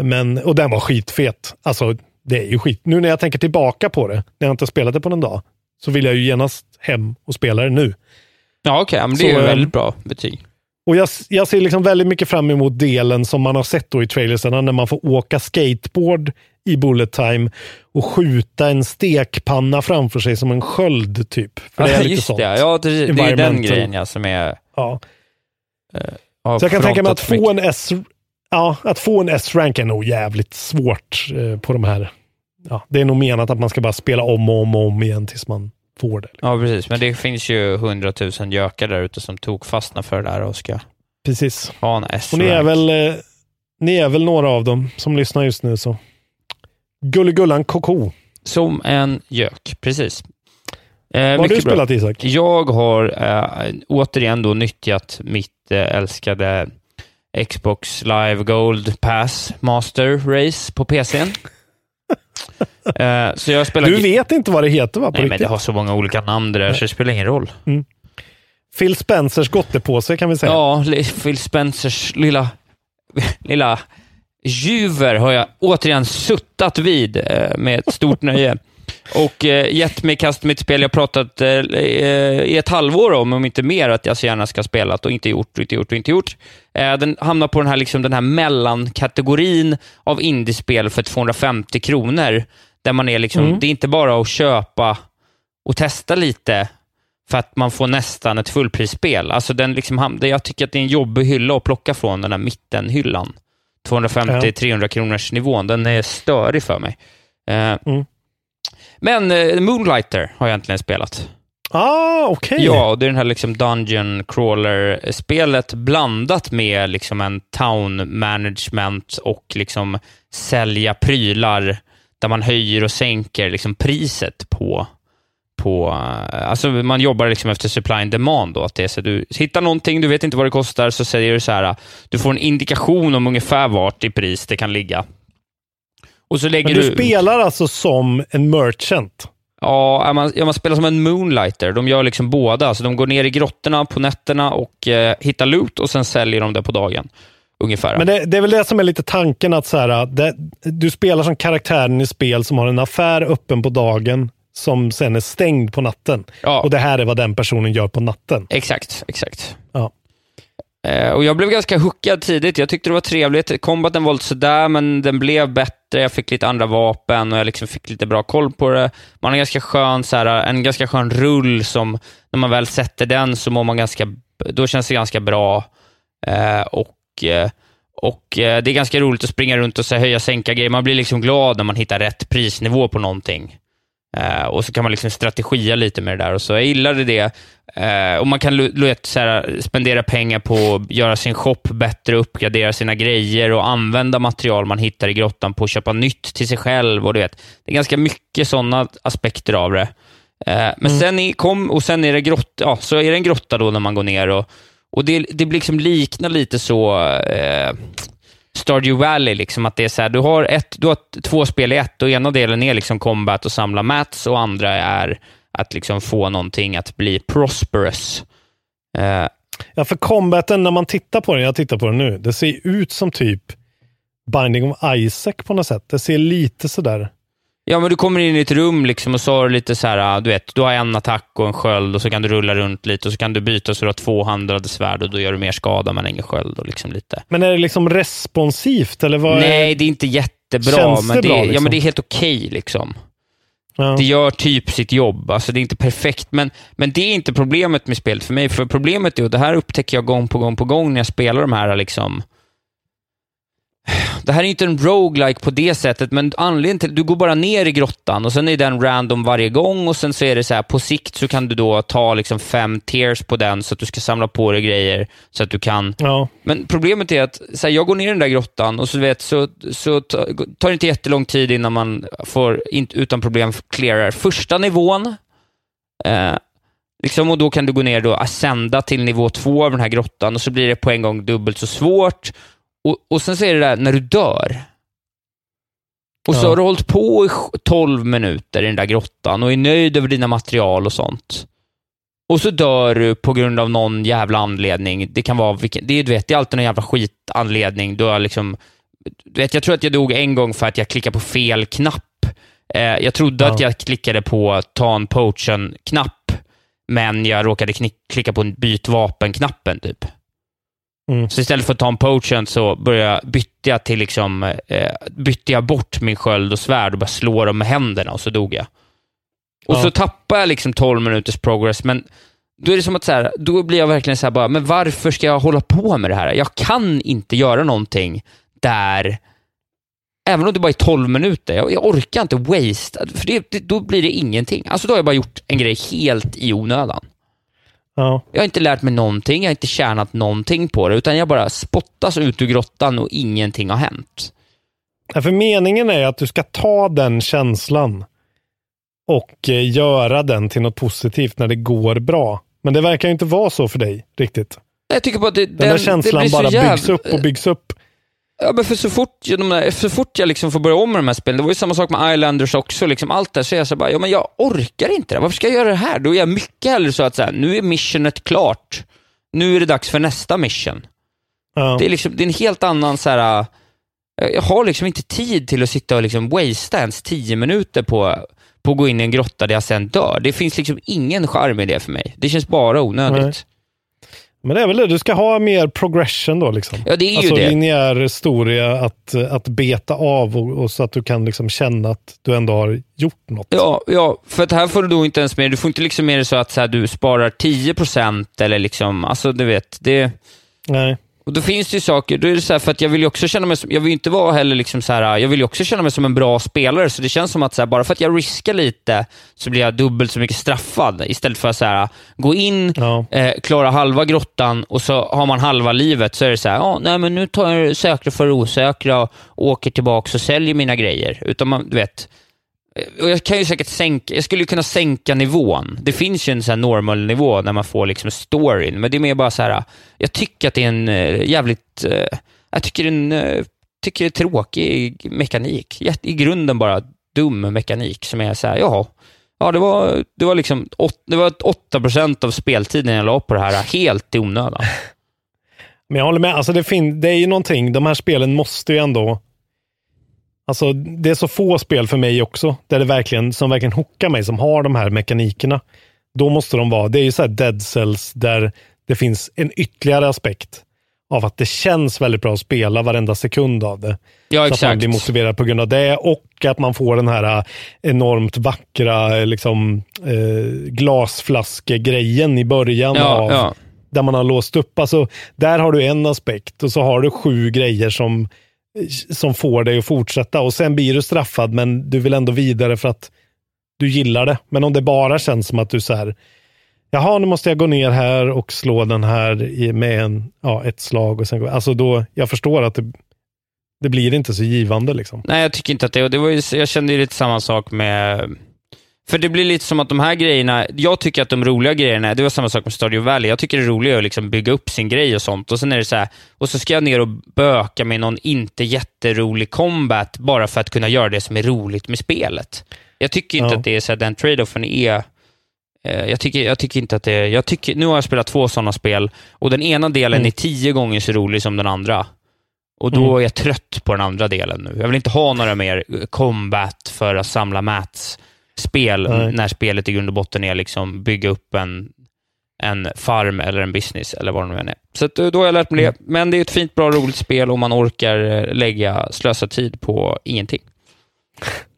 Speaker 5: Men, och den var skitfet. Alltså, det är ju skit. Nu när jag tänker tillbaka på det, när jag inte har spelat det på någon dag, så vill jag ju genast hem och spela det nu.
Speaker 6: Ja, okej. men det är
Speaker 5: Så,
Speaker 6: ju
Speaker 5: eh,
Speaker 6: väldigt bra betyg.
Speaker 5: Och jag, jag ser liksom väldigt mycket fram emot delen som man har sett då i trailersarna när man får åka skateboard i bullet time och skjuta en stekpanna framför sig som en sköld typ. För det är
Speaker 6: Ja,
Speaker 5: lite
Speaker 6: just
Speaker 5: sånt.
Speaker 6: det. Ja, det, det är den grejen ja, som är...
Speaker 5: Ja.
Speaker 6: har
Speaker 5: Så jag kan tänka mig att få
Speaker 6: mycket.
Speaker 5: en S Ja, att få en S-rank är nog jävligt svårt eh, på de här. Ja, det är nog menat att man ska bara spela om och om och om igen tills man får det.
Speaker 6: Ja, precis. Men det finns ju hundratusen gökar där ute som tog fastna för det där och ska
Speaker 5: Precis.
Speaker 6: ha en s
Speaker 5: Och ni är, väl, eh, ni är väl några av dem som lyssnar just nu. så Gulligullan Koko.
Speaker 6: Som en gök, precis. Eh,
Speaker 5: Vad har du
Speaker 6: mycket bra.
Speaker 5: spelat Isak?
Speaker 6: Jag har eh, återigen då nyttjat mitt eh, älskade Xbox Live Gold Pass Master Race på PCn. Eh, så jag spelar...
Speaker 5: Du vet inte vad det heter va? På
Speaker 6: Nej, men
Speaker 5: riktigt?
Speaker 6: det har så många olika namn det där, så det spelar ingen roll.
Speaker 5: Phil Spencers gottepåse kan vi säga.
Speaker 6: Ja, Phil Spencers lilla, lilla juver har jag återigen suttat vid eh, med ett stort nöje. Och eh, gett mig kast med ett spel jag pratat eh, i ett halvår om, om inte mer, att jag så gärna ska spela och inte gjort, och inte gjort och inte gjort. Eh, den hamnar på den här, liksom, den här mellankategorin av indiespel för 250 kronor. Där man är liksom,
Speaker 5: Mm.
Speaker 6: det är inte bara att köpa och testa lite för att man får nästan ett fullprisspel. Alltså den liksom, jag tycker att det är en jobbig hylla att plocka från, den här mittenhyllan. 250-300 kronors nivån. Den är störig för mig. Eh,
Speaker 5: Mm.
Speaker 6: Men eh, Moonlighter har jag egentligen spelat.
Speaker 5: Ah, okej.
Speaker 6: Ja, och det är den här liksom Dungeon Crawler-spelet blandat med liksom en town management och liksom sälja prylar där man höjer och sänker liksom priset på på, eh, alltså man jobbar liksom efter supply and demand då, att det så du hittar någonting, du vet inte vad det kostar, så säger du så här, du får en indikation om ungefär vart i pris det kan ligga. Och så lägger
Speaker 5: Men du spelar alltså som en merchant?
Speaker 6: Ja, ja, man, ja, man spelar som en moonlighter. De gör liksom båda. Så de går ner i grottorna på nätterna och eh, hittar loot och sen säljer de det på dagen. Ungefär.
Speaker 5: Men det, det är väl det som är lite tanken att så här, det, du spelar som karaktären i spel som har en affär öppen på dagen som sen är stängd på natten. Och det här är vad den personen gör på natten.
Speaker 6: Exakt, exakt. Eh, och jag blev ganska hookad tidigt. Jag tyckte det var trevligt. Kombaten var lite sådär, men den blev bättre. Jag fick lite andra vapen och jag liksom fick lite bra koll på det. Man har ganska skön, så här, en ganska skön rull som, när man väl sätter den så mår man ganska, då känns det ganska bra. Eh, och eh, och eh, det är ganska roligt att springa runt och så här, höja sänka grejer. Man blir liksom glad när man hittar rätt prisnivå på någonting. Eh, och så kan man liksom strategia lite med det där. Och så jag gillade det. Eh, och man kan vet, så här, spendera pengar på att göra sin shop bättre, uppgradera sina grejer och använda material man hittar i grottan på att köpa nytt till sig själv. Och du vet, det är ganska mycket sådana aspekter av det. Eh, men sen, i, kom, och sen är det grott, ja, så är det en grotta då när man går ner och, och det, det blir liksom liknar lite så Stardew Valley, liksom, att det är så här, du har, ett, du har två spel i ett och ena delen är liksom combat och samla mats och andra är att liksom få någonting att bli prosperous. Uh.
Speaker 5: Ja, för combaten, när man tittar på den, jag tittar på den nu, det ser ut som typ Binding of Isaac på något sätt. Det ser lite sådär.
Speaker 6: Ja, men du kommer in i ett rum liksom och så har du lite så här, du vet, du har en attack och en sköld och så kan du rulla runt lite och så kan du byta så du har två handlade svärd och då gör du mer skada men ingen sköld och liksom lite.
Speaker 5: Men är det liksom responsivt eller vad
Speaker 6: Nej,
Speaker 5: är...
Speaker 6: det är inte jättebra,
Speaker 5: Känns
Speaker 6: men
Speaker 5: det
Speaker 6: det,
Speaker 5: bra,
Speaker 6: ja,
Speaker 5: liksom?
Speaker 6: men det är helt okej. liksom.
Speaker 5: Ja.
Speaker 6: Det gör typ sitt jobb. Alltså, det är inte perfekt, men, men det är inte problemet med spelet för mig. För Problemet är, och det här upptäcker jag gång på gång på gång när jag spelar de här liksom, det här är inte en roguelike på det sättet, men anledningen till du går bara ner i grottan och sen är den random varje gång och sen så är det så här, på sikt så kan du då ta liksom fem tiers på den så att du ska samla på dig grejer så att du kan
Speaker 5: Ja.
Speaker 6: men problemet är att så här, jag går ner i den där grottan och så, vet, så, så ta- tar det inte jättelång tid innan man får utan problem clearar första nivån. Eh, liksom, och då kan du gå ner och ascenda till nivå två av den här grottan och så blir det på en gång dubbelt så svårt. Och, och sen är det där när du dör. Och så
Speaker 5: Ja.
Speaker 6: har du hållit på i sj- 12 minuter i den där grottan och är nöjd över dina material och sånt. Och så dör du på grund av någon jävla anledning. Det kan vara vilken, det är, du vet, det är alltid någon jävla skitanledning. Du har liksom, du vet, jag tror att jag dog en gång för att jag klickade på fel knapp. Eh, jag trodde
Speaker 5: Ja.
Speaker 6: att jag klickade på ta en potion-knapp, men jag råkade knick, klicka på byt vapen-knappen typ.
Speaker 5: Mm.
Speaker 6: Så istället för att ta en potion så började bytte jag till liksom, eh, bytte jag bort min sköld och svärd och bara slå dem med händerna och så dog jag. Och
Speaker 5: Ja.
Speaker 6: så tappar jag liksom 12 minuters progress, men då är det som att så här, då blir jag verkligen så här bara, men varför ska jag hålla på med det här? Jag kan inte göra någonting där, även om det bara är 12 minuter, jag, jag orkar inte waste, för det, det, då blir det ingenting. Alltså då har jag bara gjort en grej helt i onödan.
Speaker 5: Ja.
Speaker 6: Jag har inte lärt mig någonting, jag har inte tjänat någonting på det, utan jag bara spottas ut ur grottan och ingenting har hänt.
Speaker 5: Ja, För meningen är att du ska ta den känslan och eh, göra den till något positivt när det går bra. Men det verkar ju inte vara så för dig riktigt.
Speaker 6: Jag tycker bara att det,
Speaker 5: Den, där känslan bara
Speaker 6: jävla-
Speaker 5: byggs upp och byggs upp.
Speaker 6: Ja, men för så fort, de så fort jag liksom får börja om med de här spelen, det var ju samma sak med Islanders också, liksom allt där, så är jag så bara, ja men jag orkar inte det. Varför ska jag göra det här? Då är jag mycket hellre så att så här, nu är missionet klart. Nu är det dags för nästa mission.
Speaker 5: Ja.
Speaker 6: Det, är liksom, det är en helt annan så här. jag har liksom inte tid till att sitta och liksom wastea ens tio minuter på, på att gå in i en grotta där jag sen dör. Det finns liksom ingen charm i det för mig. Det känns bara onödigt.
Speaker 5: Men det är väl det, du ska ha mer progression då liksom.
Speaker 6: Ja, det är ju
Speaker 5: alltså
Speaker 6: det.
Speaker 5: linjär historia att, att beta av och, och så att du kan liksom känna att du ändå har gjort något.
Speaker 6: Ja, ja, för att här får du då inte ens med, du får inte liksom med det så att så här, du sparar 10% eller liksom, alltså du vet, det...
Speaker 5: Nej.
Speaker 6: Och då finns det ju saker, då är det så här, för att jag vill ju också känna mig som, jag vill inte vara heller liksom så här, jag vill också känna mig som en bra spelare, så det känns som att så här, bara för att jag riskar lite så blir jag dubbelt så mycket straffad istället för att så här, gå in,
Speaker 5: Ja.
Speaker 6: eh, klara halva grottan och så har man halva livet så är det så här, ja, nej men nu tar jag säkra för osäkra och åker tillbaka och säljer mina grejer. Utan man, du vet, och jag kan ju säkert sänka, jag skulle ju kunna sänka nivån. Det finns ju en sån här normal nivå när man får liksom storyn, men det är mer bara så här, jag tycker att det är en eh, jävligt, eh, jag tycker det är en, eh, tycker det är tråkig mekanik. I grunden bara dum mekanik som är så här, jaha, ja det var, det var liksom, åt, det var 8% av speltiden jag la på det här, helt i onödan.
Speaker 5: Men jag håller med, alltså det, fin- det är ju någonting, de här spelen måste ju ändå... Alltså det är så få spel för mig också, där det verkligen, som verkligen hookar mig, som har de här mekanikerna. Då måste de vara, det är ju så här Dead Cells, där det finns en ytterligare aspekt av att det känns väldigt bra att spela varenda sekund av det.
Speaker 6: Ja,
Speaker 5: så att man
Speaker 6: exakt.
Speaker 5: blir motiverad på grund av det och att man får den här äh, enormt vackra äh, liksom, eh, glasflaskegrejen i början
Speaker 6: Ja,
Speaker 5: av
Speaker 6: ja.
Speaker 5: där man har låst upp. Alltså, där har du en aspekt och så har du sju grejer som, som får dig att fortsätta och sen blir du straffad men du vill ändå vidare för att du gillar det. Men om det bara känns som att du så här, jaha nu måste jag gå ner här och slå den här med en, ja, ett slag och sen gå, alltså då, jag förstår att det, det blir inte så givande liksom.
Speaker 6: Nej, jag tycker inte att det, och det var ju, jag kände ju lite samma sak med för det blir lite som att de här grejerna, jag tycker att de roliga grejerna, det var samma sak med Stardew Valley, jag tycker det är roligare att liksom bygga upp sin grej och sånt. Och sen är det så här, och så ska jag ner och böka med någon inte jätterolig combat bara för att kunna göra det som är roligt med spelet. Jag tycker inte
Speaker 5: Ja.
Speaker 6: att det är så här, den trade-offen är eh, jag tycker, jag tycker inte att det är... Jag tycker, nu har jag spelat två sådana spel och den ena delen
Speaker 5: Mm.
Speaker 6: är tio gånger så rolig som den andra. Och då
Speaker 5: Mm.
Speaker 6: är jag trött på den andra delen nu. Jag vill inte ha några mer combat för att samla mats spel
Speaker 5: Nej.
Speaker 6: när spelet i grund och botten är liksom bygga upp en, en farm eller en business eller vad det nu än är. Så att, eh, då har jag lärt mig
Speaker 5: Mm.
Speaker 6: det. Men det är ett fint, bra, roligt spel och man orkar eh, lägga, slösa tid på ingenting.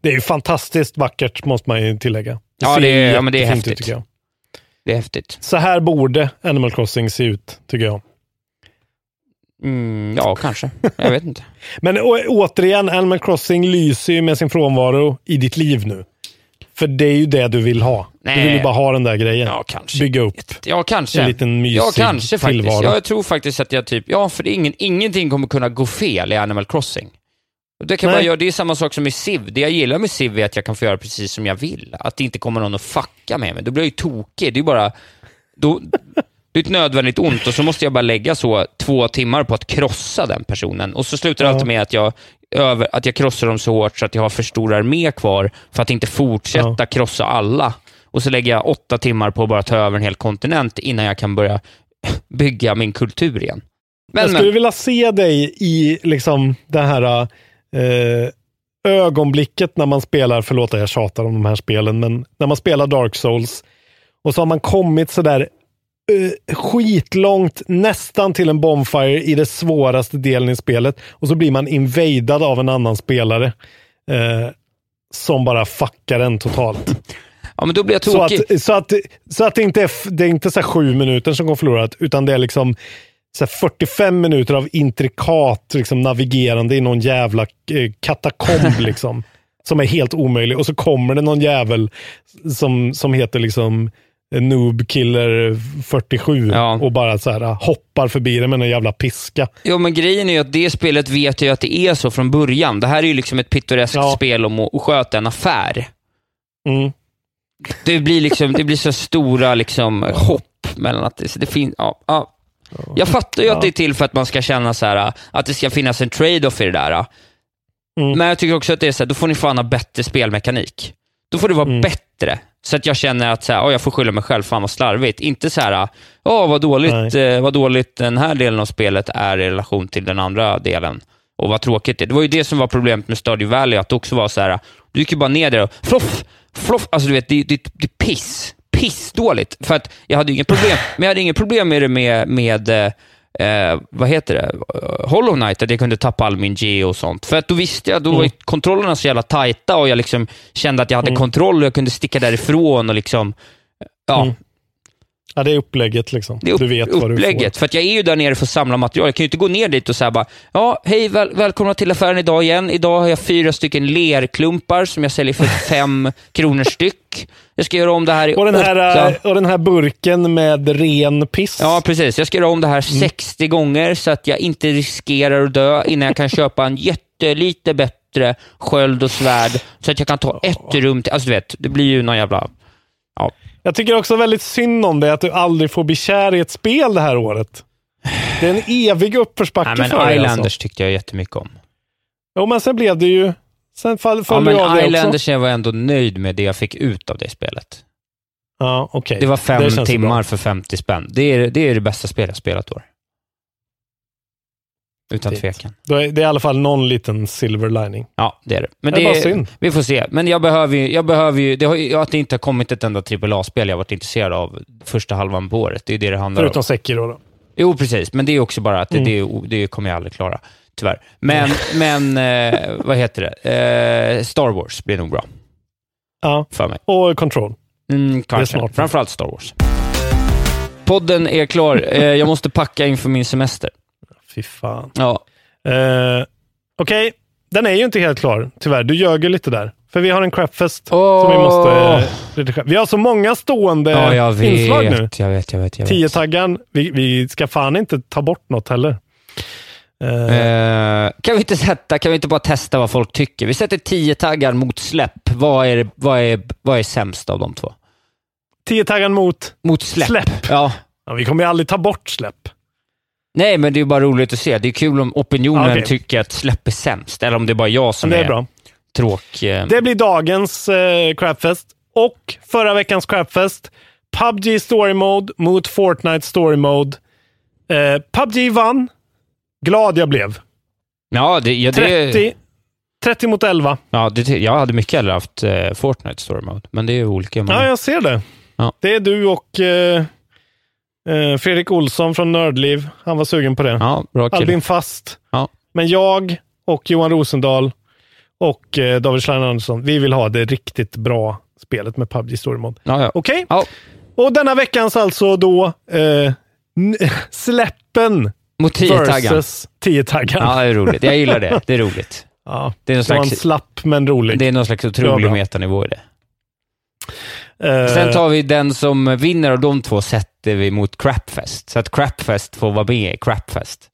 Speaker 5: Det är ju fantastiskt vackert måste man ju tillägga.
Speaker 6: Ja,
Speaker 5: ser
Speaker 6: det är- ja, men det är
Speaker 5: ut,
Speaker 6: häftigt.
Speaker 5: tycker jag.
Speaker 6: Det är häftigt.
Speaker 5: Så här borde Animal Crossing se ut, tycker jag.
Speaker 6: Mm, ja, kanske. Jag vet inte.
Speaker 5: Men å, återigen, Animal Crossing lyser ju med sin frånvaro i ditt liv nu. För det är ju det du vill ha.
Speaker 6: Nej.
Speaker 5: Du vill ju bara ha den där grejen.
Speaker 6: Ja, kanske.
Speaker 5: Bygga upp
Speaker 6: Ja, kanske.
Speaker 5: en liten mysig
Speaker 6: Ja, kanske faktiskt.
Speaker 5: tillvaro.
Speaker 6: Ja, jag tror faktiskt att jag typ... Ja, för det är ingen, ingenting kommer kunna gå fel i Animal Crossing. Det, kan
Speaker 5: Nej.
Speaker 6: bara göra, det är samma sak som i Civ. Det jag gillar med Civ är att jag kan få göra precis som jag vill. Att det inte kommer någon och fucka med mig. Då blir jag ju tokig. Det är bara... Då, det är ett nödvändigt ont och så måste jag bara lägga så två timmar på att krossa den personen. Och så slutar det
Speaker 5: Ja.
Speaker 6: alltid med att jag, över, att jag krossar dem så hårt så att jag har för stor armé kvar för att inte fortsätta krossa alla. Och så lägger jag åtta timmar på att bara ta över en hel kontinent innan jag kan börja bygga min kultur igen. Men,
Speaker 5: jag skulle
Speaker 6: men,
Speaker 5: vilja se dig i liksom det här eh, ögonblicket när man spelar, förlåt att jag tjatar om de här spelen, men när man spelar Dark Souls och så har man kommit sådär eh, skitlångt, nästan till en bonfire i det svåraste delen i spelet och så blir man invadad av en annan spelare eh, som bara fuckar en totalt.
Speaker 6: ja, men då blir jag
Speaker 5: Så
Speaker 6: tokig.
Speaker 5: att, så att, så att det inte är, det är inte så sju minuter som går förlorat, utan det är liksom så här 45 minuter av intrikat liksom, navigerande i någon jävla eh, katakomb. liksom, som är helt omöjlig. Och så kommer det någon jävel som, som heter liksom Noob Killer 47
Speaker 6: Ja.
Speaker 5: och bara så här, hoppar förbi det med en jävla piska.
Speaker 6: Jo, men grejen är ju att det spelet vet jag att det är så från början. Det här är ju liksom ett pittoreskt
Speaker 5: Ja.
Speaker 6: spel om att sköta en affär.
Speaker 5: Mm.
Speaker 6: Det blir liksom, det blir så stora liksom hopp mellan att det, det finns, ja, ja. Jag fattar ju att det är till för att man ska känna så här, att det ska finnas en trade-off i det där.
Speaker 5: Mm.
Speaker 6: Men jag tycker också att det är så här, då får ni fan ha bättre spelmekanik. Då får det vara
Speaker 5: Mm.
Speaker 6: bättre. Så att jag känner att så här, "Åh, jag får skylla mig själv, fan vad slarvigt. Inte så här, åh vad dåligt, eh, vad dåligt den här delen av spelet är i relation till den andra delen. Och vad tråkigt det är. Det var ju det som var problemet med Stardew Valley, att det också var så här, du gick ju bara ner där och floff, floff, alltså du vet, det, det, det är piss. pissdåligt. För att jag hade inget problem, men jag hade inget problem med det med, med eh, vad heter det, Hollow Knight, att jag kunde tappa all min G och sånt. För att då visste jag, då var
Speaker 5: Mm.
Speaker 6: kontrollerna så jävla tajta och jag liksom kände att jag hade
Speaker 5: Mm.
Speaker 6: kontroll och jag kunde sticka därifrån och liksom, ja.
Speaker 5: Mm. Ja, det är upplägget liksom.
Speaker 6: Det är upp,
Speaker 5: du vet vad du
Speaker 6: upplägget.
Speaker 5: får.
Speaker 6: För att jag är ju där nere för att samla material. Jag kan ju inte gå ner dit och säga bara, ja, hej, väl, välkomna till affären idag igen. Idag har jag fyra stycken lerklumpar som jag säljer för fem kronor styck. Jag ska göra om det här i
Speaker 5: Och den, här,
Speaker 6: åtta.
Speaker 5: eh, och den här burken med ren piss.
Speaker 6: Ja, precis. Jag ska göra om det här
Speaker 5: Mm.
Speaker 6: 60 gånger så att jag inte riskerar att dö innan jag kan köpa en jättelite bättre sköld och svärd så att jag kan ta ett rum till. Alltså du vet, det blir ju någon jävla... Ja.
Speaker 5: Jag tycker också väldigt synd om det att du aldrig får bli kär i ett spel det här året. Det är en evig uppförsbacke
Speaker 6: Nej, men
Speaker 5: för dig.
Speaker 6: Islanders
Speaker 5: Alltså.
Speaker 6: tyckte jag jättemycket om.
Speaker 5: Jo, men sen blev det ju... Sen fall,
Speaker 6: Ja,
Speaker 5: av
Speaker 6: men
Speaker 5: det också.
Speaker 6: Islanders jag var ändå nöjd med det jag fick ut av det spelet.
Speaker 5: Ja, okej.
Speaker 6: Det var
Speaker 5: Det
Speaker 6: fem
Speaker 5: ju
Speaker 6: timmar
Speaker 5: bra.
Speaker 6: för 50 spänn. Det är det, är det bästa spel jag spelat år. Utan tvekan.
Speaker 5: Då är det är i alla fall någon liten silver lining.
Speaker 6: Ja, det är det. Men
Speaker 5: Det är
Speaker 6: det
Speaker 5: bara synd.
Speaker 6: Vi får se. Men jag behöver ju, jag behöver ju det har att det inte har kommit ett enda AAA-spel jag varit intresserad av första halvan på året. Det är det det handlar
Speaker 5: Förutom
Speaker 6: om.
Speaker 5: Sekiro då.
Speaker 6: Jo, precis. Men det är också bara att det,
Speaker 5: Mm.
Speaker 6: det, det kommer jag aldrig klara. Tyvärr. Men, men eh, vad heter det? Eh, Star Wars blir nog bra
Speaker 5: Ja,
Speaker 6: för mig.
Speaker 5: och Control.
Speaker 6: Mm, kanske. Framförallt Star Wars. Podden är klar. Eh, jag måste packa inför min semester.
Speaker 5: Fy fan.
Speaker 6: Ja.
Speaker 5: Eh, Okej, den är ju inte helt klar, tyvärr. Du ljög ju lite där. För vi har en crapfest
Speaker 6: Åh!
Speaker 5: som vi måste eh, redigera. Vi har så många stående
Speaker 6: ja, jag
Speaker 5: inslag nu.
Speaker 6: vet, jag vet, jag vet. Jag vet.
Speaker 5: Tio-taggan. Vi, vi ska fan inte ta bort något heller. Eh,
Speaker 6: kan vi inte sätta, kan vi inte bara testa vad folk tycker? Vi sätter tio taggar mot släpp. Vad är, vad är, vad är sämst av de två?
Speaker 5: Tio-taggan mot
Speaker 6: Mot släpp.
Speaker 5: släpp.
Speaker 6: Ja.
Speaker 5: Ja, vi kommer ju aldrig ta bort släpp.
Speaker 6: Nej, men det är bara roligt att se. Det är kul om opinionen
Speaker 5: okej.
Speaker 6: tycker att släpp är sämst, eller om det är bara jag som
Speaker 5: Men det
Speaker 6: är,
Speaker 5: är bra.
Speaker 6: tråk... Eh,
Speaker 5: Det blir dagens eh, crapfest och förra veckans crapfest. PubG Story Mode mot Fortnite Story Mode. Eh, PubG vann. Glad jag blev.
Speaker 6: ja, det, ja, det,
Speaker 5: 30, 30 mot 11.
Speaker 6: ja, det, jag hade mycket hellre haft eh, Fortnite Story Mode, men det är olika. Man,
Speaker 5: Ja, jag ser det.
Speaker 6: Ja.
Speaker 5: Det är du och eh, eh, Fredrik Olsson från Nördliv. Han var sugen på det.
Speaker 6: ja, bra kille.
Speaker 5: Albin Fast.
Speaker 6: Ja.
Speaker 5: Men jag och Johan Rosendahl och eh, David Schlein Andersson, vi vill ha det riktigt bra spelet med PubG Story Mode.
Speaker 6: Ja, ja.
Speaker 5: Okej?
Speaker 6: Ja.
Speaker 5: Och denna veckans alltså då eh, släppen
Speaker 6: Mot tio-taggan.
Speaker 5: versus 10-taggan.
Speaker 6: Ja, det är roligt. Jag gillar det. Det är roligt.
Speaker 5: Ja,
Speaker 6: Det är någon slags,
Speaker 5: slapp men rolig.
Speaker 6: det är någon slags otrolig metanivå i det.
Speaker 5: Eh,
Speaker 6: Sen tar vi den som vinner av de två sätter vi mot Crapfest. Så att Crapfest får vara med i Crapfest.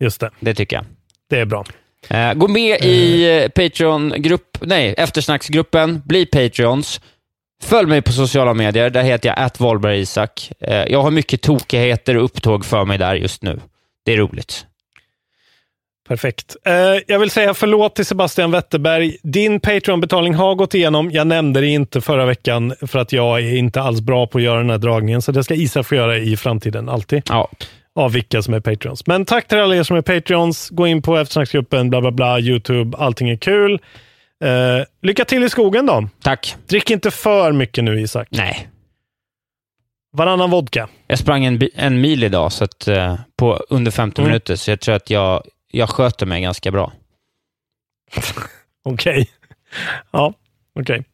Speaker 5: Just det,
Speaker 6: Det tycker jag.
Speaker 5: det är bra.
Speaker 6: Eh, gå med i eh, Patreon-grupp, nej, eftersnacksgruppen. Bli Patreons. Följ mig på sociala medier. Där heter jag att Isak. Eh, jag har mycket tokigheter och upptåg för mig där just nu. Det är roligt.
Speaker 5: Perfekt. Eh, jag vill säga förlåt till Sebastian Wetterberg. Din Patreon-betalning har gått igenom. Jag nämnde det inte förra veckan för att jag är inte alls bra på att göra den här dragningen, så det ska Isa få göra i framtiden, alltid.
Speaker 6: Ja,
Speaker 5: Av vilka som är Patreons. Men tack till alla er som är Patreons. Gå in på eftersnacksgruppen, bla bla bla, YouTube. Allting är kul. Eh, lycka till i skogen då.
Speaker 6: tack.
Speaker 5: Drick inte för mycket nu, Isak.
Speaker 6: Nej.
Speaker 5: Varannan vodka.
Speaker 6: Jag sprang en, en mil idag så att, eh, på under 15
Speaker 5: Mm.
Speaker 6: minuter, så jag tror att jag, jag sköter mig ganska bra.
Speaker 5: Okej. Ja, okej.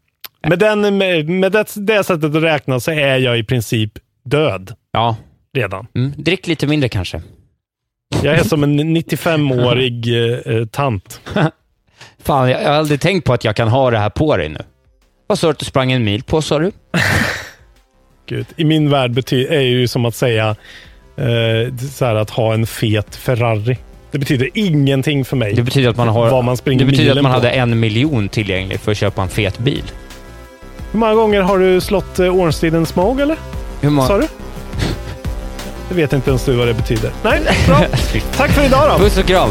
Speaker 5: Med, den, med, med det, det sättet att räkna så är jag i princip död
Speaker 6: Ja,
Speaker 5: redan.
Speaker 6: mm. drick lite mindre kanske.
Speaker 5: Jag är som en 95-årig eh, eh, tant.
Speaker 6: Fan, jag, har aldrig tänkt på att jag kan ha det här på dig nu. Vad sa du att du sprang en mil på, sa du?
Speaker 5: Gud. I min värld är ju som att säga eh, så här att ha en fet Ferrari. Det betyder ingenting för mig.
Speaker 6: Det betyder att man har...
Speaker 5: Man
Speaker 6: det betyder att man
Speaker 5: på.
Speaker 6: hade en miljon tillgänglig för att köpa en fet bil.
Speaker 5: Hur många gånger har du slått eh, Ornstiden Smoke eller?
Speaker 6: Hur många...
Speaker 5: Sa du? Det vet inte ens du vad det betyder. Nej, bra. Tack för idag då.
Speaker 6: Puss och kram!